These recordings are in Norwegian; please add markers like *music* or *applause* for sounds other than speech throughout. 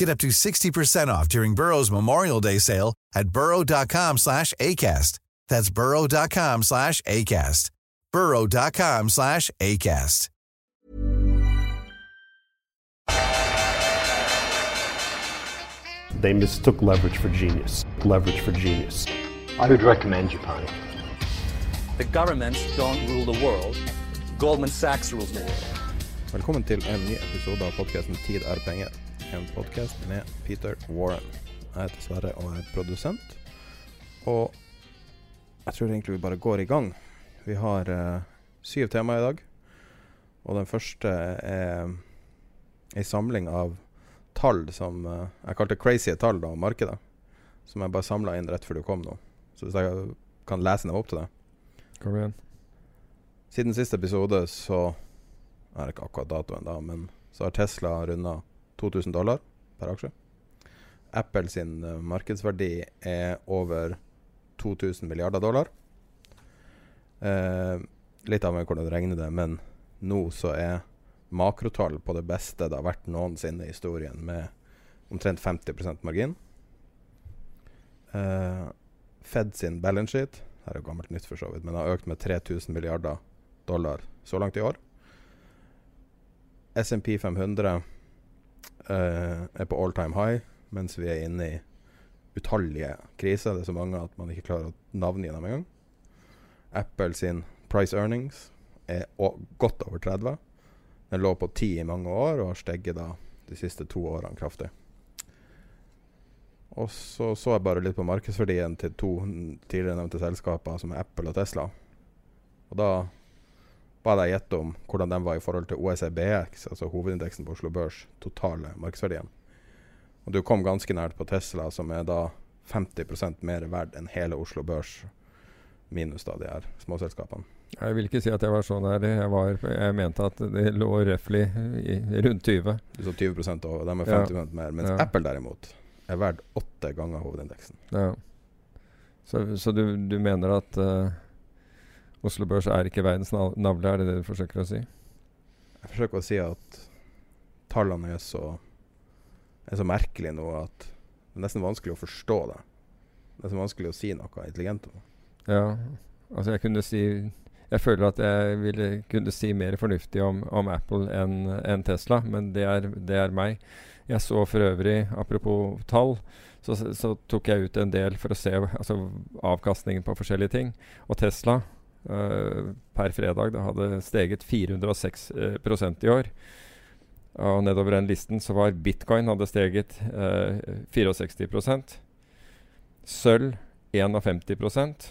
Get up to 60% off during Burrow's Memorial Day sale at burrow.com slash ACAST. That's burrow.com slash ACAST. burrow.com slash ACAST. They mistook leverage for genius. Leverage for genius. I would recommend you, Japan. The governments don't rule the world. Goldman Sachs rules the world. Velkommen til en ny episode av podkasten 'Tid er penger'. En podkast med Peter Warren. Jeg heter Sverre og er produsent. Og jeg tror egentlig vi bare går i gang. Vi har uh, syv temaer i dag. Og den første er ei samling av tall som uh, jeg kalte crazy tall da, om markedet. Som jeg bare samla inn rett før du kom nå. Så hvis jeg kan lese dem opp til deg Kom igjen. Siden siste episode så Jeg har ikke akkurat datoen da, men så har Tesla runda 2000 dollar per aksje. Apple sin eh, markedsverdi er over 2000 milliarder dollar. Eh, litt av meg hvordan du regner det, men nå så er makrotall på det beste det har vært noensinne i historien, med omtrent 50% margin. Eh, Fed sin balance sheet her er jo gammelt nytt for så vidt, men har økt med 3000 milliarder dollar så langt i år. SMP 500 eh, er på all time high, mens vi er inne i utallige kriser. Det er så mange at man ikke klarer å navngi dem engang. Apple sin price earnings er godt over 30. Den lå på 10 i mange år og har steget da de siste to årene kraftig. Og så så jeg bare litt på markedsverdien til to tidligere nevnte selskaper, som er Apple og Tesla. Og da ba jeg gjette om hvordan den var i forhold til OECBX, altså hovedindeksen på Oslo Børs, totale markedsverdien. Og du kom ganske nært på Tesla, som er da 50% mer verdt enn hele Oslo Børs, minus da de her småselskapene. Jeg vil ikke si at jeg var så nær. Jeg, var, jeg mente at det lå røftlig rundt 20. Du så 20 over, de er 50% mer. Mens Ja. Apple derimot er verdt åtte ganger hovedindeksen. Ja. Så, så du, du mener at eh, Oslo Børs er ikke verdens navle, er det det du forsøker å si? Jeg forsøker å si at tallene er så, er så merkelige nå at det er nesten vanskelig å forstå det. Det er så vanskelig å si noe intelligent om. det. Ja, altså jeg kunne si Jeg føler at jeg ville kunne si mer fornuftig om, om Apple enn en Tesla, men det er, det er meg. Jeg så for øvrig, apropos tall, så, så tok jeg ut en del for å se altså, avkastningen på forskjellige ting. Og Tesla eh, per fredag det hadde steget 406 eh, prosent i år. Og nedover den listen så var bitcoin hadde steget eh, 64 Sølv 51%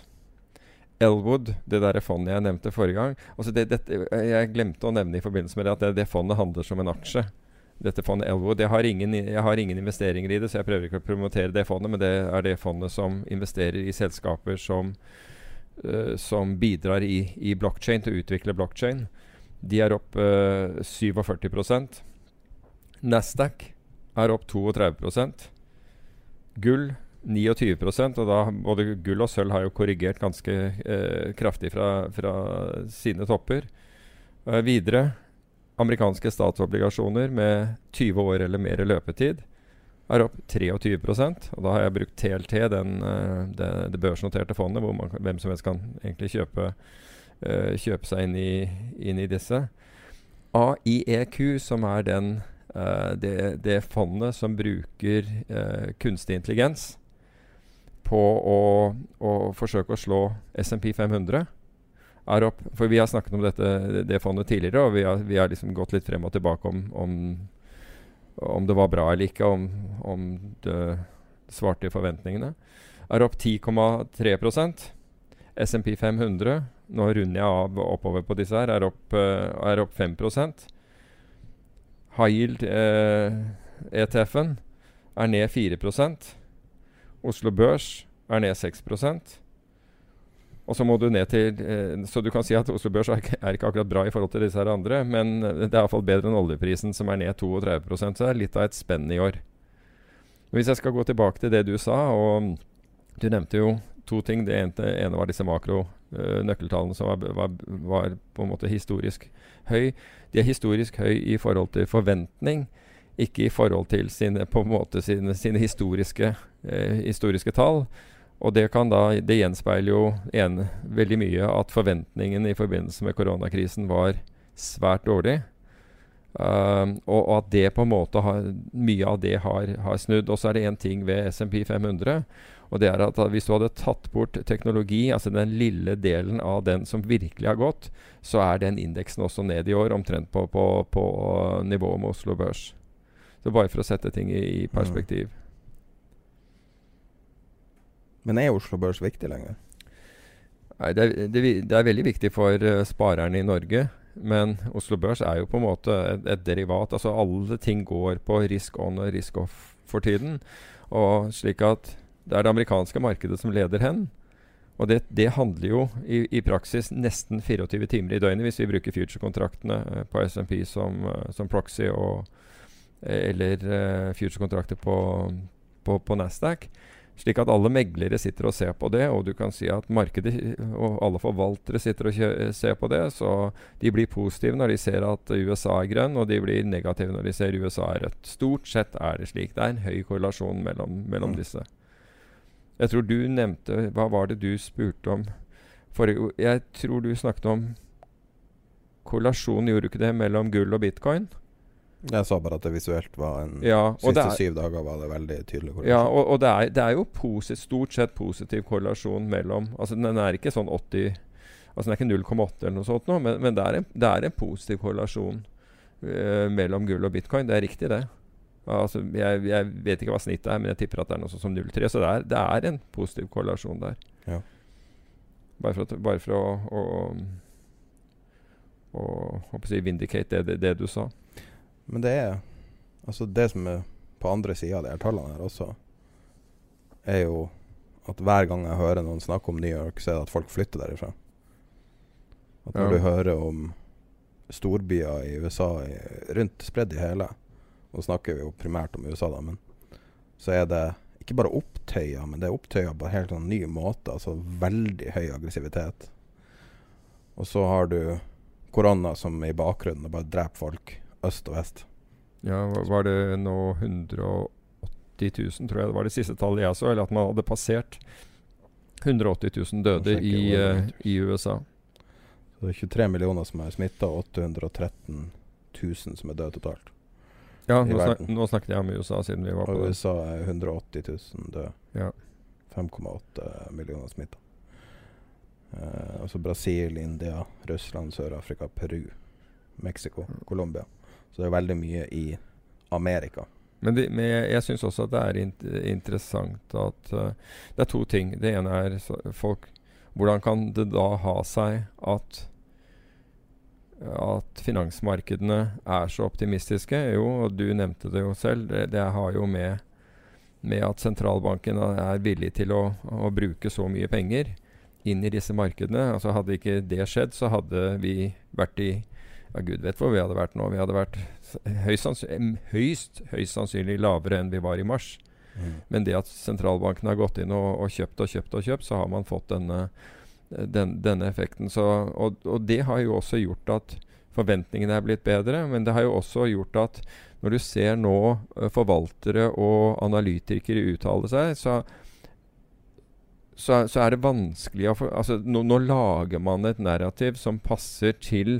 Elwood, det der fondet jeg nevnte forrige gang altså det, dette, Jeg glemte å nevne i forbindelse med det at det, det fondet handler som en aksje. Dette fondet Elwood. Jeg har, ingen, jeg har ingen investeringer i det, så jeg prøver ikke å promotere det fondet, men det er det fondet som investerer i selskaper som, eh, som bidrar i, i blockchain, til å utvikle blockchain. De er opp uh, 47 Nasdaq er opp 32% Gull 29% og da både gull og sølv har jo korrigert ganske uh, kraftig fra, fra sine topper. Eh, videre amerikanske statsobligasjoner med 20 år eller mer løpetid er opp 23% og da har jeg brukt TLT, den, eh, det, det børsnoterte fondet, hvor man, hvem som helst kan egentlig kjøpe, uh, kjøpe seg inn i, inn i disse. AIEQ, som er den, uh, det, det fondet som bruker uh, kunstig intelligens på å, å forsøke å slå SMP 500, er opp For vi har snakket om dette, det fondet tidligere, og vi har, vi har liksom gått litt frem og tilbake om, om, om det var bra eller ikke, om, om det svarte i forventningene. Er opp 10,3% SMP 500 Nå runder jeg av oppover på disse her. Er opp, uh, er opp 5 High yield uh, ETF-en er ned 4 Oslo Børs er ned 6 og så må du ned til eh, Så du kan si at Oslo Børs er er ikke akkurat bra i forhold til disse her andre, men det er iallfall bedre enn oljeprisen, som er ned 32% Så det er litt av et spenn i år. Hvis jeg skal gå tilbake til det du sa, og du nevnte jo to ting. Det ene, ene var disse makronøkkeltallene uh, som var, var, var, på en måte historisk høy. De er historisk høy i forhold til forventning, ikke i forhold til sine, på en måte sine, sine historiske, eh, historiske tall. Og det, kan da, det gjenspeiler jo en, veldig mye at forventningen i forbindelse med koronakrisen var svært dårlig. Uh, og, og, at det på en måte har, mye av det har, har snudd. Og så er det én ting ved SMP 500. Og det er at Hvis du hadde tatt bort teknologi, altså den lille delen av den som virkelig har gått, så er den indeksen også ned i år, omtrent på, på, på nivået med Oslo Børs. Så bare for å sette ting i, i perspektiv. Men er Oslo Børs viktig lenger? Nei, det er, det, det er veldig viktig for uh, sparerne i Norge. Men Oslo Børs er jo på en måte et, et, derivat. Altså Alle ting går på risk on og risk off for tiden. Og slik at det er det amerikanske markedet som leder hen. Og det, det handler jo i, i, praksis nesten 24 timer i døgnet hvis vi bruker future-kontraktene uh, på SMP som, uh, som, proxy og, eller uh, future-kontrakter på, på, på Nasdaq. Slik at alle meglere sitter og ser på det, og du kan si at markedet og alle forvaltere sitter og ser på det. Så de blir positive når de ser at USA er grønn, og de blir negative når de ser USA er rødt. Stort sett er det slik. Det er en høy korrelasjon mellom, mellom disse. Jeg tror du nevnte Hva var det du spurte om? Forrige, jeg tror du snakket om korrelasjon, gjorde du ikke det, mellom gull og bitcoin? Jeg sa bare at det visuelt var en ja, Siste er, syv dager var det veldig tydelig korrelasjon. Ja, og, og det, er, det, er, jo posit, stort sett positiv korrelasjon mellom Altså Den er ikke sånn 80 Altså den er ikke 0,8 eller noe sånt, nå, men, men det, er en, det, er en, positiv korrelasjon uh, mellom gull og bitcoin. Det er riktig, det. Altså, jeg, jeg, vet ikke hva snittet er, men jeg tipper at det er noe sånt som 0,3. Så det er, det er, en positiv korrelasjon der. Ja. Bare for, at, bare for å, å, å, å, å si vindicate det, det, du sa. Men det er Altså, det som er på andre sida av de her tallene her også, er jo at hver gang jeg hører noen snakke om New York, så er det at folk flytter derifra. At når ja. du hører om storbyer i USA i, rundt spredd i hele Nå snakker vi jo primært om USA, da, men så er det ikke bare opptøyer, men det er opptøyer på en helt sånn ny måte. Altså veldig høy aggressivitet. Og så har du korona som i bakgrunnen og bare dreper folk øst og vest. Ja, var det nå 180 000, tror jeg det var det siste tallet jeg så, eller at man hadde passert 180 000 døde i, uh, i, USA. Så det er 23 millioner som er smitta, og 813 000 som er døde totalt. Ja, nå, snak, nå, snakket jeg om USA siden vi var på og det. USA er 180 000 døde. Ja. 5,8 millioner smitta. Uh, altså Brasil, India, Russland, Sør-Afrika, Peru, Mexico, mm. Colombia. Så det er veldig mye i Amerika. Men, de, men jeg, jeg syns også at det er int interessant at uh, Det er to ting. Det ene er folk Hvordan kan det da ha seg at at finansmarkedene er så optimistiske? Jo, og du nevnte det jo selv. Det, det har jo med, med at sentralbanken er villig til å, å, bruke så mye penger inn i disse markedene. Altså Hadde ikke det skjedd, så hadde vi vært i ja, gud vet hvor vi hadde vært nå. Vi hadde vært høyst, høyst, høyst sannsynlig lavere enn vi var i mars. Mm. Men det at sentralbanken har gått inn og, og, kjøpt og kjøpt og kjøpt, så har man fått denne, den, denne effekten. Så, og, og, det har jo også gjort at forventningene er blitt bedre. Men det har jo også gjort at når du ser nå uh, forvaltere og analytikere uttale seg, så, så, så, er det vanskelig å få altså, nå, nå lager man et narrativ som passer til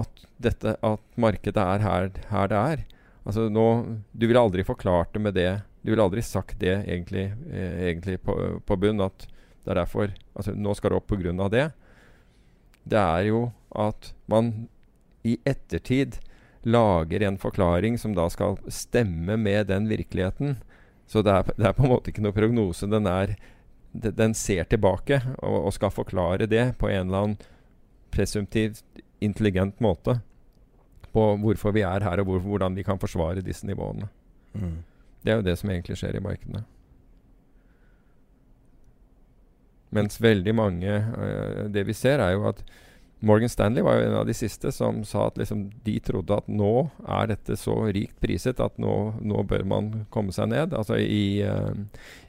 at, dette, at markedet er her, her, det er. Altså nå, Du ville aldri forklart det med det. Du ville aldri sagt det egentlig, eh, egentlig på, på, bunn, at det er derfor altså Nå skal det opp pga. det. det er jo at man i ettertid lager en forklaring som da skal stemme med den virkeligheten. Så det er, det er på en måte ikke noe prognose. Den, er, den ser tilbake og, og, skal forklare det på en eller annen presumptivt intelligent måte. På hvorfor vi er her, og hvor, hvordan vi kan forsvare disse nivåene. Mm. Det er jo det som egentlig skjer i markedene. Mens veldig mange øh, Det vi ser, er jo at Morgan Stanley var jo en av de siste som sa at liksom, de trodde at nå er dette så rikt priset at nå, nå bør man komme seg ned. Altså i, uh,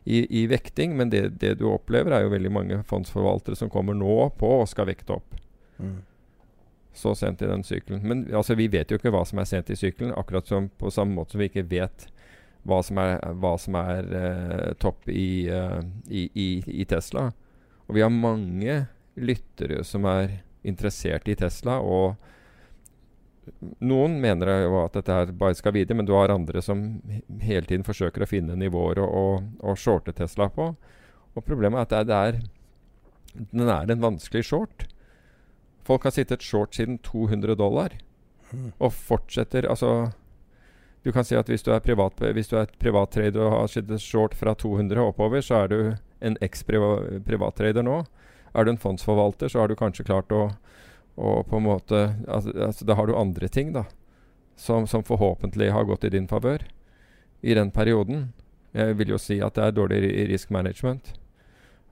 i, i vekting. Men det, det, du opplever, er jo veldig mange fondsforvaltere som kommer nå på og skal vekte opp. Mm. Så sent i den sykkelen. Men altså, vi vet jo ikke hva som er sent i sykkelen, Akkurat som på samme måte som vi ikke vet hva som er, hva som er uh, topp i, uh, i, i, i Tesla. Og vi har mange lyttere som er interessert i Tesla. Og noen mener jo at dette her bare skal videre, men du har andre som hele tiden forsøker å finne nivåer å, å, å shorte Tesla på. Og problemet er at det er, den er en vanskelig short. Folk har sittet short siden 200 dollar. Mm. Og fortsetter Altså Du kan si at hvis du er, privat, hvis du er et privattrader og har sittet short fra 200 oppover, så er du en eks-privattrader nå. Er du en fondsforvalter, så har du kanskje klart å, å på en måte altså, altså, Da har du andre ting da, som, som forhåpentlig har gått i din favør i den perioden. Jeg vil jo si at det er dårlig risk management.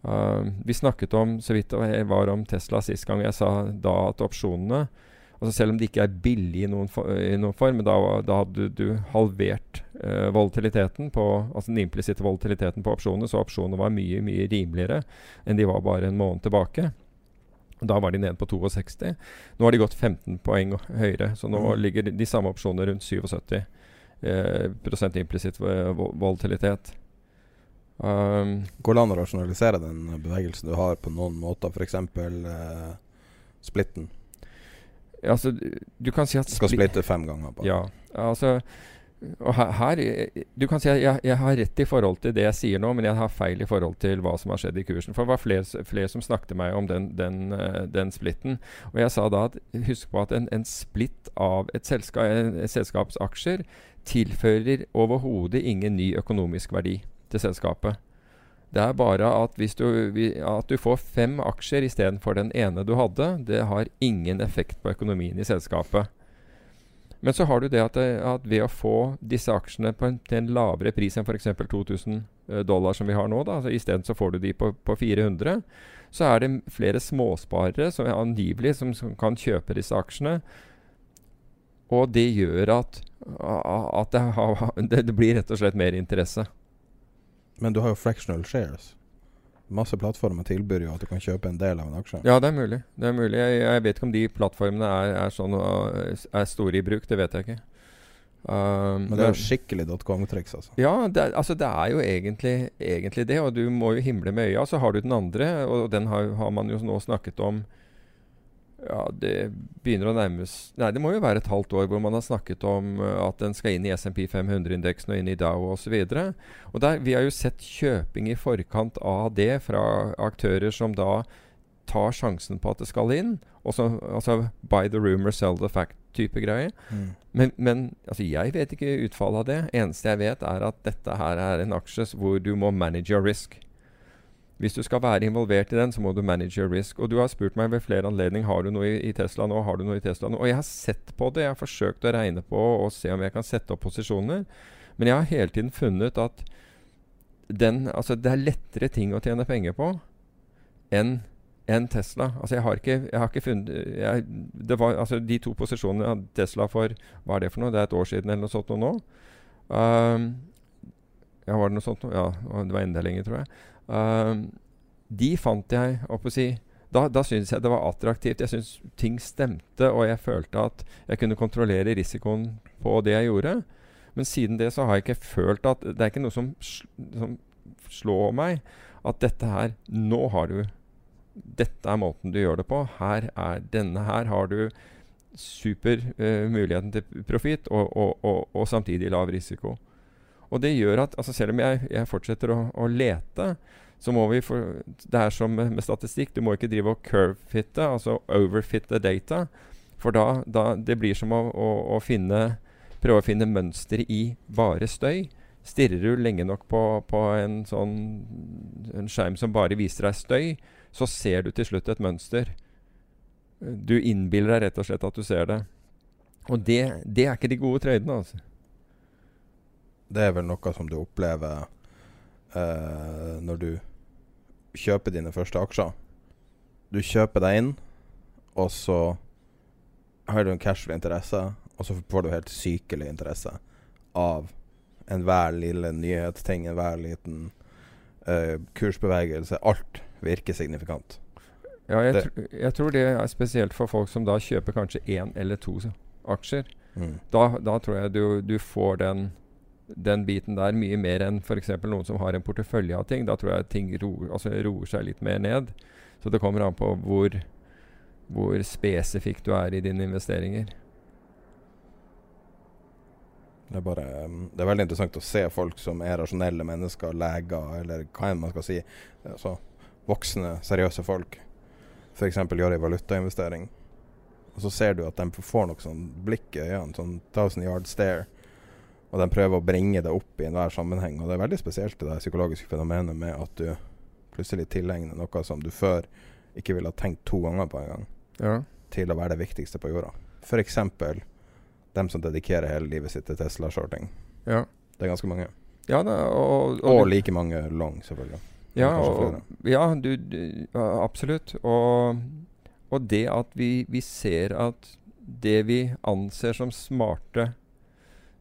Uh, vi snakket om så vidt jeg var om Tesla sist gang. Jeg sa da at opsjonene altså Selv om de ikke er billige i noen, for, i noen form, da, da hadde du, du halvert uh, volatiliteten på, altså den implisitte volatiliteten på opsjonene, så opsjonene var mye mye rimeligere enn de var bare en måned tilbake. Da var de nede på 62. Nå har de gått 15 poeng høyere, så nå mm. ligger de, de samme opsjonene rundt 77 uh, prosent implisitt volatilitet. Um, Går det an å rasjonalisere den bevegelsen du har på noen måter, f.eks. Uh, splitten? Altså, du kan si at Skal splitte fem ganger? Bare. Ja. Altså, og her, her, Du kan si at jeg, jeg, har rett i forhold til det jeg sier nå, men jeg har feil i forhold til hva som har skjedd i kursen. For det var flere, flere som snakket med meg om den, den, uh, den, splitten. Og jeg sa da at husk på at en, en splitt av et, selska, et selskaps aksjer tilfører overhodet ingen ny økonomisk verdi til selskapet. Det er bare at hvis du, at du får fem aksjer istedenfor den ene du hadde, det har ingen effekt på økonomien i selskapet. Men så har du det at, at ved å få disse aksjene en, til en lavere pris enn f.eks. 2000 eh, dollar som vi har nå, da, altså isteden så får du de på, på 400, så er det flere småsparere som er angivelig som, som kan kjøpe disse aksjene. Og det gjør at, at det, har, *laughs* det, blir rett og slett mer interesse. Men du har jo fractional shares. Masse plattformer tilbyr jo at du kan kjøpe en del av en aksje. Ja, det er mulig. Det er mulig. Jeg, jeg vet ikke om de plattformene er, er, sånn, er store i bruk. Det vet jeg ikke. Um, men det er jo skikkelig dotcom-triks, altså. Ja, det er, altså det er jo egentlig, egentlig, det. Og du må jo himle med øya. Så har du den andre, og den har, har man jo nå snakket om ja, det begynner å nærmes Nei, det må jo være et halvt år hvor man har snakket om uh, at den skal inn i SMP 500-indeksen og inn i Dow osv. Og der, vi har jo sett kjøping i forkant av det fra aktører som da tar sjansen på at det skal inn. Også, altså buy the rumor, sell the fact-type greie. Mm. Men, men altså, jeg vet ikke utfallet av det. Eneste jeg vet, er at dette her er en aksje hvor du må manage your risk. Hvis du skal være involvert i den, så må du manage your risk. Og du har spurt meg ved flere anledninger har du noe i, i, Tesla nå. har du noe i Tesla nå? Og jeg har sett på det. Jeg har forsøkt å regne på og se om jeg kan sette opp posisjoner. Men jeg har hele tiden funnet at den, altså det er lettere ting å tjene penger på enn enn Tesla. Altså jeg har ikke, jeg har ikke funnet jeg, var, altså De to posisjonene av Tesla for Hva er det for noe? Det er et år siden eller noe sånt nå. Um, ja, var det noe sånt? Ja, det var enda lenger, tror jeg. Uh, de fant jeg å si Da, da syntes jeg det var attraktivt. Jeg syntes ting stemte, og jeg følte at jeg kunne kontrollere risikoen på det jeg gjorde. Men siden det så har jeg ikke følt at Det er ikke noe som, som slår meg at dette her Nå har du Dette er måten du gjør det på. Her er Denne her har du super uh, muligheten til profitt, og, og, og, og samtidig lav risiko. Og det gjør at altså selv om jeg, jeg fortsetter å, å, lete, så må vi for, Det er som med, statistikk. Du må ikke drive og curve-fitte, altså overfitte data. For da, da Det blir som å, å, å finne prøve å finne mønster i bare støy. Stirrer du lenge nok på, på en sånn en skjerm som bare viser deg støy, så ser du til slutt et mønster. Du innbiller deg rett og slett at du ser det. Og det, det er ikke de gode trøydene, altså. Det er vel noe som du opplever eh, når du kjøper dine første aksjer. Du kjøper deg inn, og så har du en casual interesse, og så får du helt sykelig interesse av enhver lille nyhetsting, enhver liten eh, kursbevegelse. Alt virker signifikant. Ja, jeg, tr jeg, tror det er spesielt for folk som da kjøper kanskje én eller to aksjer. Mm. Da, da, tror jeg du, du får den, den, biten der mye mer enn f.eks. noen som har en portefølje av ting. Da tror jeg ting roer, altså roer seg litt mer ned. Så det kommer an på hvor, hvor spesifikk du er i dine investeringer. Det er, bare, det er veldig interessant å se folk som er rasjonelle mennesker, leger, eller hva enn man skal si. Altså, voksne, seriøse folk. F.eks. gjør en valutainvestering. Og så ser du at de får noe sånn blikk i øynene, sånn thousand yard stare. Og de prøver å bringe det opp i enhver sammenheng. Og det er veldig spesielt det psykologiske fenomenet med at du plutselig tilegner noe som du før ikke ville ha tenkt to ganger på en gang, ja. til å være det viktigste på jorda. F.eks dem som dedikerer hele livet sitt til Tesla-shorting. Ja. Det er ganske mange. Ja, da, og, og, og, like mange long, selvfølgelig. Ja, og, ja du, du, absolutt. Og, det at vi, vi, ser at det vi anser som smarte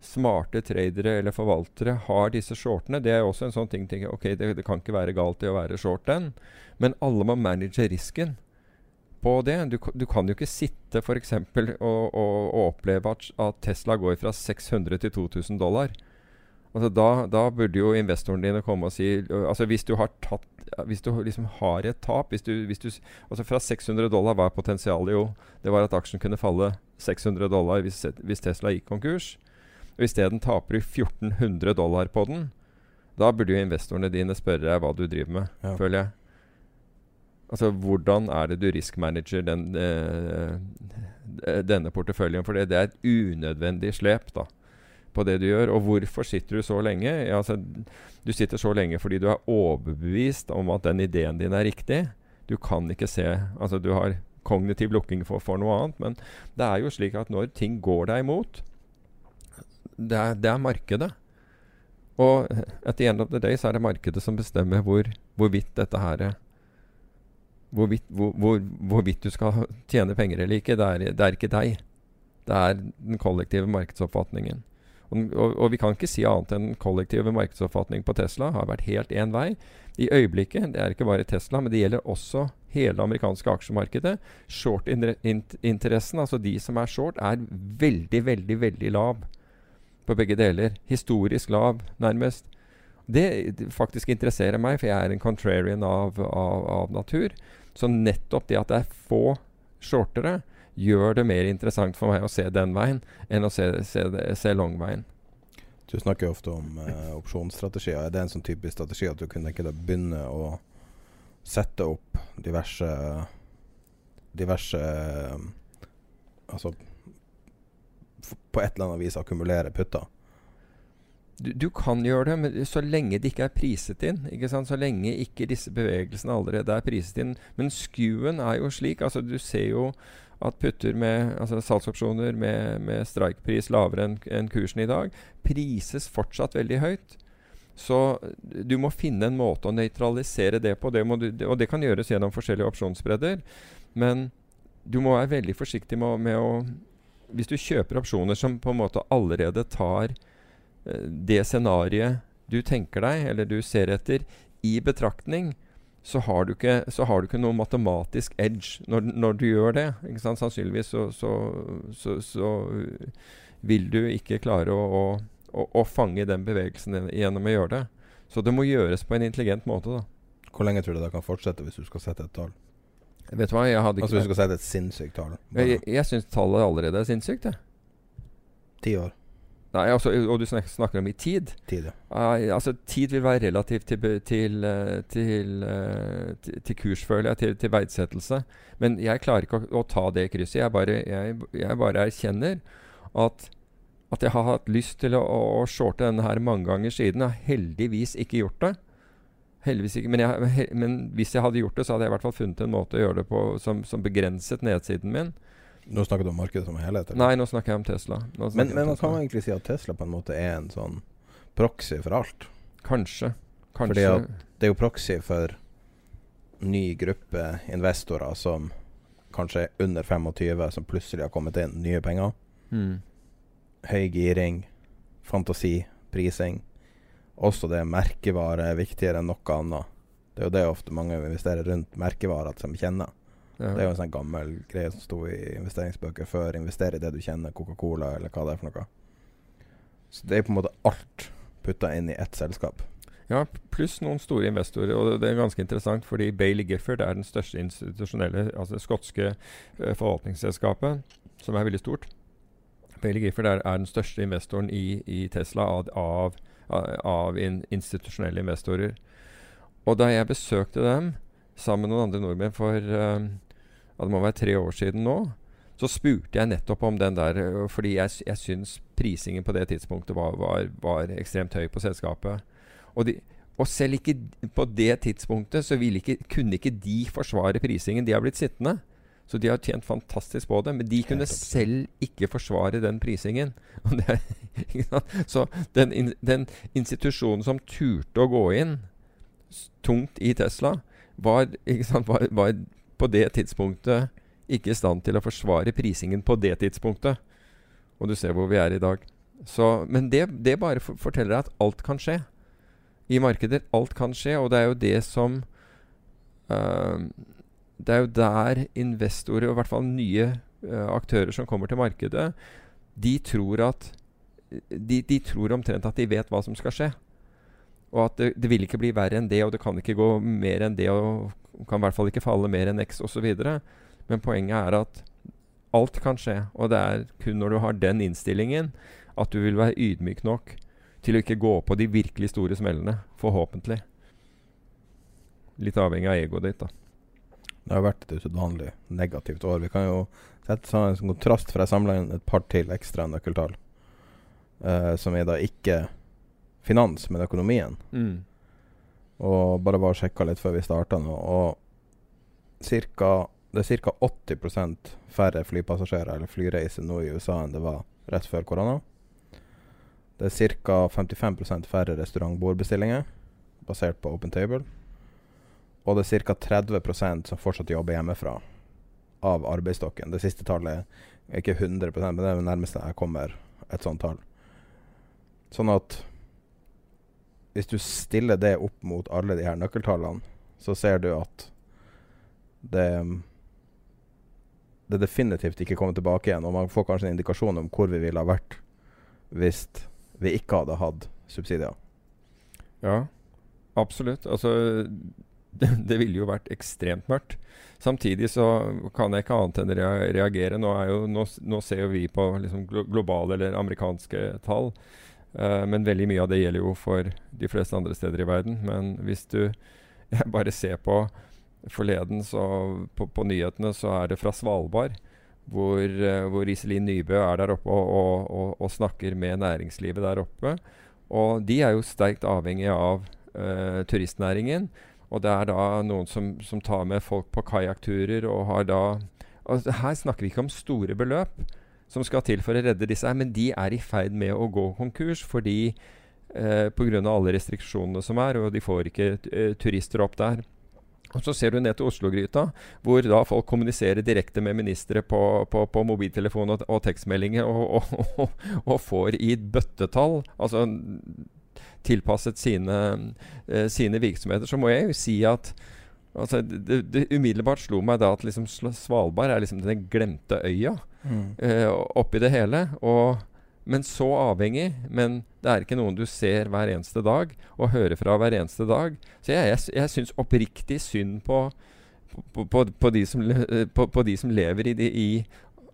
smarte tradere eller forvaltere har disse shortene. Det er også en sånn ting. ting ok, det, det, kan ikke være galt i å være short den, men alle må manage risken på det. Du, du kan jo ikke sitte f.eks. Og, og, og oppleve at, at, Tesla går fra 600 til 2000 dollar. Altså da, da, burde jo investorene dine komme og si altså Hvis du har tatt Hvis du liksom har et tap hvis du, hvis du, altså Fra 600 dollar var potensialet jo Det var at aksjen kunne falle 600 dollar hvis, hvis Tesla gikk konkurs. Og Isteden taper du 1400 dollar på den. Da burde jo investorene dine spørre deg hva du driver med, ja. føler jeg. Altså, Hvordan er det du riskmanager den, eh, denne porteføljen? For det, det, er et unødvendig slep da, på det du gjør. Og hvorfor sitter du så lenge? Ja, altså, du sitter så lenge fordi du er overbevist om at den ideen din er riktig. Du kan ikke se Altså, du har kognitiv lukking for, for noe annet. Men det er jo slik at når ting går deg imot, det er, det er markedet. Og at the end of the day så er det markedet som bestemmer hvor, hvorvidt dette her er hvorvidt, hvor, hvor, hvorvidt du skal tjene penger eller ikke, det er, det er, ikke deg. Det er den kollektive markedsoppfatningen. Og, og, og, vi kan ikke si annet enn kollektive markedsoppfatning på Tesla har vært helt én vei. I øyeblikket, det er ikke bare Tesla, men det gjelder også hele det amerikanske aksjemarkedet. Short-interessen, altså de som er short, er veldig, veldig, veldig lav på begge deler. Historisk lav, nærmest. Det, faktisk interesserer meg, for jeg er en contrarian av, av, av natur. Så nettopp det at det er få shortere, gjør det mer interessant for meg å se den veien enn å se, se, se longveien. Du snakker jo ofte om eh, opsjonsstrategier. Er det en sånn typisk strategi at du kunne ikke begynne å sette opp diverse diverse Altså på et eller annet vis akkumulere putter? Du, du, kan gjøre det, men så lenge det ikke er priset inn. Så lenge ikke disse bevegelsene allerede er priset inn. Men skuen er jo slik. altså Du ser jo at putter med altså salgsopsjoner med, med strikepris lavere enn en kursen i dag, prises fortsatt veldig høyt. Så du må finne en måte å nøytralisere det på. Det du, og det kan gjøres gjennom forskjellige opsjonsbredder. Men du må være veldig forsiktig med, med å Hvis du kjøper opsjoner som på en måte allerede tar det scenarioet du tenker deg, eller du ser etter, i betraktning, så har du ikke, har du ikke noe matematisk edge når, når, du gjør det. Sannsynligvis så, så, så, så, vil du ikke klare å, å, å, fange den bevegelsen gjennom å gjøre det. Så det må gjøres på en intelligent måte. da. Hvor lenge tror du det kan fortsette hvis du skal sette et tall? Vet du hva, jeg hadde ikke Altså du skal sette et sinnssykt tall? Bare. Jeg, jeg syns tallet allerede er sinnssykt, jeg. Ti år? Nei, altså, og du snakker, snakker om i tid. Tid, ja. Uh, altså, tid vil være relativt til, til, til, uh, til kurs, føler jeg, til, til verdsettelse. Men jeg klarer ikke å, å ta det krysset. Jeg bare, jeg, jeg bare erkjenner at, at jeg har hatt lyst til å, å, å shorte denne her mange ganger siden. Jeg har heldigvis ikke gjort det. Heldigvis ikke, men, jeg, he, men hvis jeg hadde gjort det, så hadde jeg i hvert fall funnet en måte å gjøre det på som, som begrenset nedsiden min. Nå snakker du om markedet som helhet? eller? Nei, nå snakker jeg om Tesla. Men, om men man kan egentlig si at Tesla på en måte er en sånn proxy for alt. Kanskje. Fordi at det er jo proxy for ny gruppe investorer som kanskje er under 25, som plutselig har kommet inn nye penger. Mm. Høy giring, fantasi, prising. Også det merkevare er viktigere enn noe annet. Det er jo det ofte mange investerer rundt merkevarer som kjenner. Ja. Det er jo en sånn gammel greie som sto i investeringsbøker før. Investere i det du kjenner, Coca-Cola eller hva det er for noe. Så det er på en måte alt putta inn i ett selskap. Ja, pluss noen store investorer. Og det er ganske interessant, fordi Bailey Gifford er den største institusjonelle, altså det skotske eh, forvaltningsselskapet, som er veldig stort. Bailey Gifford er, er den største investoren i, i Tesla av, av, av in, institusjonelle investorer. Og da jeg besøkte dem sammen med noen andre nordmenn for eh, ja, det må være tre år siden nå, så spurte jeg nettopp om den der, øh, fordi jeg, jeg syns prisingen på det tidspunktet var, var, var ekstremt høy på selskapet. Og, de, og selv ikke på det tidspunktet så ikke, kunne ikke de forsvare prisingen. De har blitt sittende. Så de har tjent fantastisk på det. Men de kunne selv ikke forsvare den prisingen. *laughs* Er- Så den, den institusjonen som turte å gå inn tungt i Tesla, var, sant, var, var på det tidspunktet ikke i stand til å forsvare prisingen på det tidspunktet. Og du ser hvor vi er i dag. Så, men det, det bare for, forteller deg at alt kan skje. I markeder. Alt kan skje, og det er jo det som eh, Det er jo der investorer, og i hvert fall nye uh, aktører som kommer til markedet, de tror at de, de tror omtrent at de vet hva som skal skje. Og at det, det vil ikke bli verre enn det, og det kan ikke gå mer enn det, og kan i hvert fall ikke falle mer enn X osv. Men poenget er at alt kan skje, og det er kun når du har den innstillingen at du vil være ydmyk nok til å ikke gå på de virkelig store smellene. Forhåpentlig. Litt avhengig av egoet ditt, da. Det har vært et usedvanlig negativt år. Vi kan jo sette sånn en kontrast, for jeg samla inn et par til ekstra nøkkeltall. Uh, som er da ikke finans, men økonomien. Mm. Og bare og sjekka litt før vi starta nå. Og cirka, det er ca. 80% færre flypassasjerer eller flyreiser nå i USA enn det var rett før korona. Det er ca. 55% færre restaurantbordbestillinger basert på Open Table. Og det er ca. 30% som fortsatt jobber hjemmefra av arbeidsstokken. Det siste tallet er ikke 100% men det er det nærmeste jeg kommer et sånt tall. Sånn at hvis du stiller det opp mot alle de her nøkkeltallene, så ser du at det det definitivt ikke kommer tilbake igjen. Og man får kanskje en indikasjon om hvor vi ville ha vært hvis vi ikke hadde hatt subsidier. Ja, absolutt. Altså det, ville jo vært ekstremt mørkt. Samtidig så kan jeg ikke annet enn reagere. Nå, jo, nå, nå ser jo vi på liksom globale eller amerikanske tall. uh, men veldig mye av det gjelder jo for de fleste andre steder i verden. Men hvis du *laughs* bare ser på forleden så på, på nyhetene, så er det fra Svalbard. Hvor, eh, hvor Iselin Nybø er der oppe og, og, og, og snakker med næringslivet der oppe. Og de er jo sterkt avhengige av uh, turistnæringen. Og det er da noen som, som tar med folk på kajakkturer og har da og Her snakker vi ikke om store beløp som skal til for å redde disse her, men de er i ferd med å gå konkurs fordi eh, pga. alle restriksjonene som er, og de får ikke eh, turister opp der. Og Så ser du ned til Oslo-gryta, hvor da folk kommuniserer direkte med ministre på, på, på mobiltelefon og, og tekstmeldinger, og, og, og, får i bøttetall altså tilpasset sine, eh, sine virksomheter, så må jeg jo si at altså, det, det umiddelbart slo meg da at liksom Svalbard er liksom den glemte øya eh, oppi det hele. Og, men så avhengig. Men det er ikke noen du ser hver eneste dag og hører fra hver eneste dag. Så jeg, jeg, jeg syns oppriktig synd på, på, på, på, de som, eh, på, på de som lever i, de, i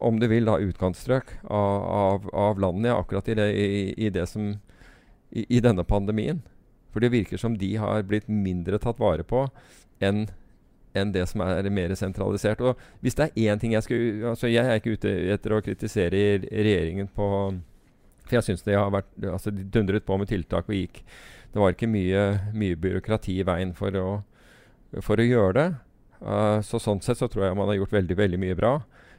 om du vil, da, utkantstrøk av, av, av landet akkurat i det, i, i det som i, i, denne pandemien. For det virker som de har blitt mindre tatt vare på enn enn det som er mer sentralisert. Og hvis det er én ting jeg skulle altså Jeg er ikke ute etter å kritisere regjeringen på For jeg syns de har vært altså De dundret på med tiltak og gikk Det var ikke mye, mye byråkrati i veien for å, for å gjøre det. Uh, så sånn sett så tror jeg man har gjort veldig, veldig mye bra.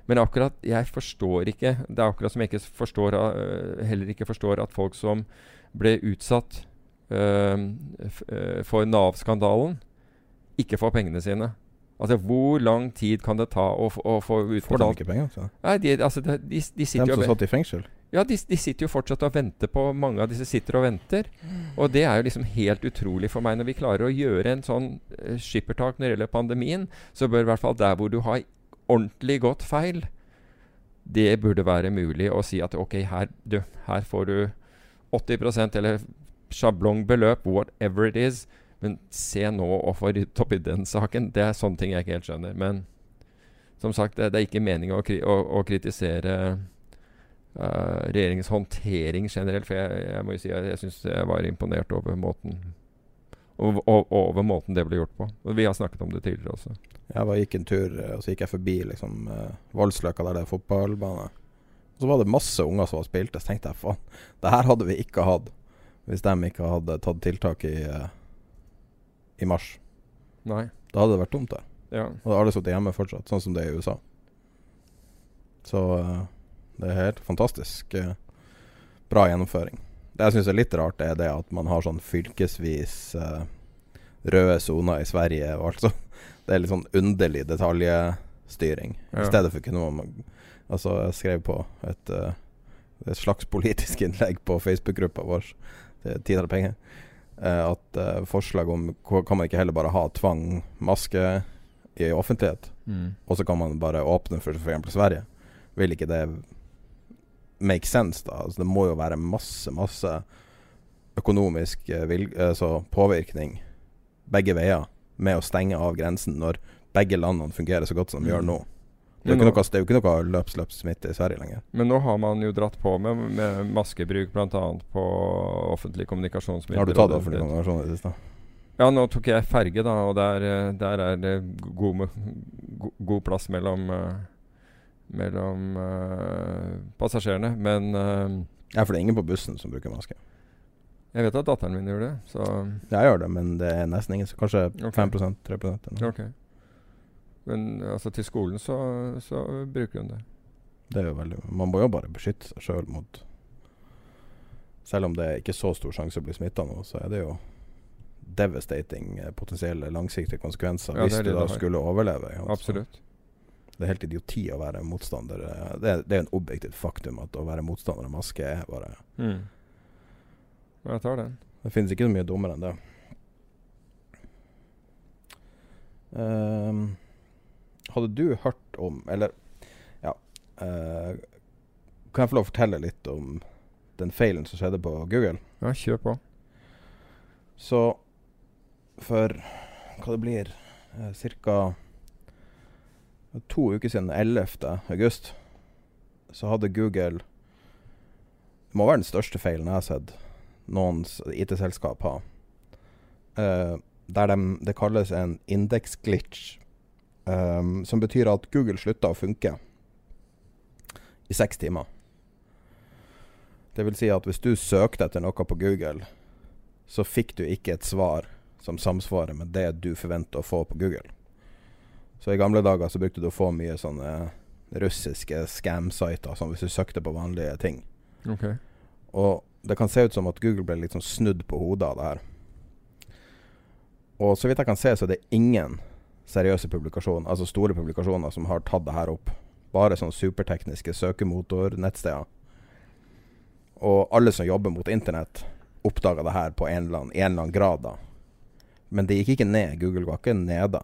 Men akkurat jeg forstår ikke Det er akkurat som jeg ikke forstår, uh, heller ikke forstår at folk som ble utsatt uh, for Nav-skandalen, ikke får pengene sine. Altså, Hvor lang tid kan det ta å, å få utbetalt Får de ikke penger? Så? Nei, de, altså, de, de, de sitter som satt i fengsel? Ja, de, de, sitter jo fortsatt og venter på Mange av disse sitter og venter. Og det er jo liksom helt utrolig for meg. Når vi klarer å gjøre en sånn uh, skippertak når det gjelder pandemien, så bør i hvert fall der hvor du har ordentlig gått feil, det burde være mulig å si at ok, her, du, her får du 80% eller sjablongbeløp, whatever it is. Men se nå å få ryddet opp i den saken. Det er sånne ting jeg ikke helt skjønner. Men som sagt, det, det er ikke meningen å, å, å kritisere uh, regjeringens håndtering generelt. For jeg, jeg må jo si jeg, jeg syns jeg var imponert over måten over, over, måten det ble gjort på. Og Vi har snakket om det tidligere også. Jeg var, gikk en tur, og så gikk jeg forbi liksom, uh, Voldsløkka, der det er fotballbane. Og så var det masse unger som spilte. Så tenkte jeg faen, det her hadde vi ikke hatt hvis de ikke hadde tatt tiltak i, uh, i mars. Nei. Da hadde det vært tomt der. Ja. Og da hadde alle sittet hjemme fortsatt, sånn som det er i USA. Så uh, det er helt fantastisk uh, bra gjennomføring. Det jeg syns er litt rart, er det at man har sånn fylkesvis røde soner i Sverige og alt sånt. *laughs* Det er litt sånn underlig detaljstyring. Ja. I stedet for kunne man Altså, jeg skrev på et, uh, et slags politisk *laughs* innlegg på Facebook-gruppa vår, Tid eller penger, uh, at uh, forslag om Kan man ikke heller bare ha tvang maske i offentlighet, mm. og så kan man bare åpne for f.eks. Sverige? Vil ikke det make sense, da? Altså, det må jo være masse, masse økonomisk altså påvirkning begge veier med å stenge av grensen når begge landene fungerer så godt som de mm. gjør nå. Det er, jo ikke noe, ikke noe løps-løps-smitte i Sverige lenger. Men nå har man jo dratt på med, med maskebruk bl.a. på offentlige kommunikasjonsmidler. Har du tatt offentlig kommunikasjon i det siste? Ja, nå tok jeg ferge, da, og der, der er det god, god, plass mellom, uh, mellom uh, passasjerene. Men uh, Ja, for det er ingen på bussen som bruker maske? Jeg vet at datteren min gjør det. Så jeg gjør det, men det er nesten ingen. Kanskje okay. 5 3 eller okay. Men altså, til skolen så, så, bruker hun det. Det er jo veldig Man må jo bare beskytte seg sjøl mot Selv om det er ikke så stor sjanse å bli smitta nå, så er det jo devastating eh, potensielle langsiktige konsekvenser ja, hvis du da skulle overleve. Ja, Absolutt. Det er helt idioti å være motstander. Det er, det er en objektivt faktum at å være motstander av maske er bare mm. Jeg tar den. Det finnes ikke så mye dummere enn det. Um, hadde du hørt om Eller, ja uh, Kan jeg få lov å fortelle litt om den feilen som skjedde på Google? Ja, kjør på. Så for hva det blir uh, ca. to uker siden, 11. august, så hadde Google Det må være den største feilen jeg har sett noens IT-selskap har. Uh, der de, det kalles en indeksglitch. Um, som betyr at Google slutta å funke i seks timer. Det vil si at hvis du søkte etter noe på Google, så fikk du ikke et svar som samsvarer med det du forventer å få på Google. Så i gamle dager så brukte du å få mye sånne russiske scam-sider, sånn hvis du søkte på vanlige ting. Okay. Og det kan se ut som at Google ble litt sånn snudd på hodet av det her. Og så vidt jeg kan se, så er det ingen seriøse publikasjoner, altså store publikasjoner, som har tatt det her opp. Bare sånne supertekniske søkemotornettsteder. Og alle som jobber mot internett, oppdaga det her på en eller, annen, en eller annen grad, da. Men det gikk ikke ned. Google var ikke nede.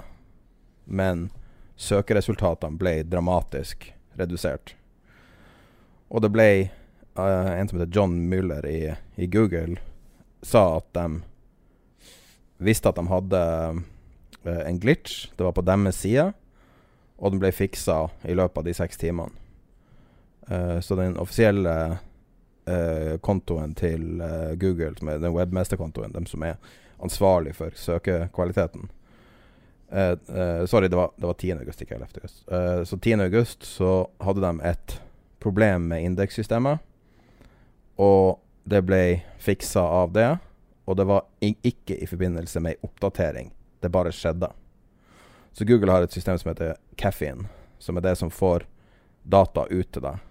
Men søkeresultatene ble dramatisk redusert. Og det ble uh, en som heter John Muller i, i, Google, sa at de visste at de hadde en glitch. Det var på deres side, og den ble fiksa i løpet av de seks timene. Eh, så den offisielle eh, kontoen til eh, Google, den webmesterkontoen, dem som er ansvarlig for søkekvaliteten eh, eh, Sorry, det var, var 10. august, ikke 11. august. Eh, så 10. august så hadde de et problem med indekssystemet, og det ble fiksa av det. Og det var ikke i forbindelse med ei oppdatering. Det bare skjedde. Så Google har et system som heter Caffeine, som er det som får data ut til deg.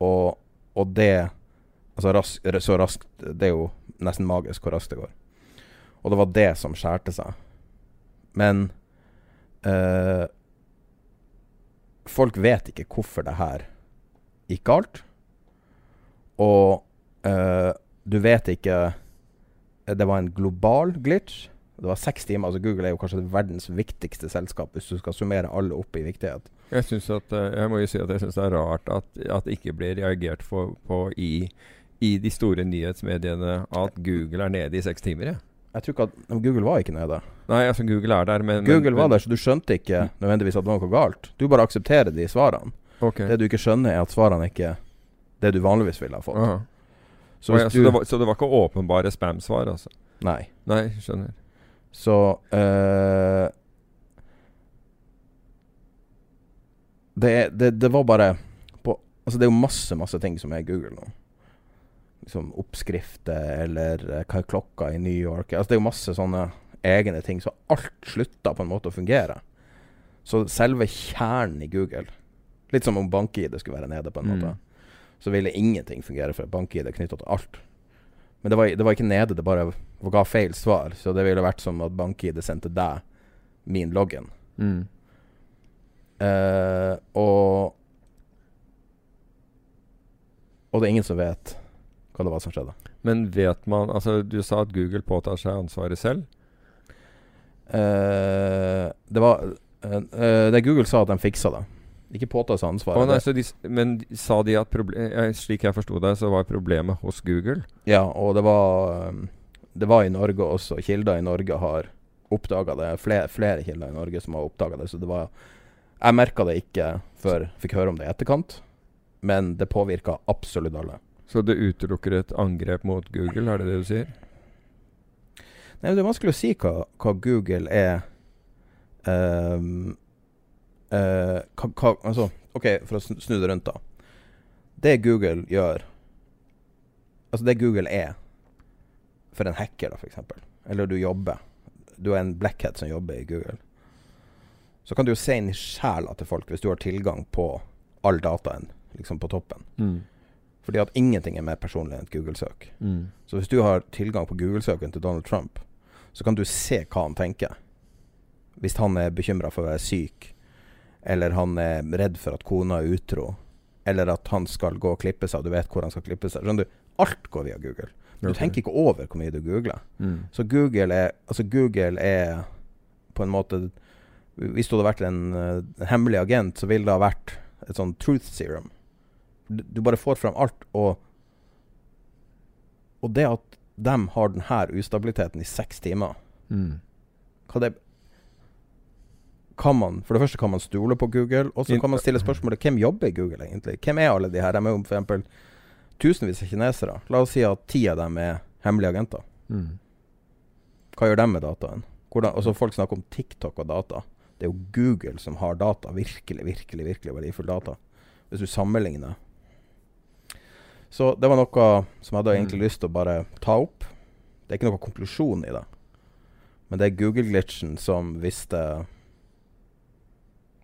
Og, og det Altså rask, så raskt Det er jo nesten magisk hvor raskt det går. Og det var det som skjærte seg. Men eh, Folk vet ikke hvorfor det her gikk galt. Og eh, du vet ikke Det var en global glitch. Det var seks timer. altså Google er jo kanskje verdens viktigste selskap hvis du skal summere alle opp i viktighet. Jeg, synes at, eh, jeg må jo si at jeg syns det er rart at, at det ikke blir reagert for, på i, i de store nyhetsmediene at Google er nede i seks timer. Ja. Jeg tror ikke at Google var ikke nede. Nei, altså Google er der, men Google men, var der, så du skjønte ikke nødvendigvis at det var noe galt. Du bare aksepterer de svarene. Okay. Det du ikke skjønner, er at svarene ikke er det du vanligvis ville ha fått. Så ja, så, det var, så det var ikke åpenbare spam-svar, altså? Nei. Nei, skjønner. Så uh, det, det, det var bare på, Altså, det er jo masse, masse ting som er Google nå. Liksom oppskrifter, eller eh, hva er klokka i New York Altså, det er jo masse sånne egne ting. Så alt slutta på en måte å fungere. Så selve kjernen i Google Litt som om bank-ID skulle være nede, på en Mm. Så ville ingenting fungere for bank-ID knytta til alt. Men det var, det var ikke nede, det bare ga feil svar. Så det ville vært som at BankID sendte deg min loggen. Mm. Uh, og Og det er ingen som vet hva det var som skjedde. Men vet man Altså, du sa at Google påtar seg ansvaret selv. Uh, det var uh, Det Google sa at de fiksa det. Ikke påta seg ansvaret. ansvaret. nei, de, men sa de at proble eh, Slik jeg forsto det, så var problemet hos Google? Ja, og det var um, Det var i Norge også. Kilder i Norge har oppdaga det. Flere, flere kilder i Norge som har oppdaga det. Så det var Jeg merka det ikke før jeg fikk høre om det i etterkant, men det påvirka absolutt alle. Så det utelukker et angrep mot Google, er det det du sier? Nei, men Det er vanskelig å si hva, hva Google er ehm, eh, hva, hva, altså, OK, for å snu det rundt, da. Det Google gjør Altså, det Google er for en hacker, da, f.eks., eller du jobber Du er en blackhead som jobber i Google. Så kan du jo se inn i sjela til folk hvis du har tilgang på all dataen liksom på toppen. Mm. Fordi at ingenting er mer personlig enn et Google-søk. Mm. Så hvis du har tilgang på Google-søken til Donald Trump, så kan du se hva han tenker. Hvis han er bekymra for å være syk, eller han er redd for at kona er utro, eller at han skal gå og klippe seg, og du vet hvor han skal klippe seg. Skjønner du? Alt går via Google. Du okay. tenker ikke over hvor mye du googler. Mm. Så Google er, altså Google er på en måte Hvis du hadde vært en, uh, hemmelig agent, så ville det ha vært et sånn truth serum. Du, du bare får fram alt, og Og det at de har denne ustabiliteten i seks timer Mm. hva det kan man, For det første kan man stole på Google, og så kan man stille spørsmålet hvem jobber i Google egentlig? Hvem er alle de her? De er jo eksempel tusenvis av kinesere. La oss si at ti av dem er hemmelige agenter. Mm. Hva gjør de med dataen? Hvordan, altså Folk snakker om TikTok og data. Det er jo Google som har data. Virkelig, virkelig virkelig verdifull data. Hvis du sammenligner. Så det var noe som jeg hadde egentlig Mm. lyst til å bare ta opp. Det er ikke noe konklusjon i det. Men det er Google-glitchen som visste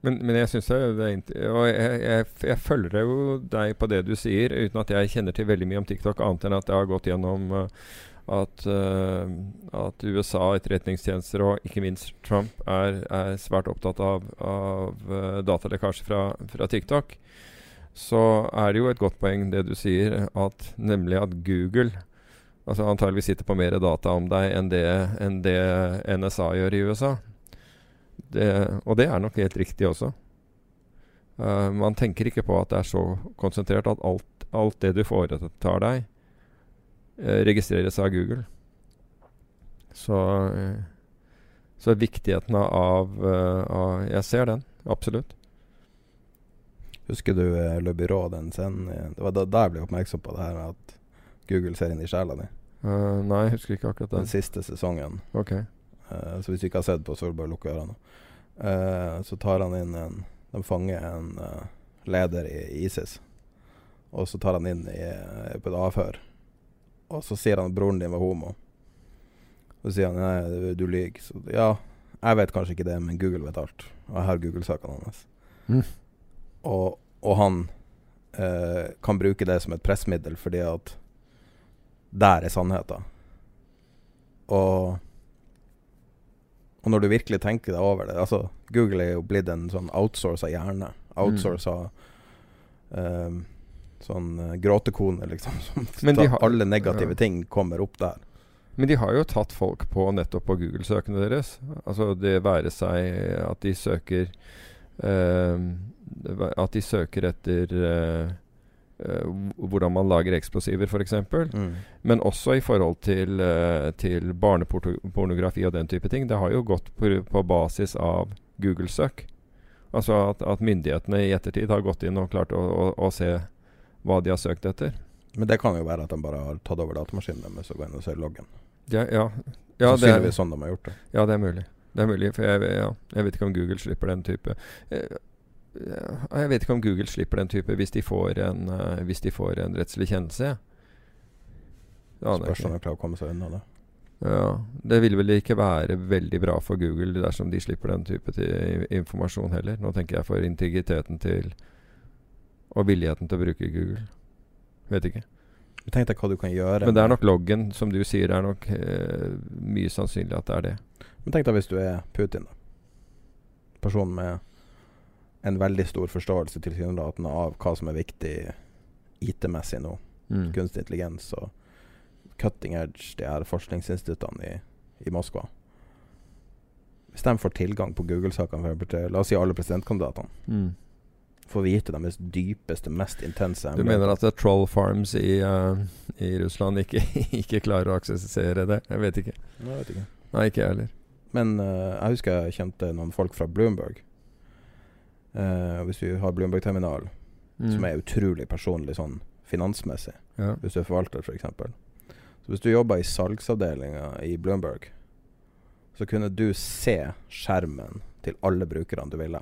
Men, men jeg syns det er Og jeg, jeg, jeg følger jo deg på det du sier, uten at jeg kjenner til veldig mye om TikTok, annet enn at jeg har gått gjennom eh, at, uh, at USA, etterretningstjenester og ikke minst Trump er, er svært opptatt av, av eh, datalekkasje fra, fra TikTok. Så er det jo et godt poeng det du sier, at nemlig at Google altså antageligvis sitter på mer data om deg enn det, enn det NSA gjør i USA. Det, og det er nok helt riktig også. Uh, man tenker ikke på at det er så konsentrert at alt, alt det du foretar deg, uh, registreres av Google. Så, uh, så viktigheten av, av Jeg ser den, absolutt. Husker du Le Byrå, den scenen? Det var da, da jeg ble oppmerksom på det her med at Google ser inn i sjela di. Nei, jeg husker ikke akkurat Den den. siste sesongen. Ok. Eh, så hvis du ikke har sett på, så er det bare lukke ørene. Uh, så tar han inn en De fanger en uh, leder i ISIS. Og så tar han inn i, på et avhør. Og så sier han at broren din var homo. Så sier han nei, du, du lyver. Så ja, jeg vet kanskje ikke det, men Google vet alt. Og jeg har Google-sakene hans. Mm. Og, og han kan bruke det som et pressmiddel fordi at der er sannheten. Og og når du virkelig tenker deg over det Altså, Google er jo blitt en sånn outsourca hjerne. Outsourca eh, sånn eh, gråtekone, liksom. *laughs* Som de har- alle negative ja. ting kommer opp der. Men de har jo tatt folk på nettopp på Google-søkene deres. Altså det være seg at de søker uh, At de søker etter eh, hvordan man lager eksplosiver, f.eks. Mm. Men også i forhold til, eh, til barnepornografi og den type ting. Det har jo gått på, på basis av Google-søk. Altså at, at myndighetene i ettertid har gått inn og klart å, å, å se hva de har søkt etter. Men det kan jo være at de bare har tatt over datamaskinen deres og går inn og ser loggen. Ja, ja, ja, det er, sånn de har gjort det. ja, det er mulig. Det er mulig, for jeg, ja, jeg vet ikke om Google slipper den type eh, Jeg vet ikke om Google slipper den type hvis de får en, eh, hvis de får en rettslig kjennelse. Spørs om de klarer å komme seg unna det. Ja, det vil vel ikke være veldig bra for Google dersom de slipper den type informasjon heller. Nå tenker jeg for integriteten til og villigheten til å bruke Google. Vet ikke. Tenk deg hva du kan gjøre. Men det er nok loggen, som du sier, det er nok eh, mye sannsynlig at det er det. Men tenk deg hvis du er Putin, da. Person med en veldig stor forståelse tilsynelatende av hva som er viktig IT-messig nå. Mm. Kunstig intelligens og cutting edge, de her forskningsinstituttene i, i Moskva. Hvis de får tilgang på Google-sakene, la oss si alle presidentkandidatene, Mm. får vite deres dypeste, mest intense Du mener at er Troll Farms i, uh, i Russland ikke, *laughs* ikke klarer å aksessere det? Jeg vet ikke. Jeg vet ikke. Nei, ikke jeg heller. Men uh, jeg husker jeg kjente noen folk fra Bloomberg. Eh, hvis du har Bloomberg-terminal, Mm. som er utrolig personlig sånn finansmessig, ja. hvis du er forvalter f.eks. Så hvis du jobber i salgsavdelinga i Bloomberg, så kunne du se skjermen til alle brukerne du ville.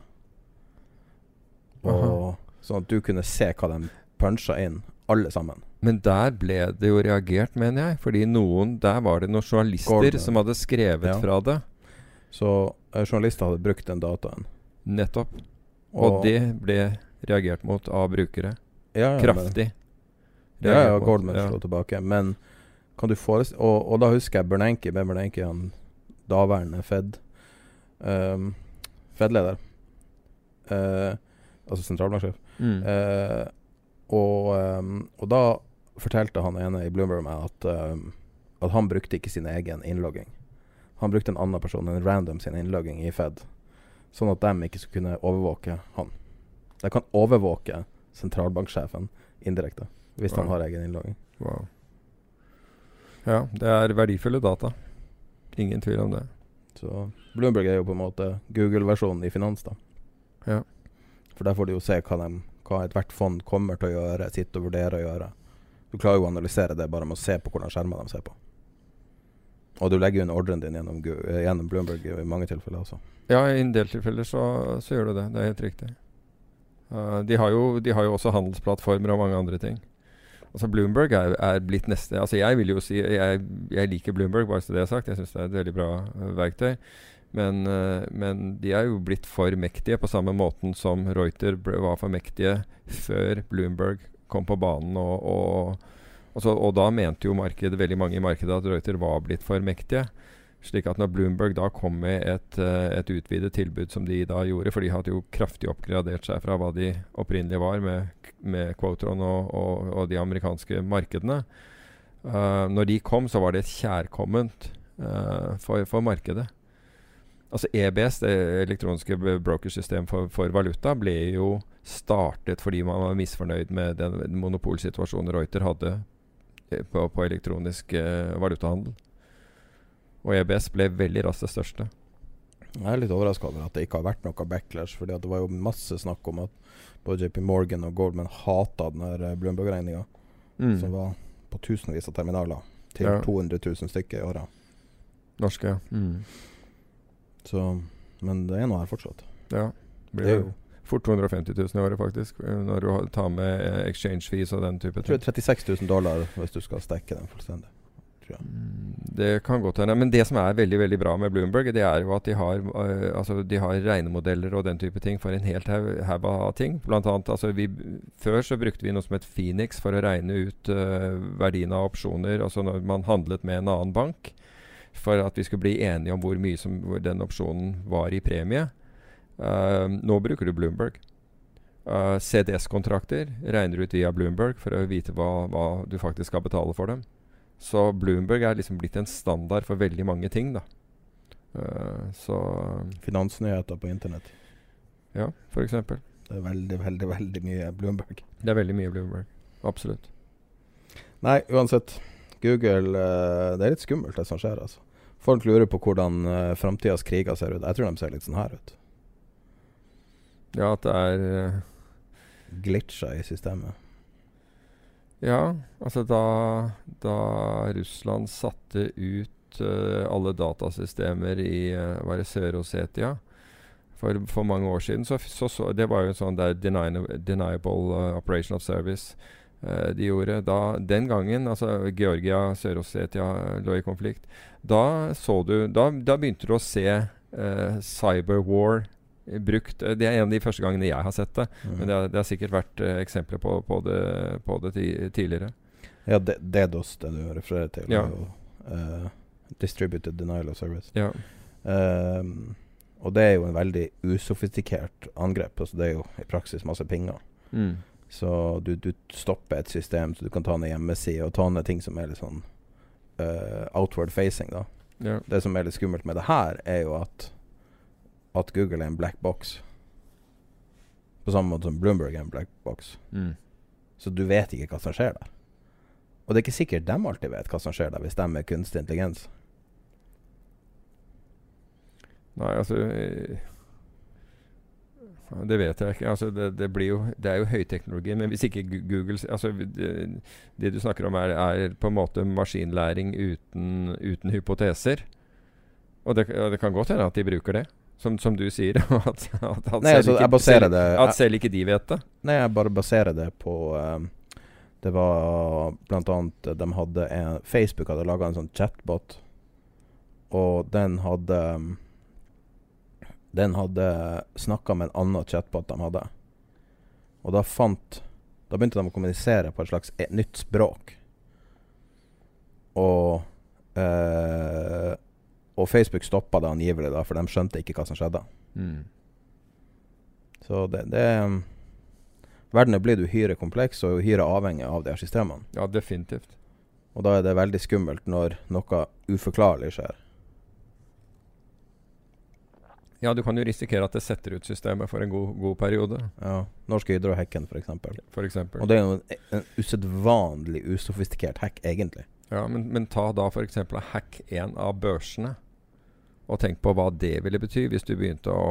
Og Sånn at du kunne se hva de puncha inn, alle sammen. Men der ble det jo reagert, mener jeg. Fordi noen Der var det noen journalister Gordon. som hadde skrevet Ja. fra det. Så eh, journalister hadde brukt den dataen. Nettopp. Og, det ble reagert mot av brukere. ja, ja, men- Kraftig. Ja, ja, mot. Goldman Ja. slo tilbake. Men kan du forestille og, og da husker jeg Bernanke, Ben Bernanke, han daværende Fed um, Fed-leder. Uh, altså sentralbanksjef. Mm. Uh, og, um, og da fortalte han ene i Bloomberg meg at, um, at han brukte ikke sin egen innlogging. Han brukte en annen person, en random sin innlogging i Fed. Sånn at de ikke skulle kunne overvåke han. De kan overvåke sentralbanksjefen indirekte, hvis han har egen innlogging. Wow. Ja, det er verdifulle data. Ingen tvil om det. Så Bloomberg er jo på en måte Google-versjonen i finans, da. Ja. For der får du jo se hva, de, hva ethvert fond kommer til å gjøre, sitte og vurdere å gjøre. Du klarer jo å analysere det bare med å se på hvordan skjermer de ser på. Og du legger jo inn ordren din gjennom, eh, gjennom Bloomberg i mange tilfeller også. Ja, i en del tilfeller så, så gjør du det. Det er helt riktig. Uh, de, har jo, de har jo også handelsplattformer og mange andre ting. Altså Bloomberg er, er blitt neste Altså Jeg vil jo si Jeg, jeg liker Bloomberg, bare så det er sagt. Jeg syns det er et veldig bra uh, verktøy. Men, uh, men de er jo blitt for mektige, på samme måten som Reuter ble, var for mektige før Bloomberg kom på banen. Og, og, og, og da mente jo markedet, veldig mange i markedet at Reuter var blitt for mektige. Slik at når Bloomberg da kom med et, eh, et utvidet tilbud som de da gjorde, for de hadde jo kraftig oppgradert seg fra hva de opprinnelig var med, med Quotron og, og, og de amerikanske markedene. Uh, når de kom, så var det et kjærkomment uh, for, for markedet. Altså EBS, det elektroniske brokersystemet brokersystem for, for valuta, ble jo startet fordi man var misfornøyd med den monopolsituasjonen Reuter hadde på, på elektronisk uh, valutahandel. Og EBS ble veldig raskt det største. Jeg er litt overraska over at det ikke har vært noe backlash. Fordi det var jo masse snakk om at både JP Morgan og Goldman hata den der eh, Bloomberg-regninga, Mm. som var på tusenvis av terminaler til Ja. 200 000 stykker i året. Norske, ja. Mm. Så Men det er noe her fortsatt. ja. Blir Det er jo fort 250 000 i året, faktisk. Når du tar med eh, exchange fees og den type Jeg tror det er 36 000 dollar hvis du skal stekke den fullstendig. Mm, Det kan godt hende. Men det som er veldig veldig bra med Bloomberg, det er jo at de har, uh, altså, de har regnemodeller og den type ting for en helt haug av ting. Blant annet, altså, vi, før så brukte vi noe som het Phoenix for å regne ut uh, verdien av opsjoner. Altså når man handlet med en annen bank. For at vi skulle bli enige om hvor mye som hvor den opsjonen var i premie. Eh, nå bruker du Bloomberg. Uh, CDS-kontrakter regner ut via Bloomberg for å vite hva, hva du faktisk skal betale for dem. Så Bloomberg er liksom blitt en standard for veldig mange ting, da. Uh, så Finansnyheter på internett. ja, eksempel. Det er veldig, veldig, veldig mye Bloomberg. Det er veldig mye Bloomberg. Absolutt. Nei, uansett. Google eh, Det er litt skummelt, det som skjer. altså. Folk lurer på hvordan uh, framtidas kriger ser ut. Jeg tror de ser litt sånn her ut. Ja, at det er eh, Glitcher i systemet. Ja, altså da, da Russland satte ut uh, alle datasystemer i uh, var det Sør-Osetia for, for mange år siden, så, så, så Det var jo en sånn der deniable, deniable eh, operation of service de gjorde. Da, den gangen, altså Georgia, Sør-Osetia lå i konflikt, da så du Da, da begynte du å se cyberwar brukt. Eh, Det er en av de første gangene jeg har sett det. Mm. Men det har, det har sikkert vært uh, eksempler på, på det, på det ti, tidligere. Ja, det, DDoS, det du refererer til. Ja. Og, eh, distributed denial of service. Ja. Um, og det er jo en veldig usofistikert angrep. Altså det er jo i praksis masse pinger. Mm. Så du, du stopper et system, så du kan ta ned hjemmeside og ta ned ting som er litt sånn uh, outward facing. da Ja. Det som er litt skummelt med det her, er jo at At Google er en black box. På samme måte som Bloomberg er en black box. Mm. Så du vet ikke hva som skjer der. Og det er ikke sikkert de alltid vet hva som skjer der, hvis de er kunstig intelligens. Nei, altså eh, Det vet jeg ikke. Altså, det, det, blir jo, det er jo høyteknologi. Men hvis ikke Google altså, det, det du snakker om, er, er på en måte maskinlæring uten, uten hypoteser. Og det, og det kan godt hende at de bruker det. Som, som du sier. *laughs* at, at, at, Nei, selv altså, ikke- selv, det- At selv ikke de vet det. Nei, jeg bare baserer det på ehm, Det var blant annet De hadde en Facebook hadde laga en sånn chatbot, og den hadde Den hadde snakka med en annen chatbot de hadde. Og da fant Da begynte de å kommunisere på et slags e nytt språk. Og eh, Og Facebook stoppa det angivelig, da, for de skjønte ikke hva som skjedde. Mm. Så det, det er- Verden er blitt uhyre kompleks og uhyre avhengig av de her systemene. Ja, definitivt. Og da er det veldig skummelt når noe uforklarlig skjer. Ja, du kan jo risikere at det setter ut systemet for en god, god periode, Ja, Norsk Hydro-hacken, f.eks. Og det er jo en, en usedvanlig usofistikert hack, egentlig. Ja, men, men ta da f.eks. hack en av børsene. Og tenk på hva det ville bety hvis du begynte å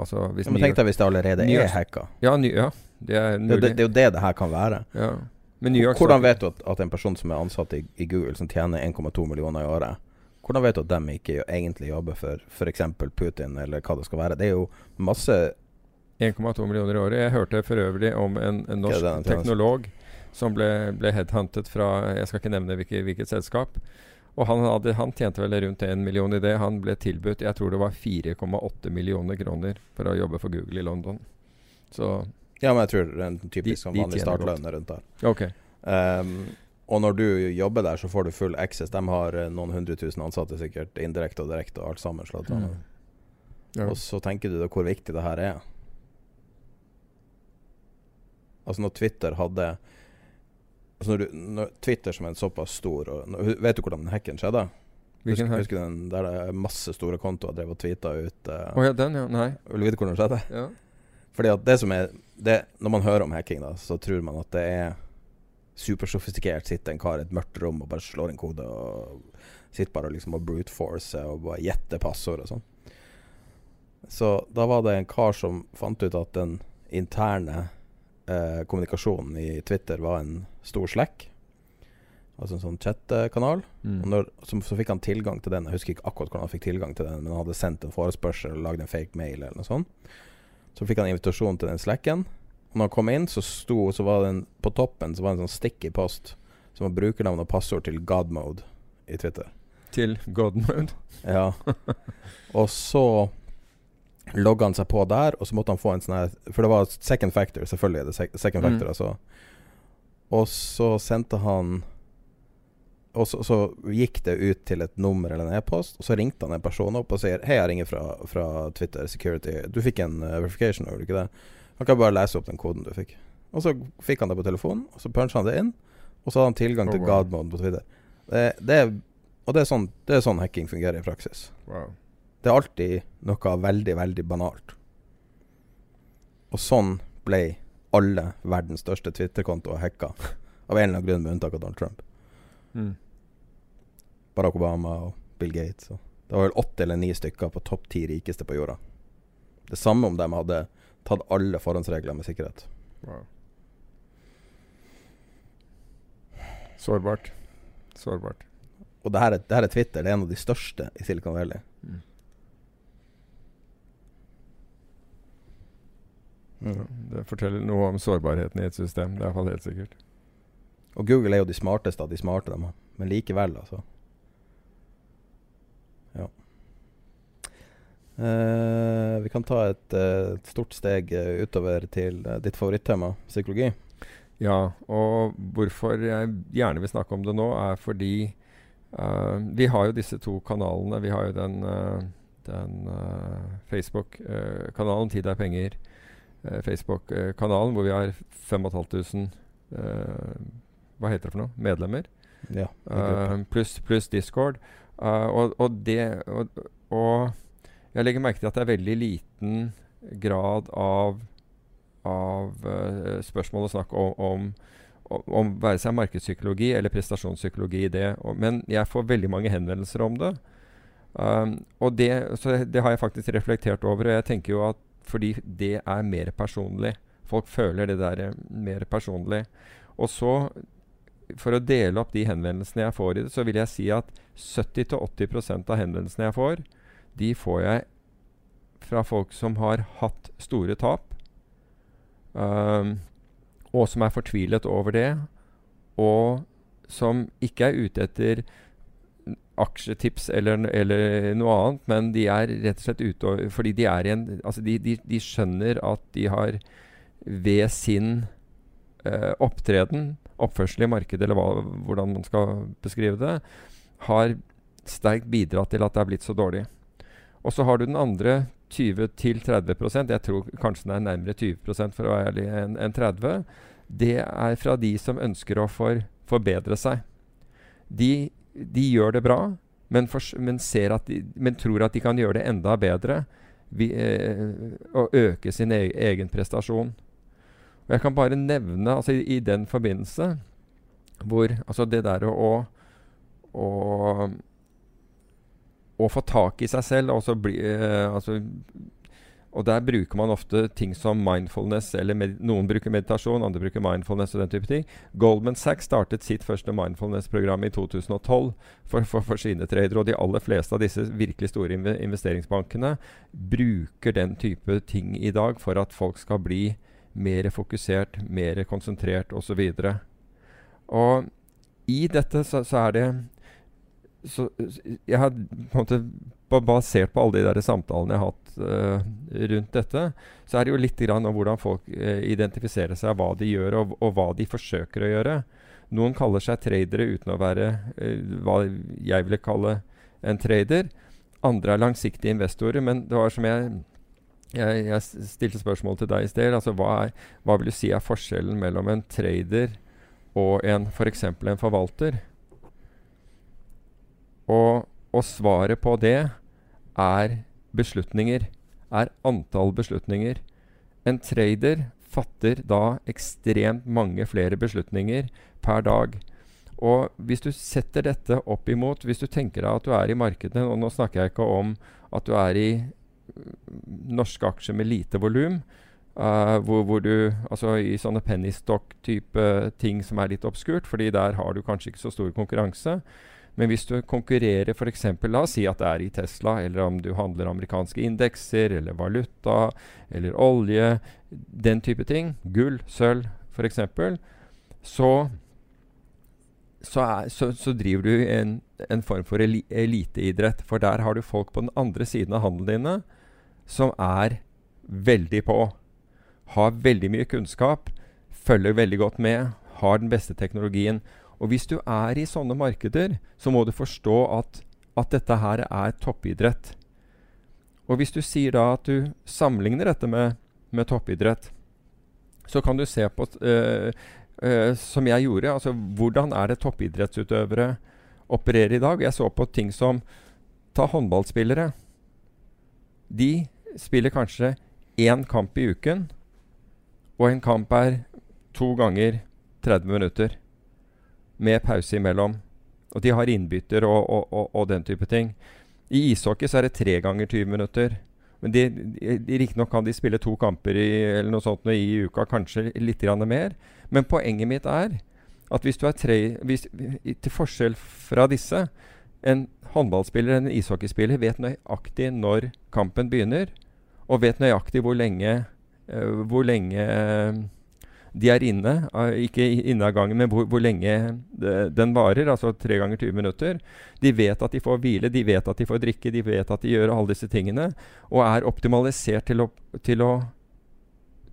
altså, hvis Ja, men tenk deg hvis det allerede er hacka. Ja, ny, ja, det er Det, det, det er jo det det her kan være. ja. Men New York Hvordan vet du at, at en person som er ansatt i, i Google, som tjener 1,2 millioner i året Hvordan vet du at de ikke egentlig jobber for f.eks. Putin, eller hva det skal være? Det er jo masse 1,2 millioner i året. Jeg hørte for øvrig om en, en norsk teknolog som ble, ble headhuntet fra Jeg skal ikke nevne hvilket, hvilket selskap. Og han, hadde, han tjente vel rundt 1 million i det. Han ble tilbudt jeg tror det var 4,8 millioner kroner for å jobbe for Google i London. Så Ja, men jeg tror det er en typisk De- sånn de vanlig startlønn rundt der. Okay. Um, og når du jobber der, så får du full access. De har eh, noen hundre tusen ansatte sikkert, indirekte og direkte, og alt sammen slått sammen. Ja. Og så tenker du da hvor viktig det her er. Altså når Twitter hadde Altså når, du, når Twitter som er en såpass stor og, Vet du hvordan den hacken skjedde? Hvilken hack? husker du den der det er masse store kontoer drev og tweeta ut uh, oh, ja, den, ja. Nei. Vil du vite hvordan det skjedde? Ja. Fordi at det som er det, Når man hører om hacking, da så tror man at det er supersofistikert. Sitter en kar i et mørkt rom og bare slår inn kode og sitter bare liksom og brute force og bare gjetter passord og sånn. Så da var det en kar som fant ut at den interne eh, kommunikasjonen i Twitter var en stor slack. Altså en sånn chattekanal. Mm. Når, så, så fikk han tilgang til den. Jeg husker ikke akkurat hvordan han fikk tilgang til den, men han hadde sendt en forespørsel og lagd en fake mail eller noe sånt. Så fikk han invitasjon til den slacken. Og når han kom inn, så sto så var den på toppen så var det en sånn sticky post som var brukernavn og passord til Godmode i Twitter. Til Godmode. Ja. *laughs* og så logga han seg på der, og så måtte han få en sånn her For det var second factor, selvfølgelig er det second Mm. factor, altså. Og så sendte han Og så, så gikk det ut til et nummer eller en e-post, og så ringte han en person opp og sier Hei, jeg ringer fra, fra Twitter Security. Du fikk en uh, verification, gjorde du ikke det? Han kan bare lese opp den koden du fikk. Og så fikk han det på telefonen, og så punchet han det inn, og så hadde han tilgang Oh, til wow. Godmode på Twitter. Det, det og det er, sånn, det er sånn hacking fungerer i praksis. Wow. Det er alltid noe veldig, veldig banalt. Og sånn ble alle verdens største Twitter-kontoer hacka. Av en eller annen grunn, med unntak av Donald Trump. Mm. Barack Obama og Bill Gates. Og det var vel åtte eller ni stykker på topp ti rikeste på jorda. Det samme om de hadde tatt alle forhåndsregler med sikkerhet. Wow. Sårbart. Sårbart. Og det her, er, det her er Twitter. Det er en av de største i Silicon Valley. Mm. Det forteller noe om sårbarheten i et system. Det er iallfall helt sikkert. Og Google er jo de smarteste av de smarte, dem. men likevel, altså. Ja. Uh, vi kan ta et, uh, et stort steg eh, utover til ditt favorittema, psykologi. Ja, og hvorfor jeg gjerne vil snakke om det nå, er fordi vi har jo disse to kanalene. Vi har jo den, den Facebook-kanalen Tid er penger. Eh, Facebook-kanalen hvor vi har 5500 uh, Hva heter det for noe? Medlemmer. Ja. Uh, Pluss plus Discord. Og, og det og, og jeg legger merke til at det er veldig liten grad av av spørsmål og snakk om, om, om, være seg markedspsykologi eller prestasjonspsykologi i det. Og, men jeg får veldig mange henvendelser om det. Um, og det, så det har jeg faktisk reflektert over. Og jeg tenker jo at fordi det er mer personlig. Folk føler det der eh, mer personlig. Og så, for å dele opp de henvendelsene jeg får i det, så vil jeg si at 70-80% av henvendelsene jeg får, de får jeg fra folk som har hatt store tap, um, og som er fortvilet over det, og som ikke er ute etter aksjetips eller, eller noe annet, men de er rett og slett ute fordi de er en Altså, de, de, de skjønner at de har ved sin eh, opptreden, oppførsel i markedet, eller hva, hvordan man skal beskrive det, har sterkt bidratt til at det er blitt så dårlig. Og så har du den andre 20-30 Jeg tror kanskje den er nærmere 20 for å være ærlig enn en 30 Det er fra de som ønsker å for, forbedre seg. De, de gjør det bra, men, for, men, de, men tror at de kan gjøre det enda bedre vi, eh, og øke sin e egen prestasjon. Og Jeg kan bare nevne altså i, i den forbindelse hvor altså det der å, å å få tak i seg selv og bli, eh, altså, Og der bruker man ofte ting som mindfulness, eller noen bruker meditasjon, andre bruker mindfulness og den type ting. Goldman Sachs startet sitt første mindfulness-program i 2012 for, for, for sine tradere, og de aller fleste av disse virkelig store inve investeringsbankene bruker den type ting i dag for at folk skal bli mer fokusert, mer konsentrert osv. Og i dette så, så er det så jeg har på en måte Basert på alle de der samtalene jeg har hatt uh, rundt dette, så er det jo litt grann om hvordan folk uh, identifiserer seg, hva de gjør, og, og hva de forsøker å gjøre. Noen kaller seg tradere uten å være uh, hva jeg ville kalle en trader. Andre er langsiktige investorer, men det var som jeg jeg, jeg stilte spørsmål til deg i sted. Altså, hva, er, hva vil du si er forskjellen mellom en trader og en f.eks. en forvalter? Og, og svaret på det er beslutninger. Er antall beslutninger. En trader fatter da ekstremt mange flere beslutninger per dag. Og hvis du setter dette opp imot Hvis du tenker deg at du er i markedet, Og nå snakker jeg ikke om at du er i norske aksjer med lite volum. Uh, hvor, hvor, du Altså i sånne penny stock-type ting som er litt obskurt, fordi der har du kanskje ikke så stor konkurranse. Men hvis du konkurrerer f.eks. La oss si at det er i Tesla, eller om du handler amerikanske indekser, eller valuta, eller olje, den type ting, gull, sølv f.eks., så, så, så, så, driver du en, en form for eliteidrett. For der har du folk på den andre siden av handelen dine som er veldig på. Har veldig mye kunnskap, følger veldig godt med, har den beste teknologien. Og hvis du er i sånne markeder, så må du forstå at, at dette her er toppidrett. Og hvis du sier da at du sammenligner dette med, med toppidrett, så kan du se på uh, uh, Som jeg gjorde. altså Hvordan er det toppidrettsutøvere opererer i dag? Jeg så på ting som Ta håndballspillere. De spiller kanskje én kamp i uken, og en kamp er to ganger 30 minutter med pause imellom. Og de har innbytter og, og, og, og, den type ting. I ishockey så er det tre ganger 20 minutter. Men de, de, Riktignok kan de spille to kamper i, eller noe sånt i uka, kanskje litt mer. Men poenget mitt er at hvis du er tre hvis, Til forskjell fra disse En håndballspiller en ishockeyspiller vet nøyaktig når kampen begynner, og vet nøyaktig hvor lenge, uh, hvor lenge uh, de er inne. Uh, ikke inne av gangen, men hvor, hvor lenge den varer. Altså tre ganger 20 minutter. De vet at de får hvile, de vet at de får drikke, de vet at de gjør alle disse tingene. Og er optimalisert til å, til å,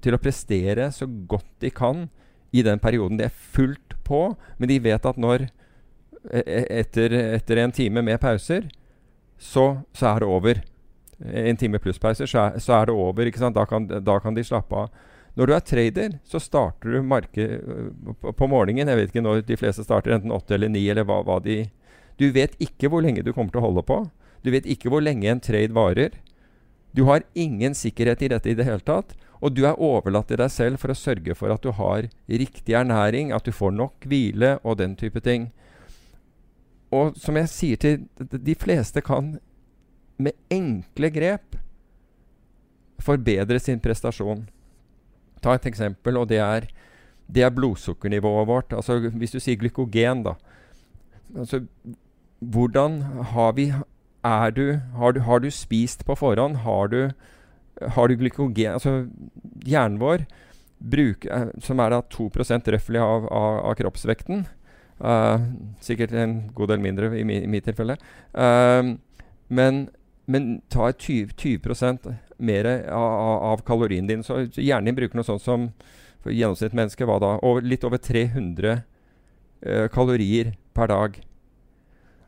til å prestere så godt de kan i den perioden. De er fullt på, men de vet at når e, e, etter, etter en time med pauser, så, så er det over. En time pluss pauser, så, så er, det over. Da kan, da kan de slappe av. Når du er trader, så starter du markedet på, morgenen. Jeg vet ikke når de fleste starter, enten åtte eller ni, eller hva, hva, de Du vet ikke hvor lenge du kommer til å holde på. Du vet ikke hvor lenge en trade varer. Du har ingen sikkerhet i dette i det hele tatt. Og du er overlatt til deg selv for å sørge for at du har riktig ernæring, at du får nok hvile og den type ting. Og som jeg sier til de fleste kan med enkle grep forbedre sin prestasjon. Ta et eksempel, og det er, det er blodsukkernivået vårt. Altså Hvis du sier glykogen, da. Altså, hvordan har vi er du, har, du, har du spist på forhånd? Har du, har du glykogen Altså hjernen vår, bruk, som er da 2 røftlig av, av, av, kroppsvekten uh, Sikkert en god del mindre i, mi, i mitt tilfelle. Uh, men, men ta 20, 20 mer av, av, kalorien din. Så hjernen din bruker noe sånt som for gjennomsnittsmennesket var da over, litt over 300 uh, kalorier per dag.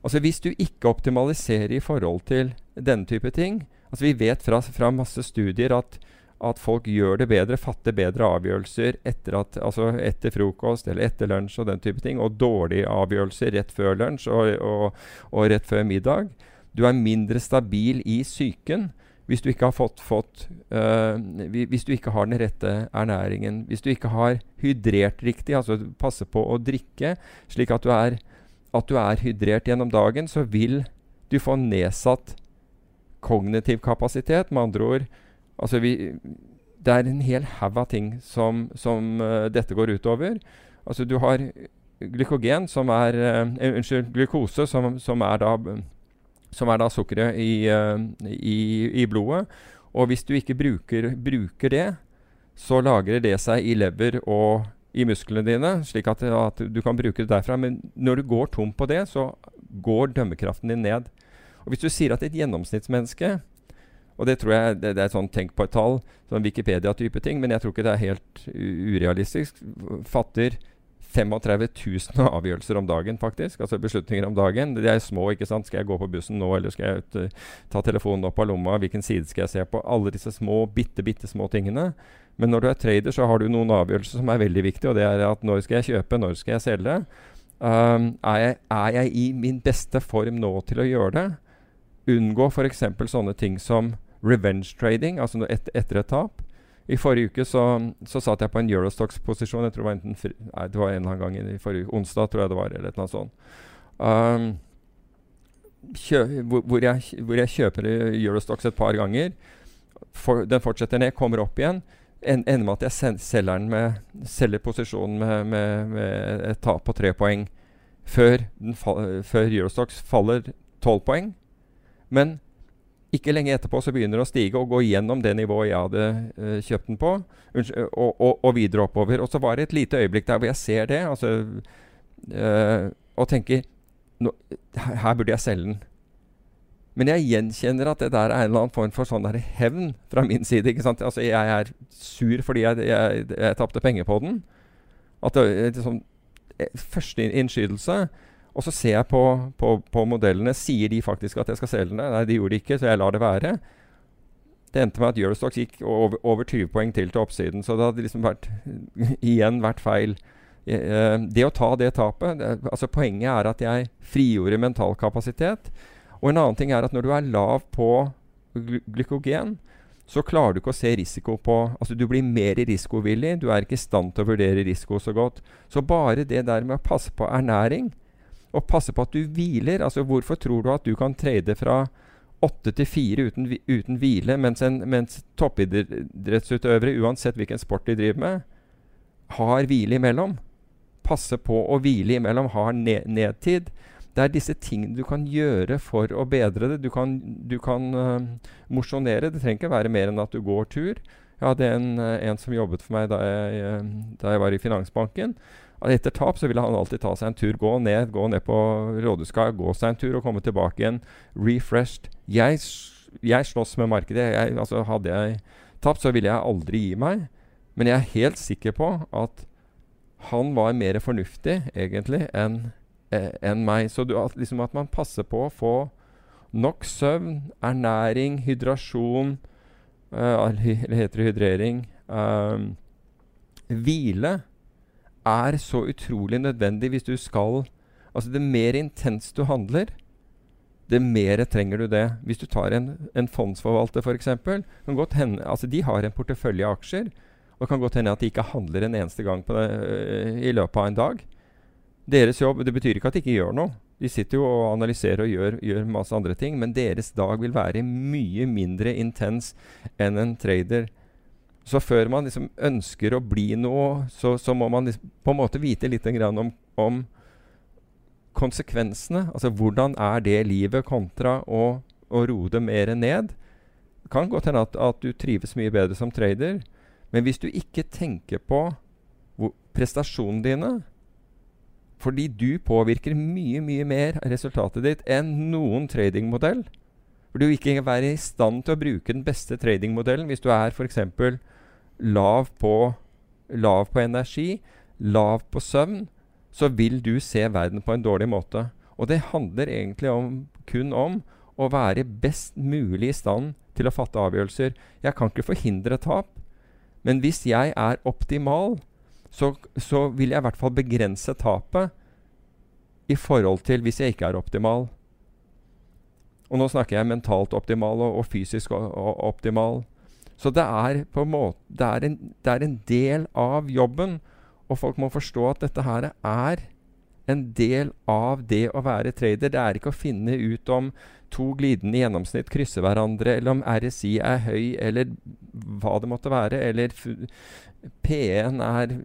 Altså Hvis du ikke optimaliserer i forhold til denne type ting altså Vi vet fra, fra masse studier at, at, folk gjør det bedre, fatter bedre avgjørelser etter, at, altså etter frokost eller etter lunsj og den type ting, og dårlige avgjørelser rett før lunsj og, og, og rett før middag. Du er mindre stabil i psyken hvis du ikke har fått, fått uh, Hvis du ikke har den rette ernæringen, hvis du ikke har hydrert riktig, altså passe på å drikke slik at du, er, at du er hydrert gjennom dagen, så vil du få nedsatt kognitiv kapasitet. Med andre ord altså vi, Det er en hel haug av ting som, som uh, dette går utover. Altså du har glykogen, som er uh, Unnskyld, glukose, som, som er da som er da sukkeret i, uh, i, i, blodet. Og hvis du ikke bruker, bruker, det, så lagrer det seg i lever og i musklene dine, slik at, at, du kan bruke det derfra. Men når du går tom på det, så går dømmekraften din ned. Og Hvis du sier at et gjennomsnittsmenneske og det tror jeg det, det er et sånn tenk på et tall, sånn Wikipedia-type ting, men jeg tror ikke det er helt urealistisk, fatter 35 000 *laughs* avgjørelser om dagen, faktisk. Altså beslutninger om dagen. De er små, ikke sant. Skal jeg gå på bussen nå, eller skal jeg ut, uh, ta telefonen opp av lomma? Hvilken side skal jeg se på? Alle disse små, bitte, bitte små tingene. Men når du er trader, så har du noen avgjørelser som er veldig viktige, og det er at når skal jeg kjøpe, når skal jeg selge? Um, er, jeg, er, jeg, i min beste form nå til å gjøre det? Unngå f.eks. sånne ting som revenge trading, altså et, etter et tap. I forrige uke så, så satt jeg på en Eurostox-posisjon. Jeg tror det var, enten, nei, det var en eller annen gang i forrige onsdag, tror jeg det var. eller noe sånt. Um, hvor, jeg, hvor, jeg, kjøper Eurostox et par ganger. for, den fortsetter ned, kommer opp igjen. En, ender med at jeg sen, selger, med, selger posisjonen med, med, med, et tap på tre poeng før, fall, før Eurostox faller tolv poeng. Men ikke lenge etterpå så begynner det å stige og gå gjennom det nivået jeg hadde uh, kjøpt den på, og, og, og, videre oppover. Og så var det et lite øyeblikk der hvor jeg ser det, altså, uh, og tenker nå, her burde jeg selge den. Men jeg gjenkjenner at det der er en eller annen form for sånn der hevn fra min side. ikke sant? Altså Jeg er sur fordi jeg, jeg, jeg tapte penger på den. At det liksom, Første innskytelse. Og så ser jeg på, på, på, modellene. Sier de faktisk at jeg skal selge den? Nei, de gjorde det ikke, så jeg lar det være. Det endte med at Eurostox gikk over, over 20 poeng til til oppsiden. Så det hadde liksom vært, *laughs* igjen vært feil. Eh, det å ta det tapet det, altså Poenget er at jeg frigjorde mental kapasitet. Og en annen ting er at når du er lav på glykogen, så klarer du ikke å se risiko på Altså du blir mer risikovillig. Du er ikke i stand til å vurdere risiko så godt. Så bare det der med å passe på ernæring, og passe på at du hviler Altså hvorfor tror du at du kan trade fra åtte til fire uten, uten, hvile, mens, en, mens toppidrettsutøvere, uansett hvilken sport de driver med, har hvile imellom? Passe på å hvile imellom, har nedtid. Det er disse tingene du kan gjøre for å bedre det. Du kan, du kan uh, mosjonere. Det trenger ikke være mer enn at du går tur. Jeg hadde en, uh, en som jobbet for meg da jeg, uh, da jeg var i Finansbanken. Etter tap så ville han alltid ta seg en tur. Gå ned, gå ned på Rådhuska, gå seg en tur og komme tilbake igjen refreshed. Jeg, jeg slåss med markedet. Jeg, altså, hadde jeg tapt, så ville jeg aldri gi meg. Men jeg er helt sikker på at han var mer fornuftig egentlig enn eh, meg. Så du, at, liksom at man passer på å få nok søvn, ernæring, hydrasjon uh, Eller heter det hydrering? Um, hvile er så utrolig nødvendig hvis du skal Altså, det mer intenst du handler, det mer trenger du det. Hvis du tar en, en fondsforvalter, f.eks. Altså, de har en portefølje av aksjer. Og kan godt hende at de ikke handler en eneste gang det, øh, i løpet av en dag. Deres jobb Det betyr ikke at de ikke gjør noe. De sitter jo og analyserer og gjør, gjør, masse andre ting, men deres dag vil være mye mindre intens enn en trader. Så før man liksom ønsker å bli noe, så, så må man liksom på en måte vite litt om, om, konsekvensene. Altså hvordan er det livet kontra å, å roe det mer ned? Det kan godt hende at, at, du trives mye bedre som trader, men hvis du ikke tenker på prestasjonene dine, fordi du påvirker mye, mye mer resultatet ditt enn noen tradingmodell. For du vil ikke være i stand til å bruke den beste tradingmodellen hvis du er f.eks. Lav, på, lav på energi, lav på søvn, så vil du se verden på en dårlig måte. Og det handler egentlig om, kun om å være best mulig i stand til å fatte avgjørelser. Jeg kan ikke forhindre tap, men hvis jeg er optimal, så, så, vil jeg i hvert fall begrense tapet i forhold til hvis jeg ikke er optimal. Og nå snakker jeg mentalt optimal og, og fysisk optimal. Så det er måte det er en, det er en del av jobben, og folk må forstå at dette her er en del av det å være trader. Det er ikke å finne ut om to glidende gjennomsnitt krysser hverandre, eller om RSI er høy, eller hva det måtte være, eller P1 er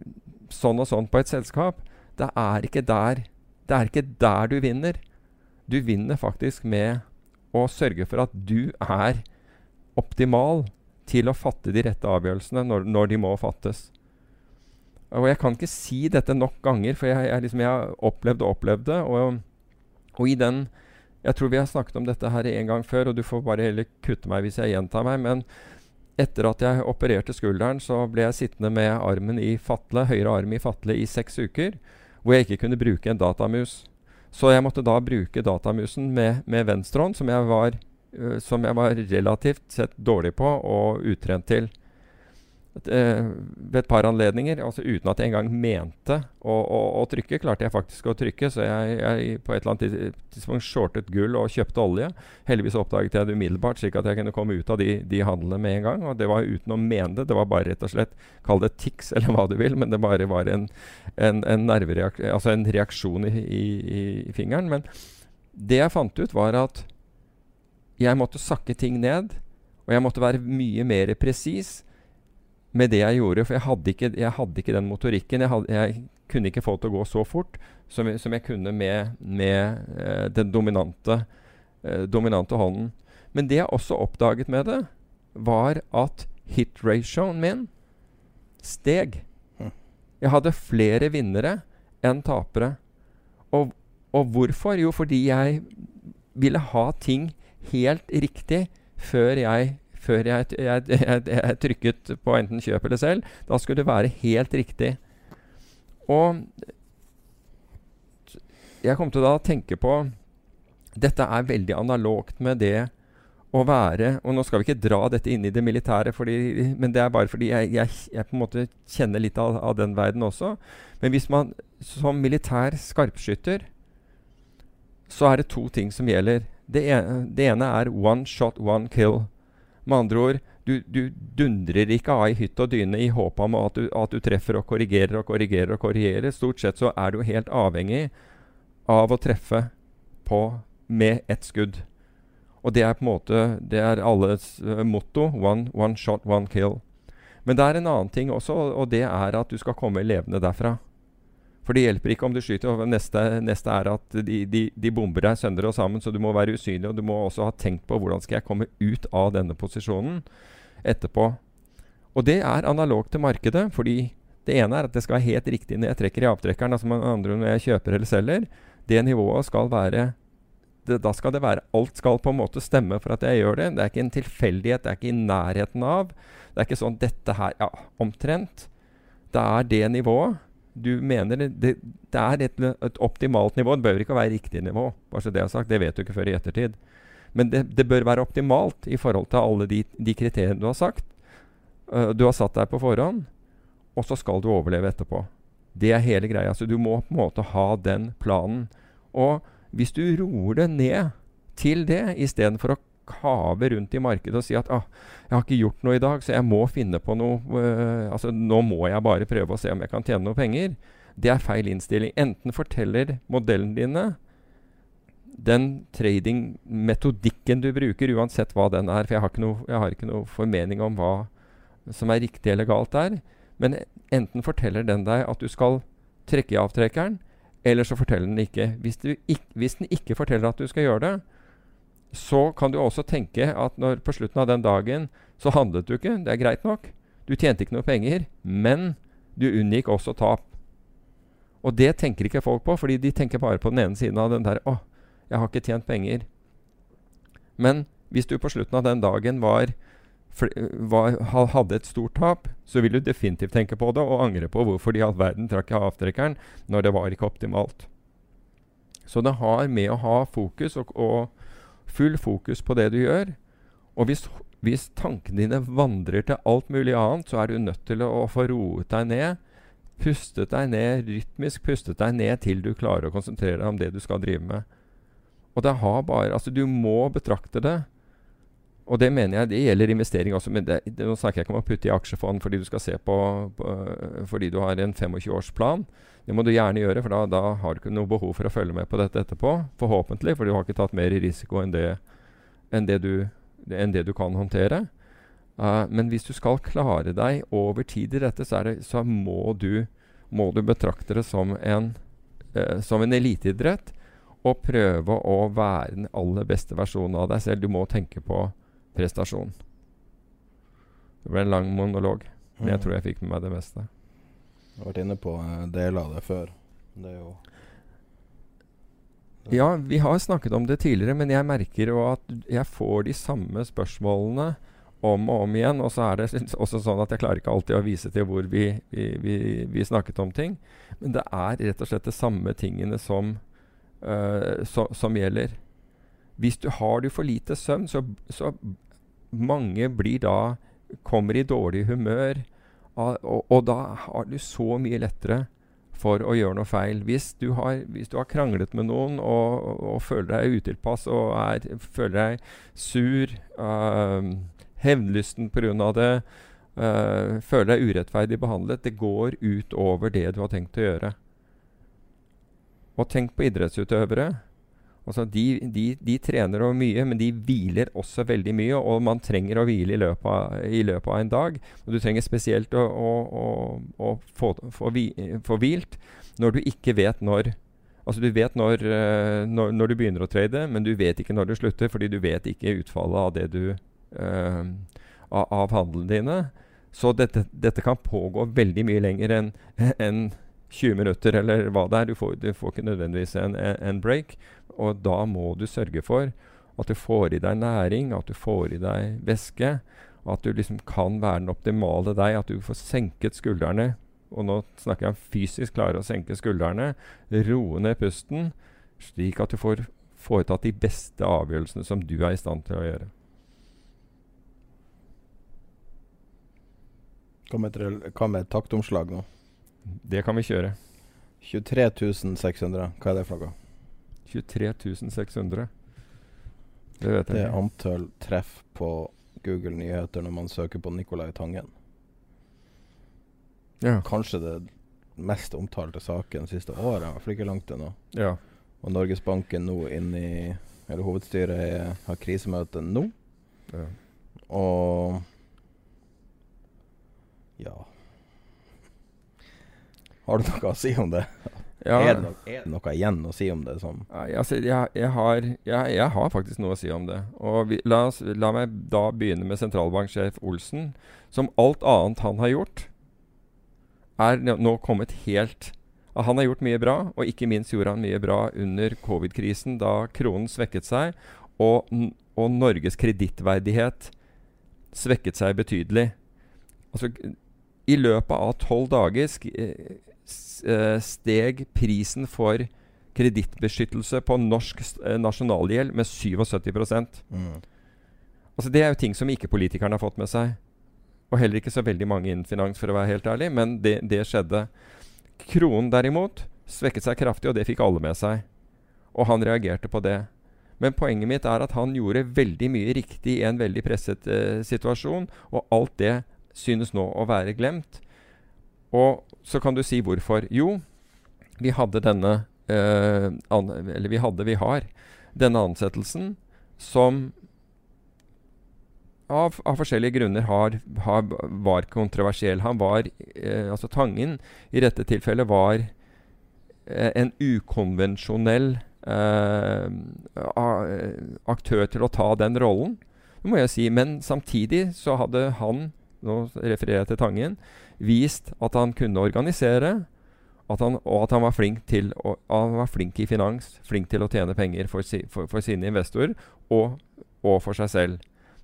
sånn og sånn på et selskap. Det er ikke der. Det er ikke der du vinner. Du vinner faktisk med å sørge for at du er optimal til å fatte de rette avgjørelsene når, når de må fattes. Og jeg kan ikke si dette nok ganger, for jeg, jeg, liksom, jeg har opplevd og opplevd det. Og, og, i den Jeg tror vi har snakket om dette her en gang før, og du får bare heller kutte meg hvis jeg gjentar meg. Men etter at jeg opererte skulderen, så ble jeg sittende med armen i fatle, høyre arm i fatle i seks uker, hvor jeg ikke kunne bruke en datamus. Så jeg måtte da bruke datamusen med, med venstrehånd, som, uh, som jeg var relativt sett dårlig på og utrent til uh, ved et par anledninger, altså uten at jeg engang mente å, å, å, trykke, klarte jeg faktisk å trykke. Så jeg, jeg på et eller annet tidspunkt shortet gull og kjøpte olje. Heldigvis oppdaget jeg det umiddelbart, slik at jeg kunne komme ut av de, de handlene med en gang. Og det var uten å mene det. Det var bare rett og slett Kall det tics eller hva du vil, men det bare var en, en, en, altså en reaksjon i, i, i fingeren. Men det jeg fant ut, var at jeg måtte sakke ting ned Og jeg måtte være mye mer presis med det jeg gjorde, for jeg hadde ikke, jeg hadde ikke den motorikken. Jeg, hadde, jeg, kunne ikke få det til å gå så fort som, som jeg kunne med, med eh, den dominante, eh, dominante hånden. Men det jeg også oppdaget med det, var at hit-ratioen min steg. Jeg hadde flere vinnere enn tapere. Og, og hvorfor? Jo, fordi jeg ville ha ting helt riktig før jeg før jeg, jeg, jeg, jeg, trykket på enten kjøp eller selv. Da skulle det være helt riktig. Og jeg kom til da å tenke på Dette er veldig analogt med det å være Og nå skal vi ikke dra dette inn i det militære, fordi, men det er bare fordi jeg, på en måte kjenner litt av, av den verden også. Men hvis man som militær skarpskytter så er det to ting som gjelder. Det ene, det ene er one shot, one kill. Med andre ord, du, du dundrer ikke av i hytt og dyne i håp om at du, at du, treffer og korrigerer og korrigerer og korrigerer. Stort sett så er du helt avhengig av å treffe på med ett skudd. Og det er på en måte Det er alles uh, motto. One, one, shot, one kill. Men det er en annen ting også, og det er at du skal komme levende derfra. For det hjelper ikke om du skyter. Neste, neste er at de, de, de, bomber deg sønder og sammen, så du må være usynlig. Og du må også ha tenkt på hvordan skal jeg komme ut av denne posisjonen etterpå. Og det er analogt til markedet, fordi det ene er at det skal være helt riktig når jeg trekker i avtrekkeren, altså med andre når jeg kjøper eller selger. Det nivået skal være det, Da skal det være Alt skal på en måte stemme for at jeg gjør det. Det er ikke en tilfeldighet. Det er ikke i nærheten av. Det er ikke sånn dette her Ja, omtrent. Det er det nivået du mener det, det, er et, et, optimalt nivå. Det behøver ikke være riktig nivå. bare så Det er sagt, det vet du ikke før i ettertid. Men det, det bør være optimalt i forhold til alle de, de kriteriene du har sagt. Uh, du har satt deg på forhånd, og så skal du overleve etterpå. Det er hele greia. Så du må på en måte ha den planen. Og hvis du roer det ned til det, istedenfor å kave rundt i markedet og si at ah, 'jeg har ikke gjort noe i dag, så jeg må finne på noe'. Uh, altså, 'Nå må jeg bare prøve å se om jeg kan tjene noe penger'. Det er feil innstilling. Enten forteller modellen dine den trading-metodikken du bruker, uansett hva den er. For jeg har ikke noe, jeg har ikke noe formening om hva som er riktig eller galt der. Men enten forteller den deg at du skal trekke i avtrekkeren, eller så forteller den ikke. Hvis, ikke. hvis den ikke forteller at du skal gjøre det, så kan du også tenke at når på slutten av den dagen så handlet du ikke. Det er greit nok. Du tjente ikke noe penger, men du unngikk også tap. Og det tenker ikke folk på, fordi de tenker bare på den ene siden av den der 'Å, jeg har ikke tjent penger'. Men hvis du på slutten av den dagen var, var, hadde et stort tap, så vil du definitivt tenke på det og angre på hvorfor de i all verden trakk av avtrekkeren når det var ikke optimalt. Så det har med å ha fokus og, og Full fokus på det du gjør. Og hvis, hvis tankene dine vandrer til alt mulig annet, så er du nødt til å, å få roet deg ned. Pustet deg ned, rytmisk pustet deg ned til du klarer å konsentrere deg om det du skal drive med. Og det har bare Altså, du må betrakte det. Og det mener jeg det gjelder investering også. Men det, det, nå snakker jeg ikke om å putte i aksjefond fordi du skal se på, på fordi du har en 25-årsplan. Det må du gjerne gjøre, for da, da, har du ikke noe behov for å følge med på dette etterpå. Forhåpentlig, for du har ikke tatt mer risiko enn det, enn det, du, enn det du, kan håndtere. Uh, men hvis du skal klare deg over tid i dette, så, det, så må, du, må, du, betrakte det som en, uh, som en eliteidrett. Og prøve å være den aller beste versjonen av deg selv. Du må tenke på prestasjon. Det ble en lang monolog, men jeg mm. tror jeg fikk med meg det meste. Jeg har vært inne på eh, deler av det før. Det er jo Ja, vi har snakket om det tidligere, men jeg merker jo at jeg får de samme spørsmålene om og om igjen. Og så er det *laughs* også sånn at jeg klarer ikke alltid å vise til hvor vi, vi, vi, vi snakket om ting. Men det er rett og slett de samme tingene som, uh, så, som gjelder. Hvis du har du for lite søvn, så, så mange blir da kommer i dårlig humør. Og, og, da har du så mye lettere for å gjøre noe feil. Hvis du har, hvis du har kranglet med noen og, og føler deg utilpass og er, føler deg sur, uh, hevnlysten pga. det, uh, føler deg urettferdig behandlet, det går ut over det du har tenkt å gjøre. Og tenk på idrettsutøvere. Altså de, de, de trener over mye, men de hviler også veldig mye. Og man trenger å hvile i løpet av, i løpet av en dag. Og du trenger spesielt å, å, å, å få, få, få hvilt når du ikke vet når Altså Du vet når, uh, når, når, du begynner å trade, men du vet ikke når du slutter, fordi du vet ikke utfallet av det du uh, av, av handlene dine. Så dette, dette, kan pågå veldig mye lenger enn en 20 minutter, eller hva det er. Du får, du får ikke nødvendigvis en, en, break. Og da må du sørge for at du får i deg næring, at du får i deg væske. At du liksom kan være den optimale deg, at du får senket skuldrene og nå snakker jeg om fysisk klare å senke skuldrene, roe ned pusten, slik at du får foretatt de beste avgjørelsene som du er i stand til å gjøre. Hva med, hva med taktomslag nå? Det kan vi kjøre. 23.600 hva er det for noe? 23.600 Det vet jeg Det er antall treff på Google Nyheter når man søker på Nicolai Tangen. Ja. Kanskje det mest omtalte saken siste året, i hvert fall ikke langt ennå. Ja. Og Norges Banken nå inne i Eller hovedstyret har krisemøte nå. Ja. Og ja Har du noe å si om det? Ja. Er, det noe, er, det noe, igjen å si om det? Som altså, jeg, jeg, har, jeg, jeg, har, faktisk noe å si om det. Og vi, la, oss, la, meg da begynne med sentralbanksjef Olsen. Som alt annet han har gjort, er nå kommet helt Han har gjort mye bra, og ikke minst gjorde han mye bra under covid-krisen, da kronen svekket seg, og, og Norges kredittverdighet svekket seg betydelig. Altså, I løpet av tolv dager eh, steg prisen for kredittbeskyttelse på norsk eh, nasjonalgjeld med 77 mm. Altså, Det er jo ting som ikke politikerne har fått med seg. Og heller ikke så veldig mange innen finans, for å være helt ærlig. Men det, det skjedde. Kronen derimot svekket seg kraftig, og det fikk alle med seg. Og han reagerte på det. Men poenget mitt er at han gjorde veldig mye riktig i en veldig presset eh, situasjon, og alt det synes nå å være glemt. Og så kan du si hvorfor. Jo, vi hadde denne eh, Eller vi hadde, vi har denne ansettelsen som av, av, forskjellige grunner har, har, var kontroversiell. Han var eh, Altså Tangen i dette tilfellet var eh, en ukonvensjonell eh, aktør til å ta den rollen. Må jeg si. Men samtidig så hadde han, nå refererer jeg til Tangen, vist at han kunne organisere. At han, og at han var flink til å, han var flink i finans, flink til å tjene penger for, si, for, for sine investorer og, og for seg selv.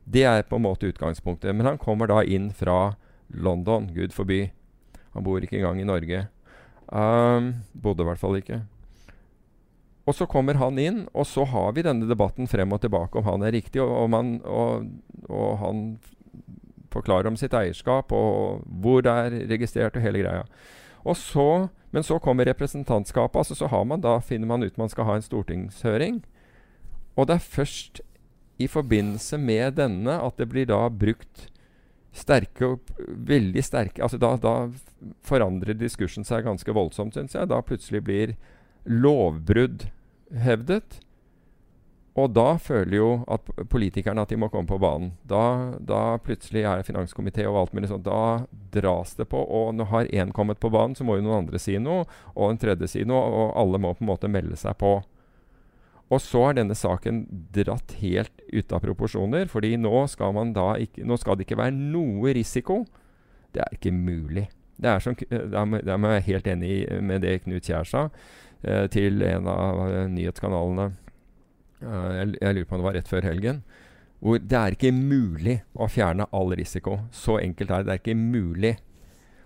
Det er på en måte utgangspunktet. Men han kommer da inn fra London, gud forby. Han bor ikke engang i Norge. Um, bodde i hvert fall ikke. Og så kommer han inn, og så har vi denne debatten frem og tilbake om han er riktig, og, og, man, og, og han forklarer om sitt eierskap og hvor det er registrert og hele greia. Og så, men så kommer representantskapet. altså så har man da, finner man ut man skal ha en stortingshøring. Og det er først i forbindelse med denne at det blir da brukt sterke Veldig sterke altså da, da forandrer diskursen seg ganske voldsomt, syns jeg. Da plutselig blir lovbrudd hevdet. Og da føler jo at politikerne at de må komme på banen. Da, da plutselig er det finanskomité og alt mulig sånt. Da dras det på. Og nå har én kommet på banen, så må jo noen andre si noe. Og en tredje si noe. Og alle må på en måte melde seg på. Og så er denne saken dratt helt ut av proporsjoner, fordi nå skal, ikke, nå skal, det ikke være noe risiko. Det er ikke mulig. Det er som, der må jeg helt enig med det Knut Kjær sa eh, til en av uh, nyhetskanalene. Uh, jeg, jeg, lurer på om det var rett før helgen. Hvor det er ikke mulig å fjerne all risiko. Så enkelt er det. Det er ikke mulig.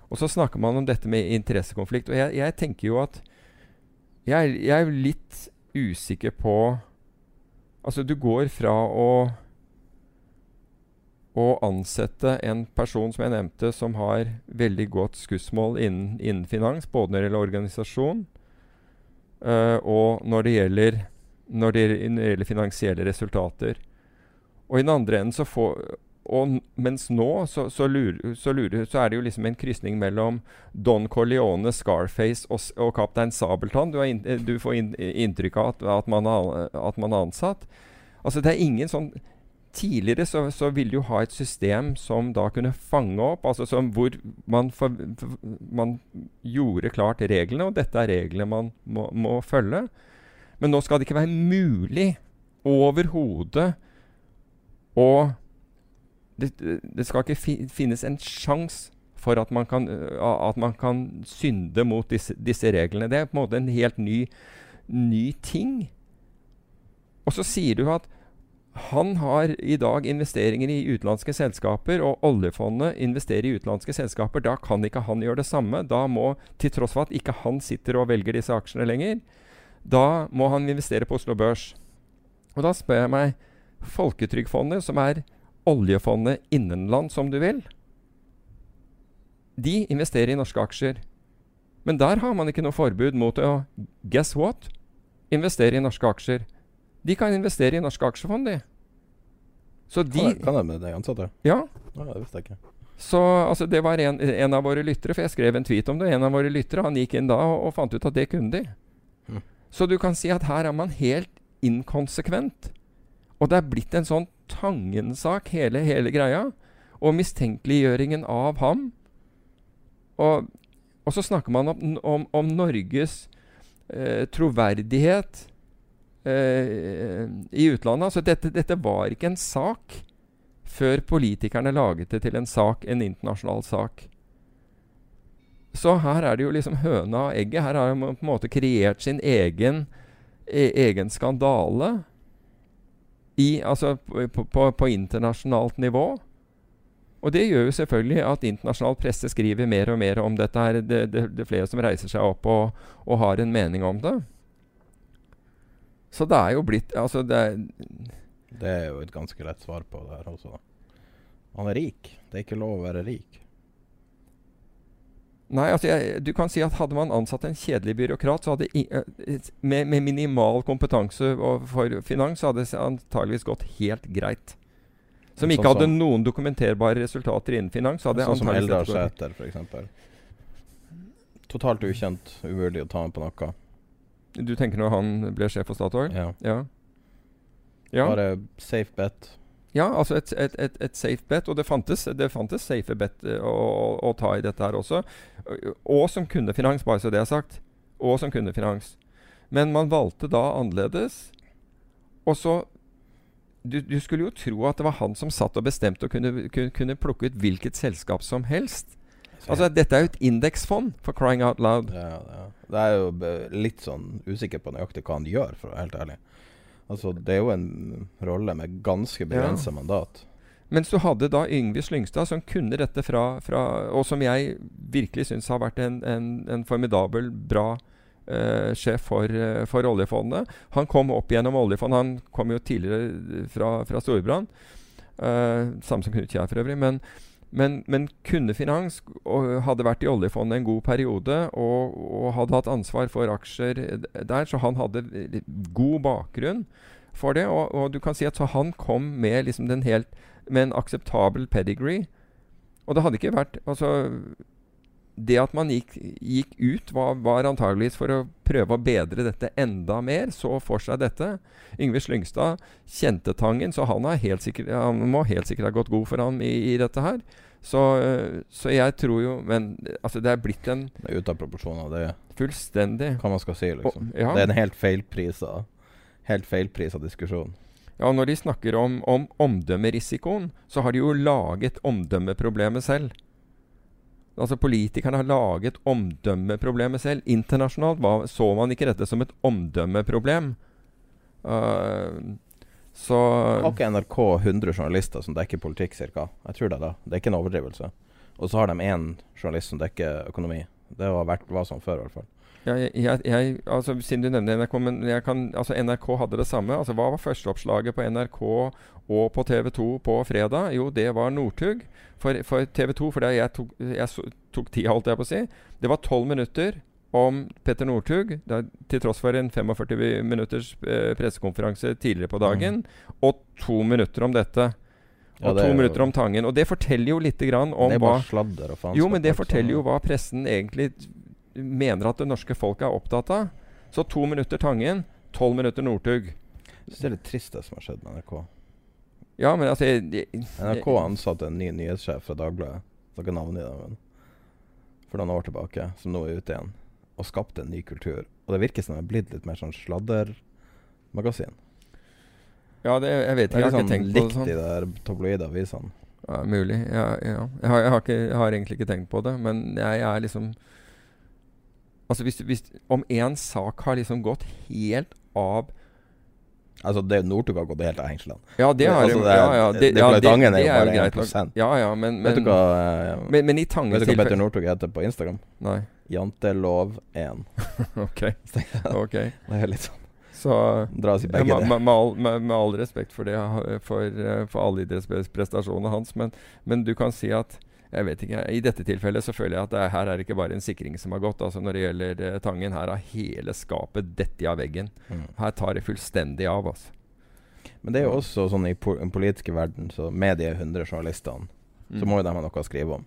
Og så snakker man om dette med interessekonflikt. Og jeg, jeg tenker jo at jeg, jeg er litt usikker på Altså, du går fra å å ansette en person som jeg nevnte, som har veldig godt skussmål innen, innen finans, både når det gjelder organisasjon uh, og når det gjelder, når det, gjelder finansielle resultater. Og i den andre enden så får og mens nå så, så, lurer, så, lurer, så er det jo liksom en krysning mellom Don Corleone, Scarface og, og Kaptein Sabeltann. Du, in, eh, du får in, inntrykk av at, at, man har, at man har ansatt. Altså det er ingen sånn Tidligere så, så ville du ha et system som da kunne fange opp, altså som hvor man, for, man gjorde klart reglene, og dette er reglene man må, må følge. Men nå skal det ikke være mulig overhodet å det, det skal ikke fi, finnes en sjanse for at man, kan, at man kan synde mot disse, disse reglene. Det er på en måte en helt ny, ny ting. Og så sier du at han har i dag investeringer i utenlandske selskaper, og oljefondet investerer i utenlandske selskaper. Da kan ikke han gjøre det samme. Da må, til tross for at ikke han sitter og velger disse aksjene lenger, da må han investere på Oslo Børs. Og da spør jeg meg Folketrygdfondet, som er oljefondet innenland, som du vil, de investerer i norske aksjer. Men der har man ikke noe forbud mot å Guess what? Investere i norske aksjer. De kan investere i norske aksjefond, de. Så de Kan, jeg- kan jeg med de ansatte? Ja. Ja, det visste jeg ikke. Så altså, det var en, en av våre lyttere, for jeg skrev en tweet om det. En av våre lyttere han gikk inn da og, og fant ut at det kunne de. Så du kan si at her er man helt inkonsekvent. Og det er blitt en sånn Tangen-sak, hele, hele greia. Og mistenkeliggjøringen av ham. Og, og så snakker man om, om, om Norges eh, troverdighet eh, i utlandet. Altså dette, dette var ikke en sak før politikerne laget det til en sak, en internasjonal sak. Så her er det jo liksom høna og egget. Her har man på en måte kreert sin egen, e egen skandale i, altså på, på, på internasjonalt nivå. Og det gjør jo selvfølgelig at internasjonal presse skriver mer og mer om dette. her. Det, det, det er flere som reiser seg opp og, og har en mening om det. Så det er jo blitt Altså, det er Det er jo et ganske lett svar på det her også. Han er rik. Det er ikke lov å være rik. Nei, altså jeg, du kan si at hadde man ansatt en kjedelig byråkrat så hadde med, med minimal kompetanse for finans, så hadde det antageligvis gått helt greit. Som ikke Sånn hadde noen dokumenterbare resultater innen finans. så hadde Sånn som Eldar Sæter, f.eks. Totalt ukjent. Umulig å ta med på noe. Du tenker når han ble sjef for Statoil? Ja. Ja. ja. Bare safe bet. Ja, altså et, et, et, et safe bet. Og det fantes, det fantes safe bet eh, å, å, å ta i dette her også. Og som kundefinans, bare så det er sagt. Og som kundefinans. Men man valgte da annerledes. Og så du, du skulle jo tro at det var han som satt og bestemte og kunne, kunne, kunne plukke ut hvilket selskap som helst. Altså, dette er jo et indeksfond, for crying out loud. Ja, ja. Det er jo litt sånn usikker på nøyaktig hva han gjør, for å være helt ærlig. Altså, det er jo en rolle med ganske begrenset mandat. Mens du hadde da Yngve Slyngstad, som kunne dette fra, fra Og som jeg virkelig syns har vært en, en, en formidabel, bra eh, sjef for, eh, for oljefondet. Han kom opp gjennom oljefondet. Han kom jo tidligere fra, fra Storbrann. Eh, samme som Knut Kjær for øvrig. Men, men, men kunne finans og hadde vært i oljefondet en god periode og, og hadde hatt ansvar for aksjer der, så han hadde god bakgrunn for det. Og, og du kan si at så han kom med liksom helt med en akseptabel pedigree. Og det hadde ikke vært Altså Det at man gikk, gikk ut, var, var antageligvis for å prøve å bedre dette enda mer. Så for seg dette. Yngve Slyngstad kjente Tangen, så han, har helt sikkert, han må helt sikkert ha gått god for ham i, i dette her. Så, øh, så jeg tror jo Men altså, det er blitt en Det er ute av proporsjoner, det fullstendig hva man skal si, liksom. Og- ja. Det er en helt feilprisa Helt feilprisa diskusjon. Ja, og når de snakker om, om omdømmerisikoen, så har de jo laget omdømmeproblemet selv. Altså Politikerne har laget omdømmeproblemet selv. Internasjonalt var, så man ikke dette som et omdømmeproblem. Uh, så Har ikke NRK 100 journalister som dekker politikk, ca.? Jeg tror det, da. Det er ikke en overdrivelse. Og så har de én journalist som dekker økonomi. Det var, vært, var sånn før, i hvert fall. Ja, jeg, jeg, jeg, altså, siden du nevner NRK, men jeg kan, altså, NRK hadde det samme. Altså, hva var førsteoppslaget på NRK og på TV 2 på fredag? Jo, det var Northug. For, for TV 2, for det jeg tok, jeg tok tida, holdt jeg på å si. Det var tolv minutter om Petter Northug, til tross for en 45 minutters eh, pressekonferanse tidligere på dagen, og to minutter om dette. Ja, og det to er minutter om Tangen. Og det forteller jo lite grann om det er hva bare sladder og faenskap. Jo, men det forteller jo hva pressen egentlig mener at det norske folk er opptatt av. Så to minutter Tangen, tolv minutter Northug. Det er litt trist det som har skjedd med NRK. Ja, men altså jeg, jeg, NRK ansatte en ny nyhetssjef fra Dagbladet. Jeg skal ikke men for noen år tilbake, som nå er ute igjen. Og skapte en ny kultur. Og det virker som det er blitt litt mer sånn sladdermagasin. Ja, det, jeg vet ikke. Jeg har sånn ikke tenkt på det sånn. likt sånn. de der tabloide avisene. Ja, mulig. Ja, ja. Jeg, har, jeg, har ikke, jeg har egentlig ikke tenkt på det, men jeg er liksom Altså hvis, hvis Om én sak har liksom gått helt av Altså, det Northug har gått helt av hengslene. Ja, det har Altså, det ja, ja, det- det- det ja, Tangen er jo bare greit 1%. Ja, ja, men, vet, du hva, eh, men, men i Tangens vet du hva Petter Northug heter på Instagram? Nei. Jantelov1. *laughs* ok. *laughs* ok. Det er litt sånn Så Dras i begge med, med, all, med, med all respekt for det for, eh, for alle idrettsprestasjonene hans, men, men du kan si at jeg vet ikke, I dette tilfellet så føler jeg at det er, her er det ikke bare en sikring som har gått. altså Når det gjelder eh, Tangen, her har hele skapet dette av veggen. Mm. Her tar det fullstendig av. altså. Men det er jo også sånn i po den politiske verden, så med de 100 journalistene, så Mm. må jo de ha noe å skrive om.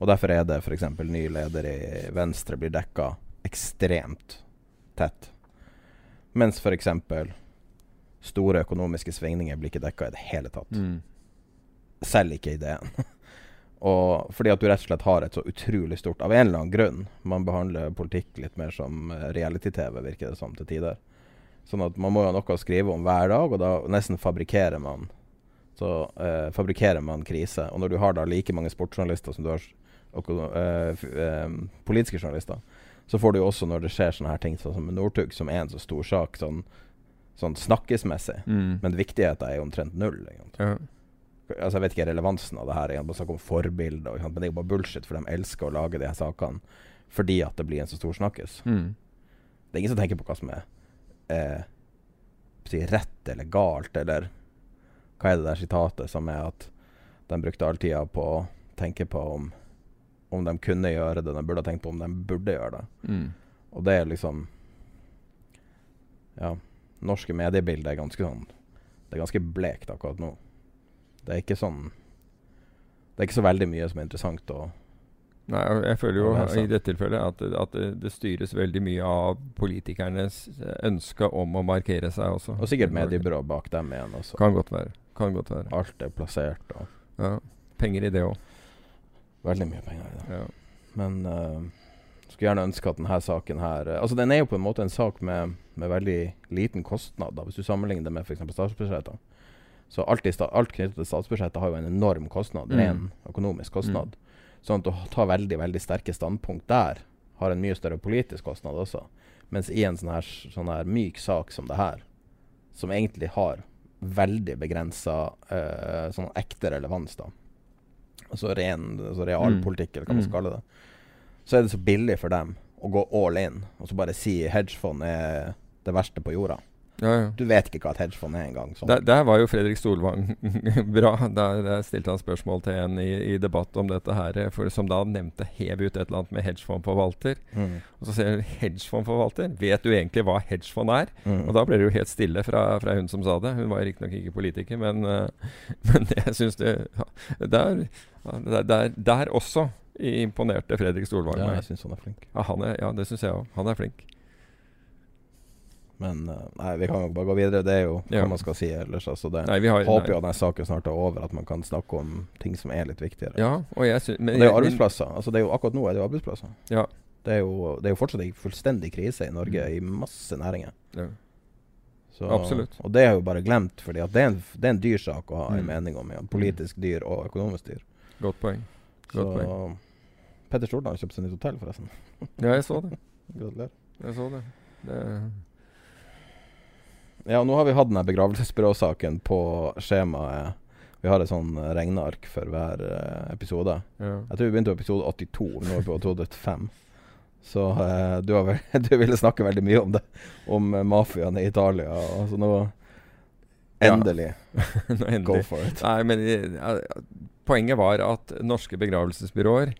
Og derfor er det f.eks. ny leder i Venstre blir dekka ekstremt tett. Mens f.eks. store økonomiske svingninger blir ikke dekka i det hele tatt. Mm. Selv ikke ideen. *laughs* og fordi at du rett og slett har et så utrolig stort Av en eller annen grunn. Man behandler politikk litt mer som eh, reality-TV, virker det som til tider. Sånn at man må jo ha noe å skrive om hver dag, og da nesten fabrikkerer man Så eh, fabrikkerer man krise. Og når du har da like mange sportsjournalister som du har og, eh, eh, politiske journalister, så får du jo også når det skjer sånne her ting sånn som Northug, som er en så stor sak sånn, sånn snakkesmessig. Mm. Men viktigheten er jo omtrent null. Egentlig. Ja. Altså Jeg vet ikke relevansen av det her. Jeg snakker om forbilder, men det er jo bare bullshit, for de elsker å lage de her sakene fordi at det blir en så stor snakkes. Mm. Det er ingen som tenker på hva som er eh, si rett eller galt, eller hva er det der sitatet som er at de brukte all tida på å tenke på om, om de kunne gjøre det, de burde ha tenkt på om de burde gjøre det. Mm. Og det er liksom Ja. Norske mediebilder er ganske sånn Det er ganske blekt akkurat nå. Det er ikke sånn Det er ikke så veldig mye som er interessant å Nei, jeg føler jo i dette tilfellet at, at det, styres veldig mye av politikernes ønske om å markere seg også. Og sikkert mediebyrå bak dem igjen også. Kan godt være. Kan godt være. Alt er plassert og Ja. Penger i det òg. Veldig mye penger i det. Ja. Men uh, skulle gjerne ønske at denne saken her eh, Altså Den er jo på en måte en sak med, med veldig liten kostnad, da, hvis du sammenligner det med f.eks. statsbudsjettet. Så alt, alt knyttet til statsbudsjettet har jo en enorm kostnad. Mm. Ren økonomisk kostnad. Sånn at å ta veldig veldig sterke standpunkt der har en mye større politisk kostnad også. Mens i en sånn her, sånn her myk sak som det her, som egentlig har veldig begrensa uh, sånn ekte relevans, da Altså ren altså realpolitikk, eller hva man Mm. skal kalle det, så er det så billig for dem å gå all in og så bare si hedgefond er det verste på jorda. Ja, ja. Du vet ikke hva et hedgefond er engang. Sånn. Der, der var jo Fredrik Solvang *laughs* bra. Der, der stilte han spørsmål til en i, i debatt om dette her, for, som da nevnte hev ut et eller annet med hedgefondforvalter. Mm. Og så sier hun hedgefondforvalter. Vet du egentlig hva hedgefond er? Mm. Og da ble det jo helt stille fra, fra hun som sa det. Hun var riktignok ikke politiker, men, eh, *laughs* men jeg syns det ja, der, der, der, også imponerte Fredrik Solvang Ja, jeg syns han er flink. Ja, han er, ja, det syns jeg òg. Han er flink. Men eh, nei, vi kan jo bare gå videre. Det er jo hva Ja. man skal si ellers. Altså det, Nei, har, håper jo at denne saken snart er over, at man kan snakke om ting som er litt viktigere. Ja, og jeg men, Og det er jo arbeidsplasser. Altså det er jo, akkurat nå er det jo arbeidsplasser. Ja. Det er jo, det er jo fortsatt en fullstendig krise i Norge i masse næringer. Ja. Så, Absolutt. Og det er jo bare glemt, fordi det er en, det er en dyr sak å ha en Mm. mening om. Ja. Politisk dyr og økonomisk dyr. Godt poeng. Godt Så poeng. Petter Stordalen har kjøpt seg nytt hotell, forresten. Ja, jeg så det. *laughs* Gratulerer. Jeg så det. det Ja, nå har vi hatt denne begravelsesbyråsaken på skjemaet. Vi har et sånn eh, regneark for hver eh, episode. ja. Jeg tror vi begynte på episode 82, nå er vi på episode 5. Så eh, du, har vel, *laughs* du ville snakke veldig mye om det. Om uh, mafiaen i Italia. Nå Ja. Endelig. *laughs* Nå endelig. Go for it. Nei, men ja, poenget var at norske begravelsesbyråer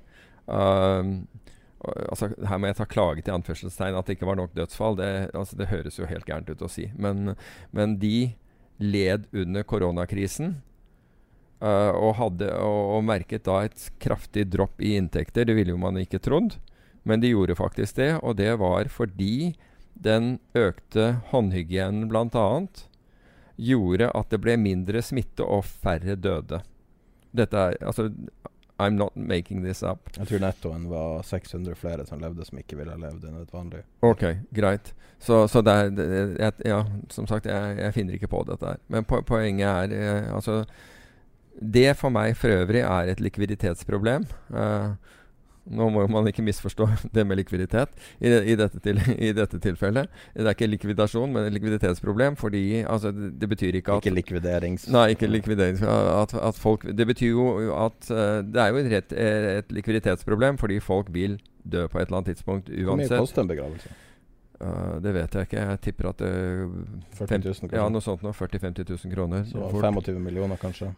og- altså, Her må jeg ta klage til anførselstegn at det ikke var nok dødsfall. Det, altså, det høres jo helt gærent ut å si. Men, men de led under koronakrisen. Uh, og, hadde, og, og merket da et kraftig dropp i inntekter. Det ville jo man ikke trodd, men de gjorde faktisk det. Og det var fordi den økte håndhygienen bl.a. gjorde at det ble mindre smitte og færre døde. Dette er altså I'm not making this up. Jeg tror nettoen var 600 flere som levde som ikke ville ha levd enn et vanlig. Ok, greit. Så, så det er, det, jeg, Ja, som sagt, jeg, jeg, finner ikke på dette her. Men po poenget er eh, altså Det for meg for øvrig er et likviditetsproblem. Uh, nå må man ikke misforstå *laughs* det med likviditet i, i, dette, til, *laughs* i, dette, tilfellet. Det er ikke likvidasjon, men et likviditetsproblem. Fordi altså, det, det, betyr ikke at Ikke likviderings... Nei, ikke likviderings... At, at folk, det betyr jo at uh, Det er jo et, rett, et, likviditetsproblem fordi folk vil dø på et eller annet tidspunkt uansett. Hvor mye koster en begravelse? Uh, det vet jeg ikke. Jeg tipper at det 40 000 kanskje? Ja, noe sånt noe. 40 000-50 000 kroner. Så 25 millioner kanskje,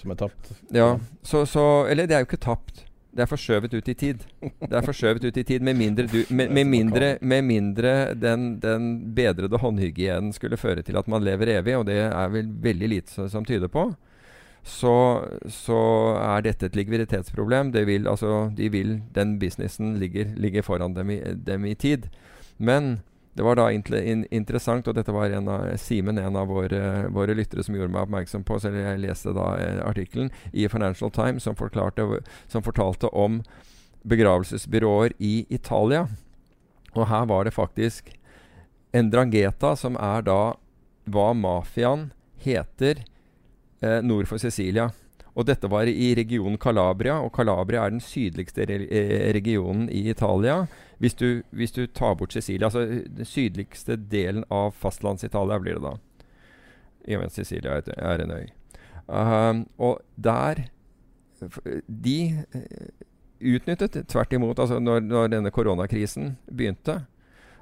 som er tapt? Ja. Så, så, eller det er jo ikke tapt. Det er forskjøvet ut i tid. Det er forskjøvet ut i tid Med mindre, du, med, med mindre, med mindre den, den, bedrede håndhygienen skulle føre til at man lever evig, og det er vel veldig lite som tyder på, så, så er dette et likviditetsproblem. Vil, altså, de vil, den businessen ligger, ligger foran dem i, dem i tid. Men det var da in interessant, og dette var en av Simen, en av våre, våre, lyttere, som gjorde meg oppmerksom på, så jeg leste da eh, artikkelen i Financial Times som, som, fortalte om begravelsesbyråer i Italia. Og her var det faktisk en drangheta, som er da hva mafiaen heter eh, nord for Sicilia. Og dette var i regionen Calabria, og Calabria er den sydligste re eh, regionen i Italia. Hvis du, hvis du, tar bort Sicilia, altså den sydligste delen av fastlands-Italia blir det da. I og med at Sicilia er, en øy. Um, og der De uh, utnyttet tvert imot altså når, når denne koronakrisen begynte,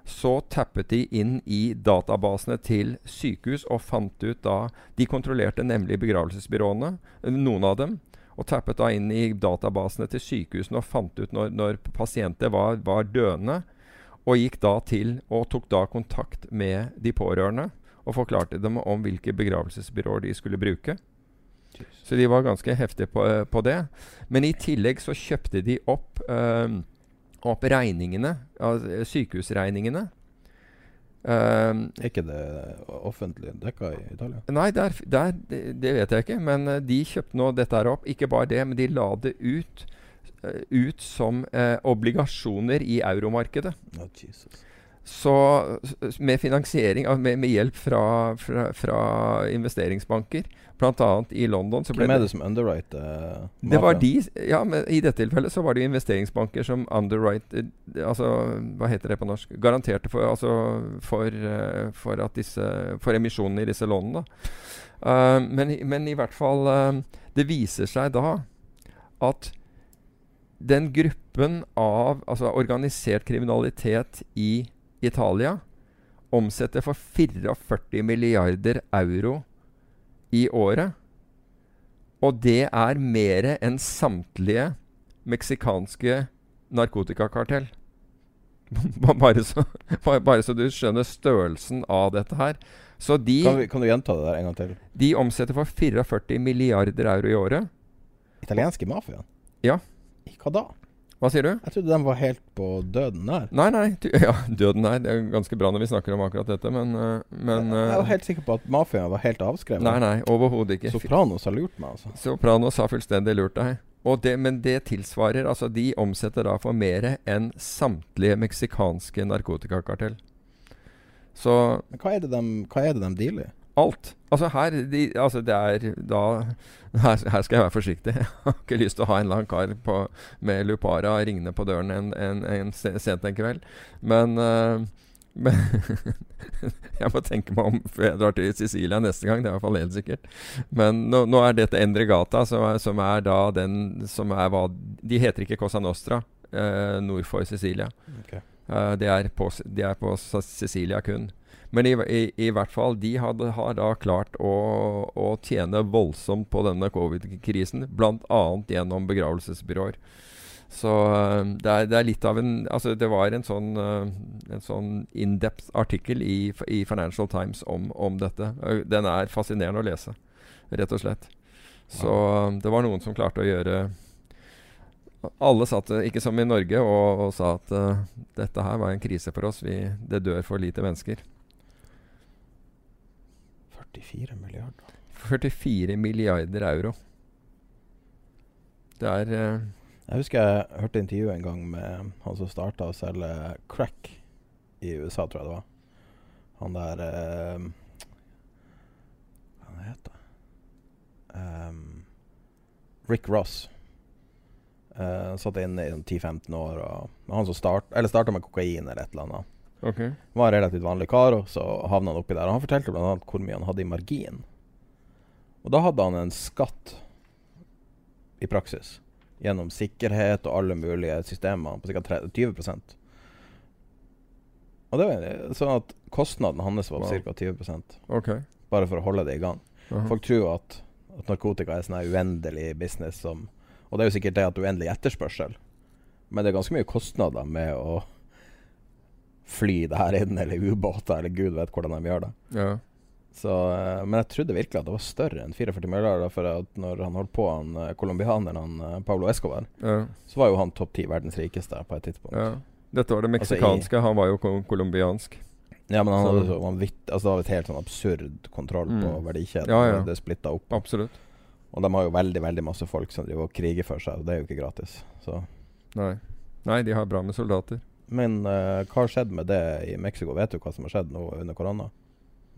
så tappet de inn i databasene til sykehus og fant ut da De kontrollerte nemlig begravelsesbyråene, noen av dem. Og tappet da inn i databasene til sykehusene og fant ut når, når pasienter var, var, døende. Og gikk da til og tok da kontakt med de pårørende og forklarte dem om hvilke begravelsesbyråer de skulle bruke. Så de var ganske heftige på, på det. Men i tillegg så kjøpte de opp øh, opp regningene, altså sykehusregningene. Um, er ikke det offentlig dekka i Italia? Nei, der, der, det, det, vet jeg ikke. Men uh, de kjøpte nå dette her opp. Ikke bare det, men de la det ut, uh, ut som uh, obligasjoner i euromarkedet. Oh, Jesus. Så med finansiering, med, med hjelp fra, fra, fra investeringsbanker, bl.a. i London så ble Hvem er det som underwriter uh, Det var de, ja, men I dette tilfellet så var det jo investeringsbanker som underwriter Altså, hva heter det på norsk? Garanterte for, altså, for, uh, for, disse, for emisjonene i disse lånene. Uh, men, men, i hvert fall Det viser seg da at den gruppen av altså organisert kriminalitet i Italia omsetter for 44 milliarder euro i året. Og det er mer enn samtlige meksikanske narkotikakartell. *laughs* bare, så, bare, så, du skjønner størrelsen av dette her. Så de kan, vi, kan, du gjenta det der en gang til? De omsetter for 44 milliarder euro i året. Italienske mafiaen? Ja. Hva da? Hva sier du? Jeg trodde de var helt på døden nær. Nei, nei. *laughs* Ja, døden nær. Det er ganske bra når vi snakker om akkurat dette, men, eh, men Jeg var helt sikker på at mafiaen var helt avskrevet. Nei, nei, overhodet ikke. Sopranos har lurt meg, altså. Sopranos har fullstendig lurt deg. Det, men det tilsvarer Altså, de omsetter da for mer enn samtlige meksikanske narkotikakartell. Så Men hva er det de, hva er det de dealer? Alt. Altså her, de, altså det er da her, her, skal jeg være forsiktig. *laughs* Jeg har ikke lyst til å ha en lang kar på, med Lupara ringende på døren en, en, en sent en kveld. Men, uh, *laughs* men jeg må tenke meg om før jeg drar til Sicilia neste gang. Det er i hvert fall helt sikkert. Men nå, nå er dette Endregata, som er, som er da den som er hva De heter ikke Cosa Nostra uh, nord for Sicilia. Okay. Uh, de, er på, de er på Sicilia kun. Men i, i, i, hvert fall, de hadde, har da klart å, å tjene voldsomt på denne covid-krisen. Bl.a. gjennom begravelsesbyråer. Så uh, det, er, det, er, litt av en Altså, det var en sånn, uh, en sånn in-depth artikkel i, i, Financial Times om, om dette. Uh, den er fascinerende å lese, rett og slett. Så det var noen som klarte å gjøre Alle satt eh, ikke som i Norge og, og sa at uh, dette her var en krise for oss. Vi, det dør for lite mennesker. 44 milliarder. 44 milliarder euro. Det er uh, Jeg husker jeg hørte intervju en gang med han som starta å selge crack i USA, tror jeg det var. Han der eh, Hva heter han? Um, Rick Ross. Uh, satt inne i 10-15 år. Og han som start, eller starta med kokain eller et eller annet. OK. Var en relativt vanlig kar, og så havna han oppi der. Og han fortalte bl.a. hvor mye han hadde i margin. Og da hadde han en skatt i praksis. Gjennom sikkerhet og alle mulige systemer på ca. 20% Og det var sånn at kostnaden hans var på ca. 20 okay. bare for å holde det i gang. Aha. Folk tror at, at narkotika er sånn uendelig business som Og det er jo sikkert det at uendelig etterspørsel, men det er ganske mye kostnader med å fly det her inn, eller ubåter, eller gud vet hvordan de gjør det. Ja. Så, eh, men jeg trodde virkelig at det var større enn 44 milliarder. For at når han holdt på, han eh, colombianeren han, eh, Pablo Escobar, ja. så var jo han topp ti verdens rikeste på et tidspunkt. ja. Dette var det Altså, meksikanske. Han var jo colombiansk. Ja, men han Så- hadde så vanvitt, altså det var et helt sånn absurd kontroll på Mm. verdikjeden. Ja, ja. Det splitta opp. Absolutt. Og de har jo veldig veldig masse folk som driver og kriger for seg, og det er jo ikke gratis. Så. Nei. Nei, de har bra med soldater. Men uh, hva har skjedd med det i Mexico? Vet du hva som har skjedd nå under korona?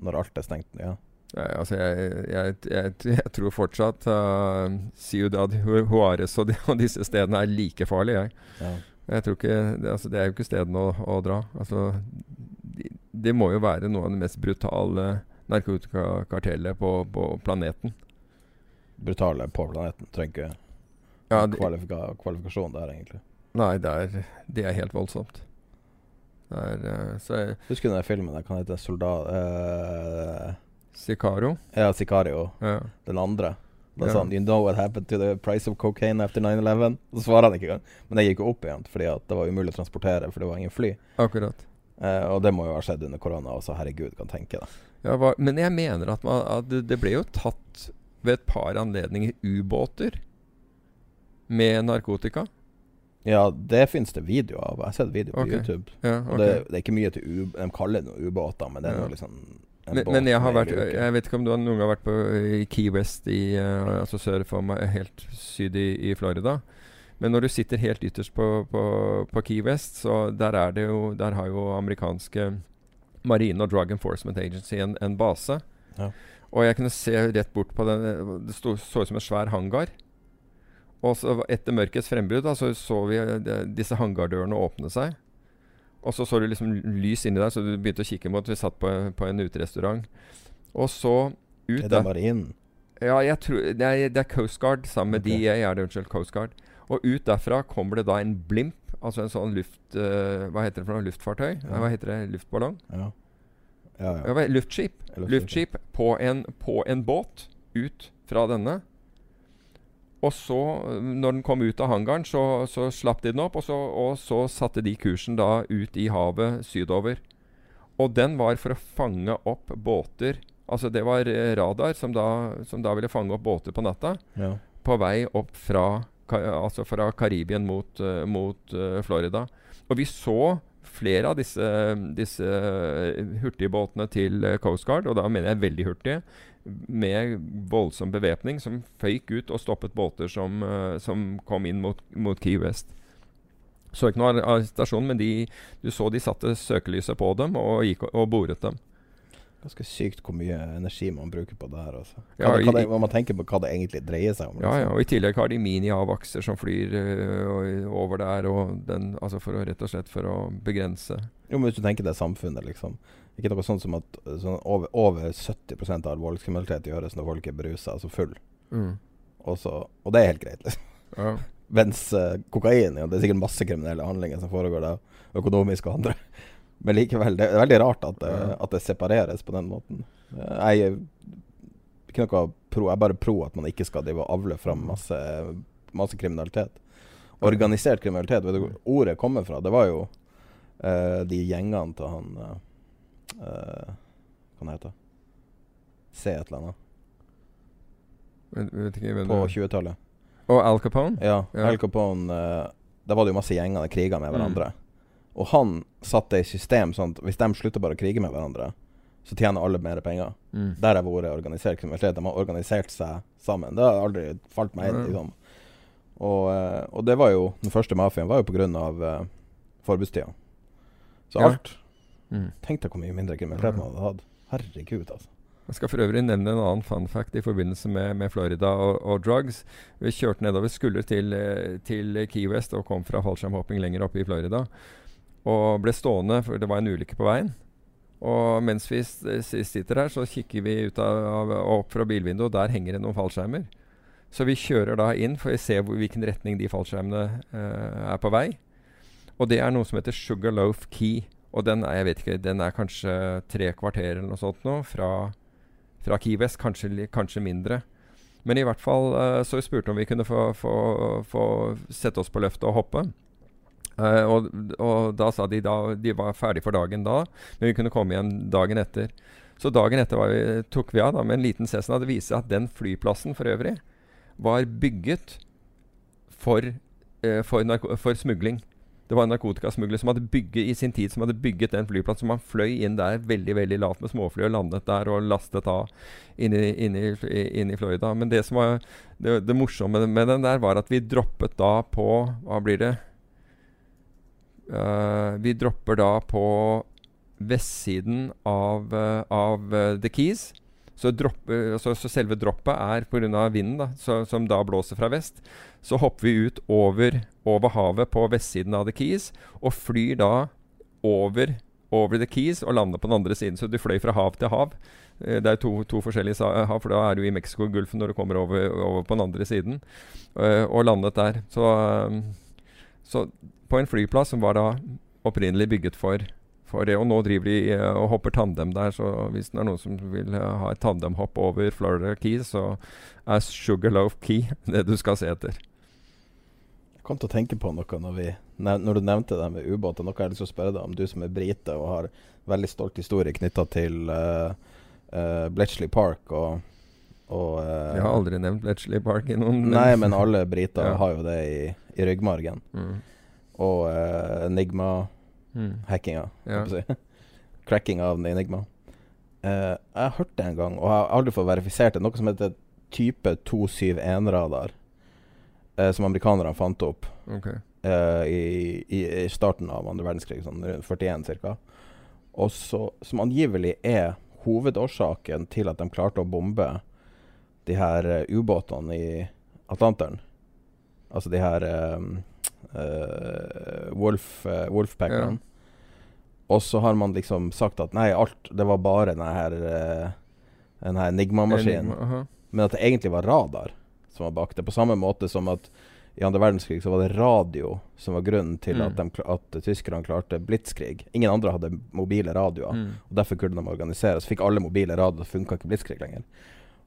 Når alt er stengt ned? Ja. Nei, altså jeg, jeg, jeg, jeg tror fortsatt uh, Ciudad Juárez og, de, og disse stedene er like farlige, jeg. Ja. Tror ikke, det, altså, det er jo ikke stedene å, å dra. Altså, de, det må jo være noe av det mest brutale narkotikakartellet på, på planeten. Brutale på planeten. Trenger ikke Ja, de, kvalifika kvalifikasjon der, egentlig. Nei, det er, det er helt voldsomt. Det er eh, så jeg, Husker du den filmen der kan hete Soldat... Uh, Sicario. ja, Sicario. Ja. Den andre. Da sa han 'You know what happened to the price of cocaine after 9-11?' Så svarer han ikke engang. Men det gikk jo opp igjen, fordi det var umulig å transportere, for det var ingen fly. Akkurat. Eh, og det må jo ha skjedd under korona også, herregud, kan tenke deg. Ja, men jeg mener at, man, at det, det ble jo tatt ved et par anledninger ubåter med narkotika. Ja, det finnes det video av. Jeg har sett video på okay. YouTube. Ja, okay. det, det er ikke mye til u... De kaller det noen ubåter, men det er Ja. noe liksom en men, båt men jeg har vært. Jeg vet ikke om du har noen gang vært på i Key West i uh, Altså sør for meg, helt syd i, i Florida. Men når du sitter helt ytterst på, på, på Key West, så der er det jo Der har jo amerikanske Marine og Drug Enforcement Agency en, en base. Ja. Og jeg kunne se rett bort på den Det sto, så ut som en svær hangar. Og så etter mørkets frembrudd så så vi eh, disse hangardørene åpne seg. Og så så du liksom lys inni der, så du begynte å kikke mot Vi satt på, på en uterestaurant. Og så ut Er der marinen? Ja, jeg tror Det er, det er Coast Guard sammen med okay. DA, Er det unnskyld, Coast Guard. Og ut derfra kommer det da en blimp, altså en sånn luft... Uh, hva heter det for noe? Luftfartøy? Ja. Hva heter det? Luftballong? Ja. Ja, Ja. Luftskip, Luftskip på en, på en båt ut fra denne. Og så, når den kom ut av hangaren, så, så slapp de den opp, og så, og så satte de kursen da ut i havet sydover. Og den var for å fange opp båter. Altså det var eh, radar som da, som da ville fange opp båter på natta ja. på vei opp fra, Ka- altså fra Karibien mot, eh, mot eh, Florida. Og vi så flere av disse, disse eh, hurtigbåtene til eh, Coast Guard, og da mener jeg veldig hurtige, med voldsom bevæpning, som føyk ut og stoppet båter som, eh, som kom inn mot, mot Key West. Så ikke noe arrestasjon, men de, du så de satte søkelyset på dem og, gikk og, og boret dem. Ganske sykt hvor mye energi man bruker på det her. Altså. Ja, Hva hva i- det, hva man tenker på hva det egentlig dreier seg om. Ja, ja, liksom. og I tillegg har de mini-avakser som flyr øh, over der, den, altså for å rett og slett for å begrense Jo, men Hvis du tenker det samfunnet, liksom. Ikke noe sånt som at sånn over, over 70% av voldskriminalitet gjøres når folk er berusa, altså full. mm. Og, så, og det er helt greit. liksom. ja. *laughs* Mens uh, kokain ja, Det er sikkert masse kriminelle handlinger som foregår der. Økonomiske og andre. Men likevel, det er veldig rart at det, at det separeres på den måten. Eh, Jeg er ikke noe pro, jeg er bare pro at man ikke skal drive og avle fram masse, masse kriminalitet. Organisert kriminalitet, vet du hvor ordet kommer fra? Det var jo uh, de gjengene til han uh, Hva Hva han heter Se et eller annet. Ikke på 20-tallet. Og Al Capone? Ja, Ja. Al Capone uh, Da var det jo masse gjenger som kriga med Mm. hverandre. Og han satte i system sånn at hvis de slutter bare å krige med hverandre, så tjener alle mer penger. Mm. Der har vært organisert kriminalitet. De har organisert seg sammen. Det har aldri falt meg inn. Liksom. Og, eh, og det var jo Den første mafiaen var jo pga. Uh, forbudstida. Så Ja. alt Mm. Tenk deg hvor mye mindre kriminalitet man hadde hatt. Herregud, altså. Jeg skal for øvrig nevne en annen fun fact i forbindelse med, med Florida og, og drugs. Vi kjørte nedover skulder til, eh, til Key West og kom fra fallskjermhopping lenger oppe i Florida. Og ble stående, for det var en ulykke på veien. Og mens vi sitter her, så kikker vi ut av, opp fra bilvinduet, og der henger det noen fallskjermer. Så vi kjører da inn for å se hvor, hvilken retning de fallskjermene eh, er på vei. Og det er noe som heter Sugarloaf Key. Og den er, jeg vet ikke, den er kanskje tre kvarter eller noe sånt nå fra, fra Key West. Kanskje, kanskje mindre. Men i hvert fall eh, så vi spurte om vi kunne få, få, få sette oss på løftet og hoppe. Eh, og, og da sa de da de var ferdig for dagen da, men vi kunne komme igjen dagen etter. Så dagen etter vi, tok vi av da med en liten Cessna. Det viser seg at den flyplassen for øvrig var bygget for, uh, for, for smugling. Det var en narkotikasmugler som hadde bygget i sin tid Som hadde bygget den flyplassen. Som han fløy inn der veldig veldig lavt med småfly og landet der og lastet av inn i, inn i, inn i Florida. Men det som var det, det morsomme med den der, var at vi droppet da på Hva blir det? Eh, vi dropper da på vestsiden av, uh, av eh, The Keys. Så, dropp, eh, så, så selve droppet er pga. vinden, da, så, som da blåser fra vest. Så hopper vi ut over, over havet på vestsiden av The Keys, og flyr da over, over The Keys og lander på den andre siden. Så du fløy fra hav til hav. Det er to, to forskjellige hav, for da er du i Mexicogolfen når du kommer over, over på den andre siden. Uh, og landet der. Så, eh, så på en flyplass som var da opprinnelig bygget for, for det. Og nå driver de eh, og hopper tandem der, så hvis det er noen som vil eh, ha et tandemhopp over Florida Keys, så er Sugarloaf Key *laughs* det du skal se etter. Jeg kom til å tenke på noe når, vi, når du nevnte det med ubåter. Noe jeg har lyst til å spørre deg om. Du som er brite og har veldig stolt historie knytta til uh, Bletchley Park og, og uh, Jeg har aldri nevnt Bletchley Park i noen Nei, men alle briter *laughs* Ja. har jo det i, i ryggmargen. Mm. Og uh, Enigma-hackinga. Mm. Ja. si. *laughs* Cracking av Enigma. Uh, jeg har hørt det en gang, og jeg har aldri fått verifisert det. Noe som heter type 271-radar. Uh, som amerikanerne fant opp okay. uh, i, i, i starten av andre verdenskrig, sånn rundt 41 ca. Som angivelig er hovedårsaken til at de klarte å bombe de her eh, ubåtene i Atlanteren. Altså de her um, uh, Wolf, uh, Wolfpackerne. Og så har man liksom sagt at nei, alt Det var bare den her, uh, den her Enigma-maskinen. Enigma. Men at det egentlig var radar som var bak det. På samme måte som at i andre verdenskrig så var det radio som var grunnen til Mm. at, de, at tyskerne klarte blitskrig. Ingen andre hadde mobile radioer. Mm. Og Derfor kunne de organisere. Så fikk alle mobile radioer, funka ikke blitskrig lenger.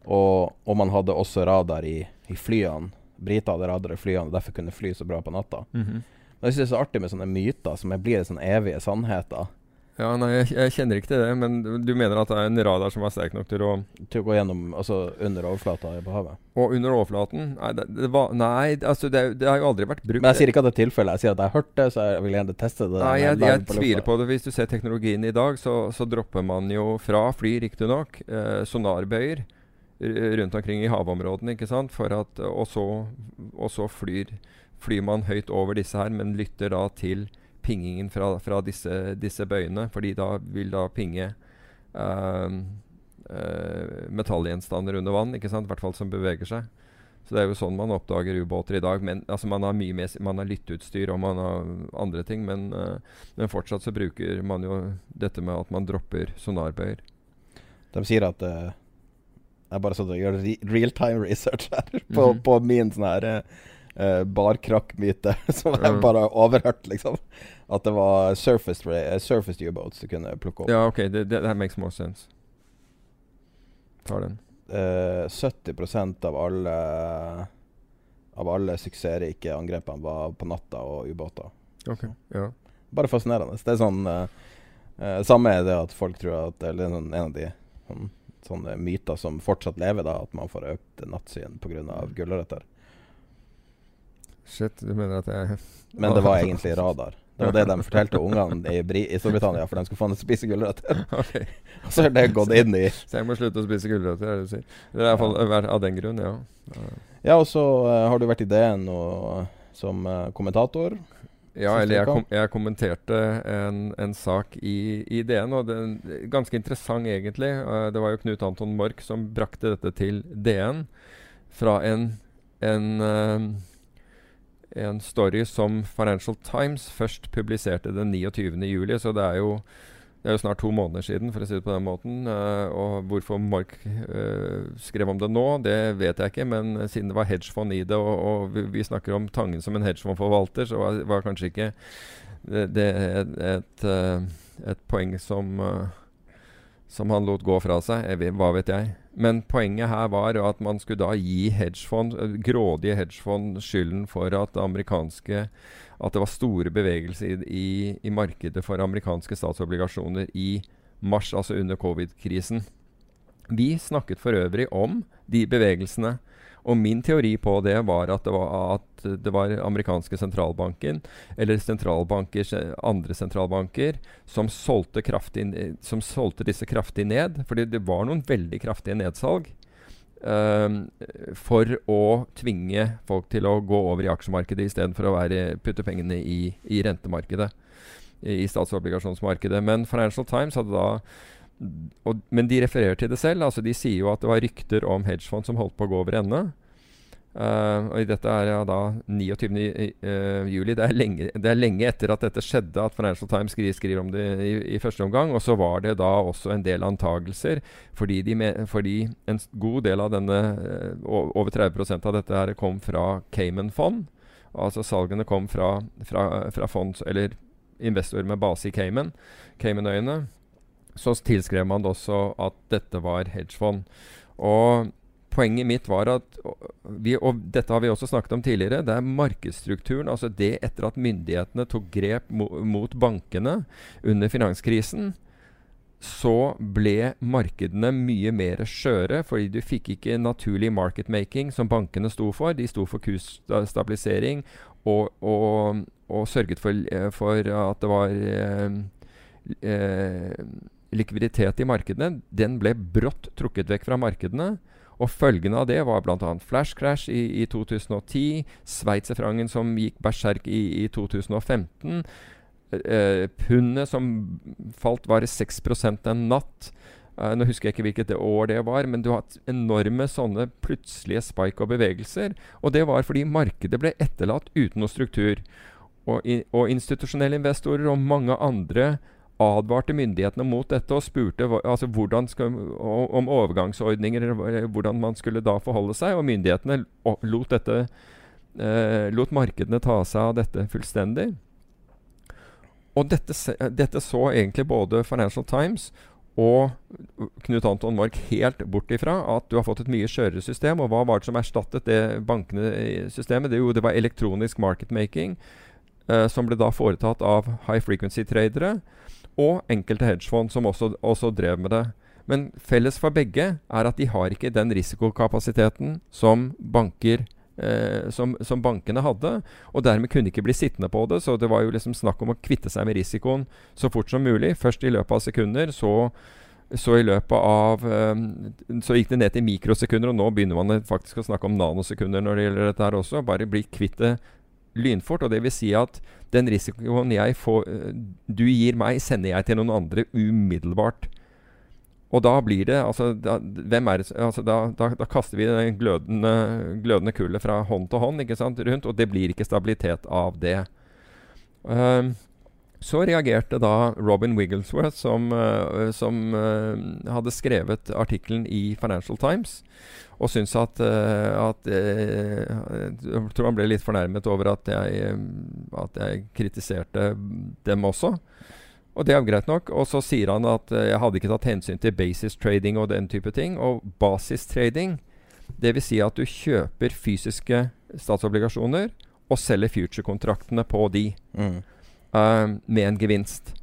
Og, og man hadde også radar i, i flyene. Briter hadde radar i flyene, og derfor kunne fly så bra på natta. Mhm. Men jeg synes det er så artig med sånne myter som blir sånne evige sannheter. Ja, nei, jeg, jeg kjenner ikke til det, men du mener at det er en radar som er sterk nok til å Til å gå gjennom altså under overflata på havet. Og under overflaten? Nei, det, det var, nei altså det, det har jo aldri vært brukt. Men jeg sier ikke at det er tilfellet. Jeg sier at jeg har hørt det, så jeg vil gjerne teste det. Nei, jeg, jeg, jeg på tviler på det. Hvis du ser teknologien i dag, så, så dropper man jo fra fly, riktignok, eh, sonarbøyer rundt omkring i havområdene, ikke sant? At, og så, og så flyr, flyr man høyt over disse her, men lytter da til pingingen fra, fra disse, disse bøyene, fordi da vil da pinge eh, eh, metallgjenstander under vann, ikke sant? I hvert fall som beveger seg. Så det er jo sånn man oppdager ubåter i dag. Men altså, man har mye med, man har lytteutstyr og man har andre ting, men, eh, men fortsatt så bruker man jo dette med at man dropper sonarbøyer. De sier at eh, Jeg bare satt og gjør re realtime research her *laughs* på, Mhm. på min sånn her uh, barkrakkmyte, *laughs* som jeg mm. bare har overhørt, liksom. At det var surfaced, u-boats surfaced ubåts du kunne plukke opp. Ja, ok, det, that makes more sense. Tar den. Uh, 70% av alle Av alle suksessrike angrepene var på natta og ubåter. Ok, ja. Bare fascinerende. Det er sånn uh, eh, Samme er det at folk tror at Eller sånn, en av de sånn, sånne myter som fortsatt lever, da, at man får økt nattsyn pga. gulrøtter. Shit, du mener at jeg *laughs* Men det var egentlig *laughs* radar. Det var det de fortalte ungene i, i Storbritannia, for de skulle faen spise gulrøtter. *laughs* Okay. Så har det gått inn i Så jeg må slutte å spise gulrøtter, er det du sier? Det er i hvert fall av den grunn, ja. Ja. Og så uh, har du vært i DN og, som uh, kommentator. Ja, eller jeg, kom, jeg kommenterte en, en sak i, i DN, og den ganske interessant egentlig. Eh, det var jo Knut Anton Mork som brakte dette til DN fra en, en, eh, en story som Financial Times først publiserte den 29. juli, så det er jo det er jo snart to måneder siden, for å si det på den måten. eh, og hvorfor Mark eh, skrev om det nå, det vet jeg ikke. Men siden det var hedgefond i det, og, og vi, vi snakker om Tangen som en hedgefondforvalter, så var, var kanskje ikke det, det et, et, eh, et poeng som som han lot gå fra seg. Hva vet jeg. Men poenget her var at man skulle da gi hedgefond, grådige hedgefond skylden for at amerikanske at det var store bevegelser i, i, i markedet for amerikanske statsobligasjoner i mars, altså under covid-krisen. Vi snakket for øvrig om de bevegelsene. Og min teori på det var at det var, at det var amerikanske sentralbanken, eller sentralbanker, andre sentralbanker, som solgte, kraftig, som solgte disse kraftig ned. Fordi det var noen veldig kraftige nedsalg. Ehm, for å tvinge folk til å gå over i aksjemarkedet istedenfor å være, putte pengene i, i rentemarkedet. I, i statsobligasjonsmarkedet. Men Financial Times hadde da og, men de refererer til det selv. altså De sier jo at det var rykter om hedgefond som holdt på å gå over ende. Uh, og i dette er ja, da 29. i- uh, juli. Det er, lenge, det er lenge etter at dette skjedde at Financial Times skriver, skriver om det i, i første omgang. Og så var det da også en del antagelser, fordi, de fordi en god del av denne, uh, over 30% av dette her kom fra Cayman-fond. Altså salgene kom fra, fra, fra fond, eller investorer med base i Cayman, Caymanøyene så tilskrev man det også at dette var hedgefond. Og poenget mitt var at vi, Og dette har vi også snakket om tidligere. Det er markedsstrukturen. Altså det etter at myndighetene tok grep mo mot bankene under finanskrisen. Så ble markedene mye mer skjøre, fordi du fikk ikke naturlig market making som bankene sto for. De sto for kursstabilisering og, og, og sørget for, eh, for at det var eh, eh, likviditet i markedene, den ble brått trukket vekk fra markedene. Og følgene av det var bl.a. flash crash i, i 2010, sveitserfrangen som gikk berserk i, i 2015, eh, pundet som falt bare 6% en natt. Eh, nå husker jeg ikke hvilket år det var, men du har hatt enorme sånne plutselige spike og bevegelser. Og det var fordi markedet ble etterlatt uten noe struktur. Og, i, og institusjonelle investorer og mange andre advarte myndighetene mot dette og spurte altså skal, om overgangsordninger, hvordan man skulle da forholde seg. Og myndighetene lot, dette, eh, lot markedene ta seg av dette fullstendig. Og dette, dette så egentlig både Financial Times og Knut Anton Mork helt bort ifra at du har fått et mye skjørere system. Og hva var det som erstattet det bankene-systemet? Det, jo, det var elektronisk market making, eh, som ble da foretatt av high frequency-tradere og enkelte hedgefond som også, også drev med det. Men felles for begge er at de har ikke den risikokapasiteten som banker eh, som, som bankene hadde, og dermed kunne ikke bli sittende på det. Så det var jo liksom snakk om å kvitte seg med risikoen så fort som mulig. Først i løpet av sekunder, så, så i løpet av eh, Så gikk det ned til mikrosekunder, og nå begynner man faktisk å snakke om nanosekunder når det gjelder dette her også. Bare bli kvitt det lynfort. Og det vil si at den risikoen jeg får, du gir meg, sender jeg til noen andre umiddelbart. Og da blir det altså, da, hvem er det, altså da, da, da kaster vi det glødende, glødende kullet fra hånd til hånd ikke sant, rundt, og det blir ikke stabilitet av det. Ehm, så reagerte da Robin Wigglesworth, som, eh, som eh, hadde skrevet artikkelen i Financial Times, og syntes at, eh, at Jeg tror han ble litt fornærmet over at jeg, at jeg kritiserte dem også. Og det er greit nok. Og så sier han at jeg hadde ikke tatt hensyn til basis trading og den type ting. Og basistrading, det vil si at du kjøper fysiske statsobligasjoner og selger future-kontraktene på de Mm. Eh, med en gevinst.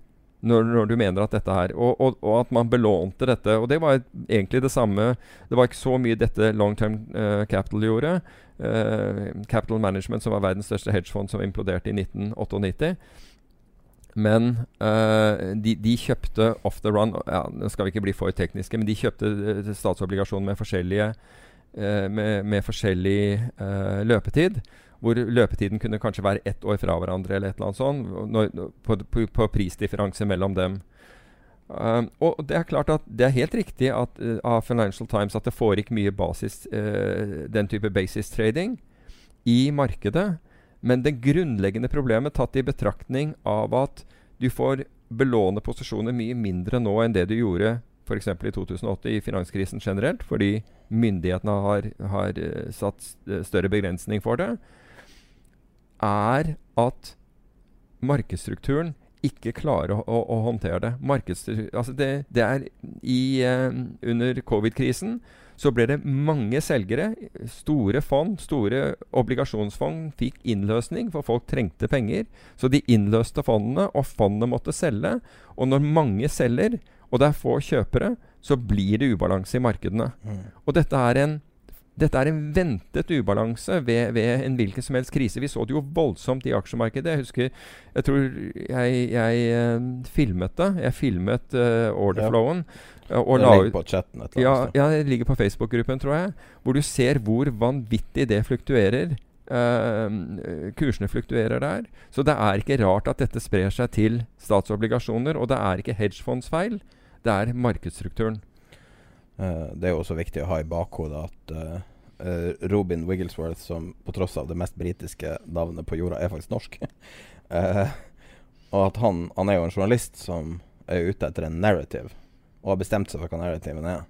når, når, du mener at dette her og, og, og, at man belånte dette. Og det var egentlig det samme. Det var ikke så mye dette long term uh, capital gjorde. Uh, capital Management, som var verdens største hedgefond, som imploderte i 1998. Men uh, de, de, kjøpte off the run ja, Nå skal vi ikke bli for tekniske, men de kjøpte statsobligasjoner med forskjellige med, med, forskjellig løpetid hvor løpetiden kunne kanskje være ett år fra hverandre, eller et eller annet sånt, når, på, på, på, prisdifferanse mellom dem. Um, og det er klart at det er helt riktig at, uh, av Financial Times at det foregikk mye basis, uh, den type basis trading i markedet. Men det grunnleggende problemet tatt i betraktning av at du får belåne posisjoner mye mindre nå enn det du gjorde f.eks. i 2008 i finanskrisen generelt, fordi myndighetene har, har uh, satt større begrensning for det er at markedsstrukturen ikke klarer å, å, å håndtere det. Altså det, det i, eh, Under covid-krisen så ble det mange selgere. Store fond, store obligasjonsfond fikk innløsning, for folk trengte penger. Så de innløste fondene, og fondene måtte selge. Og når mange selger, og det er få kjøpere, så blir det ubalanse i markedene. Mm. Og dette er en dette er en ventet ubalanse ved, ved, en hvilken som helst krise. Vi så det jo voldsomt i aksjemarkedet. Jeg husker Jeg tror jeg, jeg uh, filmet det. Jeg filmet uh, orderflowen. Ja. Uh, det ligger på chatten et eller annet ja, ja, det ligger på Facebook-gruppen, tror jeg. Hvor du ser hvor vanvittig det fluktuerer. Uh, kursene fluktuerer der. Så det er ikke rart at dette sprer seg til statsobligasjoner. Og det er ikke hedgefondsfeil, det er markedsstrukturen. Uh, det er jo også viktig å ha i bakhodet at uh, Robin Wigglesworth, som på tross av det mest britiske navnet på jorda, er faktisk norsk. *laughs* og at han, han, er jo en journalist som er ute etter en narrative, og har bestemt seg for hva narrativen er.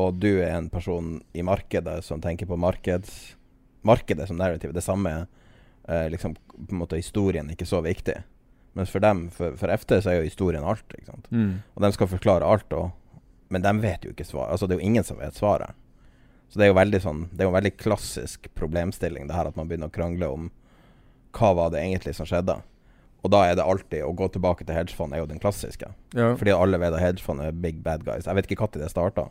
Og du er en person i markedet som tenker på markeds, markedet som narrativ. Det samme er liksom, på en måte historien ikke så viktig. Mens for dem, for, for FT, så er jo historien alt. Mm. Og de skal forklare alt. og men de vet jo ikke svaret. Altså, det er jo ingen som vet svaret. Så det er jo veldig sånn Det er jo en veldig klassisk problemstilling, det her at man begynner å krangle om hva var det egentlig som skjedde. Og da er det alltid å gå tilbake til hedgefond er jo den klassiske. Ja. Fordi alle vet at hedgefond er big bad guys. Jeg vet ikke når det starta.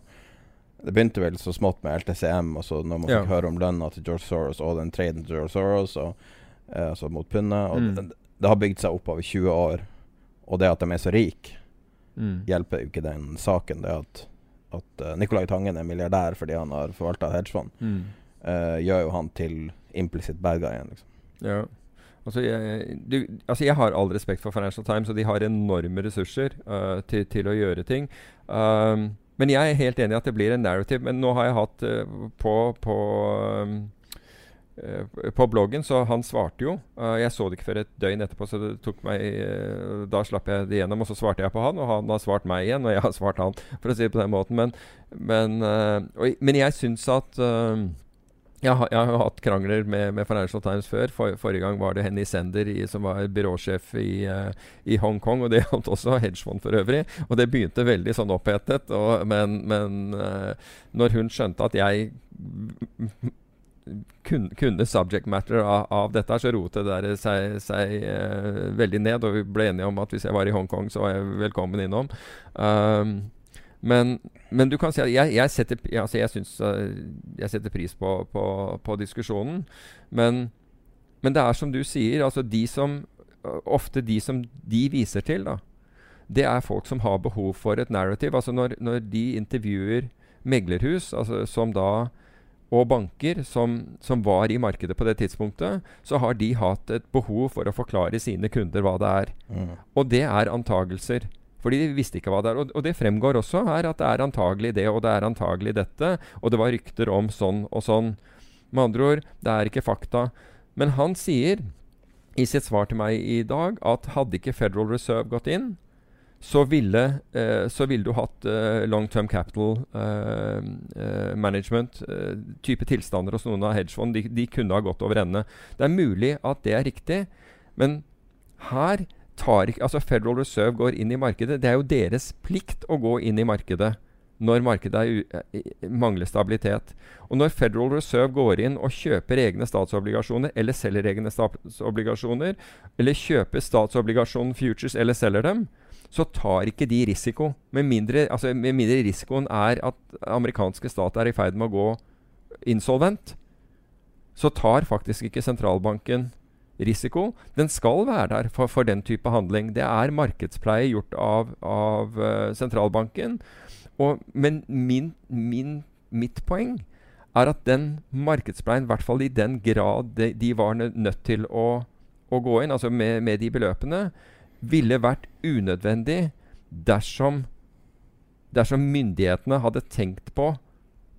Det begynte vel så smått med LTCM, og så når man fikk høre om lønna til George Soros og den traden til George Soros, og, eh, altså mot pundet. Mm. det, det, har bygd seg opp over 20 år. Og det at de er så rike mm. hjelper jo ikke den saken. Det at, at uh, Nicolai Tangen er milliardær fordi han har forvalta hedgefond, mm. uh, gjør jo han til implisitt bad guy igjen. Liksom. Ja. Altså jeg, du, altså jeg, har all respekt for Financial Times, og de har enorme ressurser uh, til, til, å gjøre ting. Um, men jeg er helt enig i at det blir en narrative. Men nå har jeg hatt uh, på, på um, Eh, på bloggen, så han svarte jo. Uh, jeg så det ikke før et døgn etterpå, så det tok meg uh, Da slapp jeg det gjennom, og så svarte jeg på han, og han har svart meg igjen, og jeg har svart han, for å si det på den måten. Men, men, uh, og, men jeg syns at jeg har, jeg, har, hatt krangler med, med Financial Times før. For, forrige gang var det Henny Sender i, som var byråsjef i, i Hongkong. Og det gjaldt også hedgefond for øvrig. Og det begynte veldig sånn opphetet. Og, men, men når hun skjønte at jeg kunne subject matter av, av dette, så rotet det seg, seg uh, veldig ned. Og vi ble enige om at hvis jeg var i Hongkong, så var jeg velkommen innom. Um, men, men, du kan si at jeg, jeg, setter, altså jeg, synes, uh, jeg setter, pris på, på, på diskusjonen. Men, men, det er som du sier, altså de som uh, ofte de som de viser til, da, det er folk som har behov for et narrative. Altså når, når de intervjuer meglerhus, altså som da og banker som, som, var i markedet på det tidspunktet, så har de hatt et behov for å forklare sine kunder hva det er. Mm. Og det er antagelser. Fordi de visste ikke hva det er. Og, og, det fremgår også her at det er antagelig det, og det er antagelig dette. Og det var rykter om sånn og sånn. Med andre ord, det er ikke fakta. Men han sier i sitt svar til meg i dag at hadde ikke Federal Reserve gått inn, så ville, eh, så ville, du hatt eh, long term capital eh, eh management, eh, type tilstander hos noen av hedgefond. De, de, kunne ha gått over ende. Det er mulig at det er riktig, men her tar ikke Altså Federal Reserve går inn i markedet. Det er jo deres plikt å gå inn i markedet når markedet eh, mangler stabilitet. Og når Federal Reserve går inn og kjøper egne statsobligasjoner, eller selger egne statsobligasjoner, eller kjøper statsobligasjon futures eller selger dem, så tar ikke de risiko. Med mindre, altså, med mindre risikoen er at amerikanske stat er i ferd med å gå insolvent, så tar faktisk ikke sentralbanken risiko. Den skal være der for, for den type handling. Det er markedspleie gjort av, av uh, sentralbanken. Og, men min, min, mitt poeng er at den markedspleien, i hvert fall i den grad de, de var nødt til å, å, gå inn, altså med, med de beløpene, ville vært unødvendig dersom, dersom myndighetene hadde tenkt på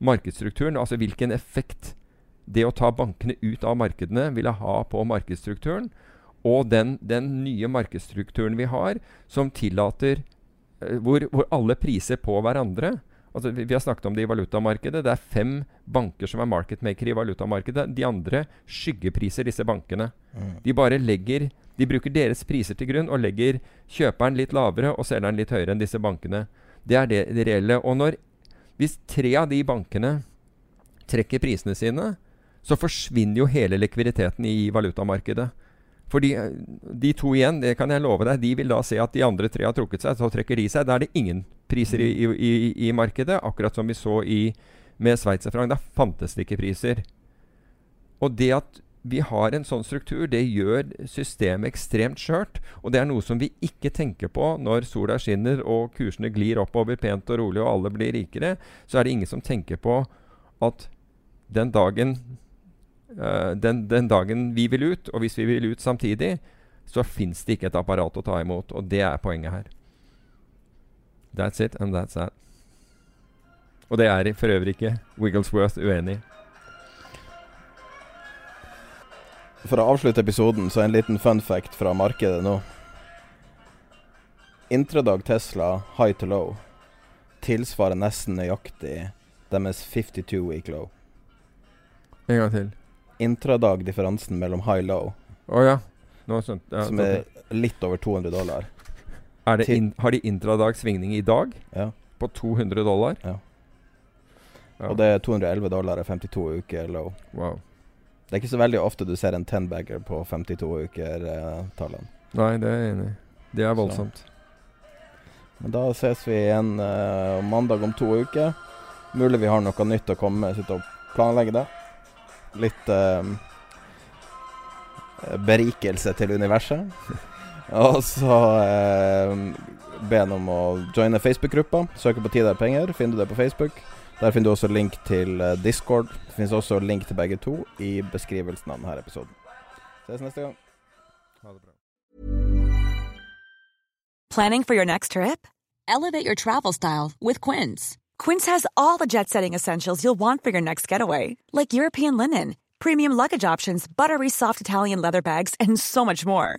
markedsstrukturen, altså hvilken effekt det å ta bankene ut av markedene ville ha på markedsstrukturen, og den, den nye markedsstrukturen vi har, som tillater uh, hvor, hvor, alle priser på hverandre. Altså, vi, vi, har snakket om det i valutamarkedet. Det er fem banker som er marketmaker i valutamarkedet. De andre skyggepriser disse bankene. Mm. De bare legger De bruker deres priser til grunn og legger kjøperen litt lavere og selgeren litt høyere enn disse bankene. Det er det, det reelle. Og når, hvis tre av de bankene trekker prisene sine, så forsvinner jo hele likviditeten i valutamarkedet. For de, de, to igjen, det kan jeg love deg, de vil da se at de andre tre har trukket seg. Så trekker de seg. Da er det ingen priser i, i, i markedet. Akkurat som vi så i, med sveitserfranc. Da fantes det ikke priser. Og det at vi har en sånn struktur, det gjør systemet ekstremt skjørt. Og det er noe som vi ikke tenker på når sola skinner og kursene glir oppover pent og rolig og alle blir rikere. Så er det ingen som tenker på at den dagen uh, den, den, dagen vi vil ut, og hvis vi vil ut samtidig, så fins det ikke et apparat å ta imot. Og det er poenget her. That's it, and that's that. Og det er for øvrig ikke Wigglesworth uenig i. For å avslutte episoden, så en liten fun fact fra markedet nå. Intradag Tesla high to low tilsvarer nesten nøyaktig deres 52 week low. En gang til intradag-differansen mellom high-low. Å oh, ja. Noe sånt. Ja, som er litt over 200 dollar. In, har de intradag-svingning i dag? Ja. På 200 dollar? Ja. ja. Og det er 211 dollar og 52 uker low. Wow. Det er ikke så veldig ofte du ser en tenbagger på 52 uker-tallene. Eh, Nei, det er jeg enig i. Det er voldsomt. Men da ses vi igjen eh, mandag om to uker. Mulig vi har noe nytt å komme med. Sitte og planlegge det litt eh, berikelse til universet. *laughs* Og så eh, be han om å joine Facebook-gruppa. Søke på Tid er penger. Finner du det på Facebook. Der finner du også link til uh, Discord. Det finnes også link til begge to i beskrivelsen av denne episoden. Ses neste gang. Ha det bra. Planning for your next trip? Elevate your travel style with Quince. Quince has all the jet setting essentials you'll want for your next getaway, like European linen, premium luggage options, buttery soft Italian leather bags, and so much more.